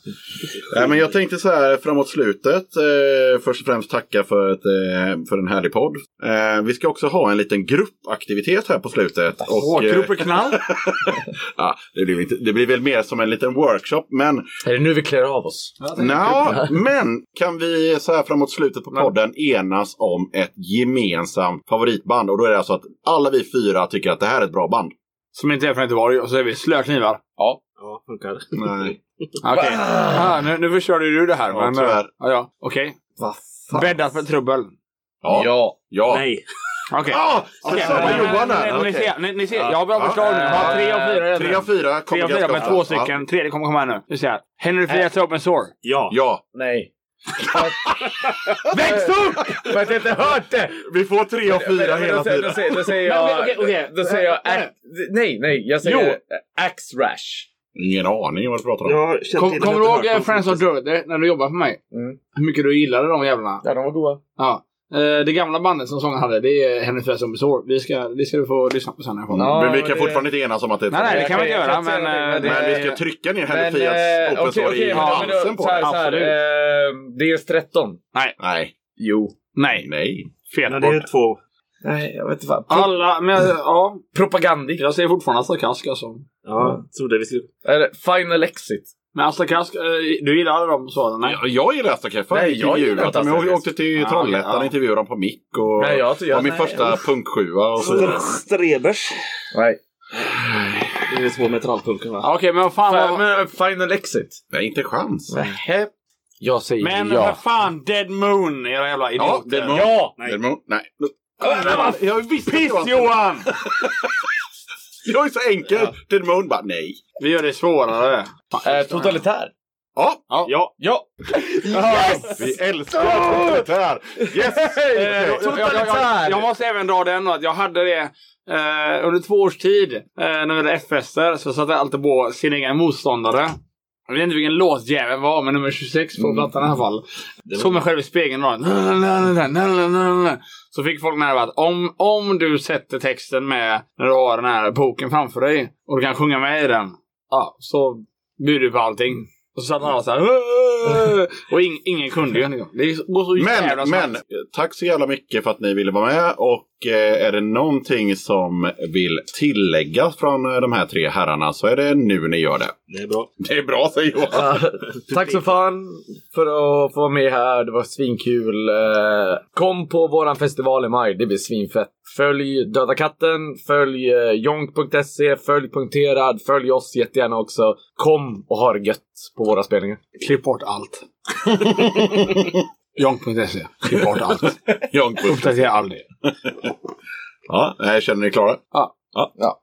Nej, men jag tänkte så här framåt slutet. Eh, först och främst tacka för, ett, eh, för en härlig podd. Eh, vi ska också ha en liten gruppaktivitet här på slutet. Åh, eh, kropp och knall. (laughs) ja, det, blir inte, det blir väl mer som en liten workshop. Men, Är det nu vi klär av oss? nja, men kan vi så här framåt slutet på podden enas om ett gemensamt favoritband? Och då är det alltså att alla vi fyra tycker att det här är ett bra band. Som inte är från Göteborg och så är vi slöknivar. Ja, funkar. Nej. (laughs) Okej. Ah, nu, nu förstörde du det här. Ja, men, tyvärr. ja, ja. Okej. Fan? Bäddat för trubbel. Ja. Ja. Ja. Nej. Okej. Ah, så Okej, sa men- Johan men- men- Ni Okej. ser, ni, ni ser, jag har bra förslag nu. Jag har tre och fyra. Tre av fyra Tre kommer och fyra ganska med ofta. två Ja. stycken. Tredje kommer komma här nu. Vi ser. Henry Frias Open Sore. Ja. Ja. Nej. (laughs) Väx upp! För att jag inte hört det! Vi får tre av fyra hela då säger- tiden. Då säger, då säger Men, jag... men. Då säger jag... Nej, nej. Jag säger Jo. Axe Rash. Ingen aning vad du pratar om. Kom, kommer du ihåg Friends of. Dirty när du jobbade för mig? Mm. Hur mycket du gillade de jävlarna? Ja, de var goda. Ja. Eh, Det gamla bandet som sången hade, det är Henry Frias Open Sore. Vi ska, det ska du få lyssna på sen. Ja, men vi men kan det- fortfarande inte enas om att det är Nej, nej, det kan vi inte göra. Men, säga eh, det, Men det- vi ska trycka ner Henry Men, Frias eh, Open Story okej, i men men då- halsen på så här, så här, Absolut. eh, DS13. Nej. Jo. nej. Nej. Fel Men det är två. Nej, jag vet inte vad. Pro- Alla, men ja. Propagandi. Jag säger fortfarande Asta Kask alltså. Ja, trodde vi skulle... Eller Final Exit. Men Asta Kask, eh, du gillade dem svaren? Nej. Ja, jag gillar Asta Keffa. Nej, jag gillar inte dem. Asta Jag åkte till Trollhättan och ja. intervjuade dem på mick. Och Nej, jag- jag- var min nej, första usch. punksjua och så vidare. Strebers. Nej. Det är svår metallpunken va? Ja, Okej, men vad fan Fa- var... Men Final Exit. Nej, inte chans. Nähä. Jag säger Men ja. vad fan, Dead Moon, era jävla idioter. Ja, Dead Moon. Ja! Dead Moon. Nej. Jag Piss Johan! (laughs) (laughs) Jag är så enkel. Dead Moon bara nej. Vi gör det svårare. Eh, totalitär. Ja, Ja. Ja. vi älskar totalitär. Yes! Eh, jag, jag, jag, jag, jag måste även dra den att jag hade det eh, under två års tid. Eh, när vi hade F-fester så satte jag alltid på sin egen motståndare. Jag vet inte vilken låt jäveln var, men nummer 26 på plattan i alla fall. Såg mig själv i spegeln och Så fick folk med att om, om du sätter texten med när du har den här boken framför dig och du kan sjunga med i den. Ja, så bjuder du på allting. Och så satt alla så här. "Åh!" Och ing, ingen kunde ju. (laughs) Det går så jävla Men, men tack så jävla mycket för att ni ville vara med. Och eh, är det någonting som vill tilläggas från eh, de här tre herrarna så är det nu ni gör det. Det är bra. Det är bra säger Johan. Eh, tack så fan för att få vara med här. Det var svinkul. Eh, kom på våran festival i maj. Det blir svinfett. Följ Döda katten, följ eh, jonk.se, följ Punkterad, följ oss jättegärna också. Kom och ha det gött på våra spelningar. Klipp bort allt. (laughs) Jonk.se. Klipp bort allt. Uppdatera aldrig. Ja, eh, känner ni klara? Ja. ja. ja.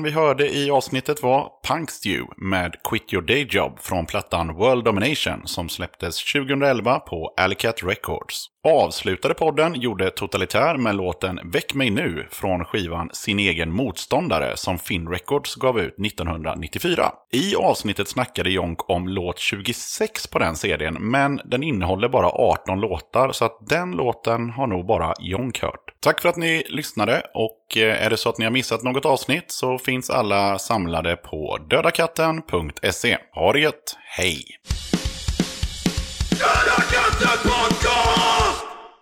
Låten vi hörde i avsnittet var Punk med Quit Your Day Job från plattan World Domination som släpptes 2011 på Alicat Records. Avslutade podden gjorde Totalitär med låten Väck mig nu från skivan Sin egen motståndare som Finn Records gav ut 1994. I avsnittet snackade Jonk om låt 26 på den CDn, men den innehåller bara 18 låtar så att den låten har nog bara Jonk hört. Tack för att ni lyssnade och eh, är det så att ni har missat något avsnitt så finns alla samlade på dödakatten.se. Ha det gött, hej! Döda katten!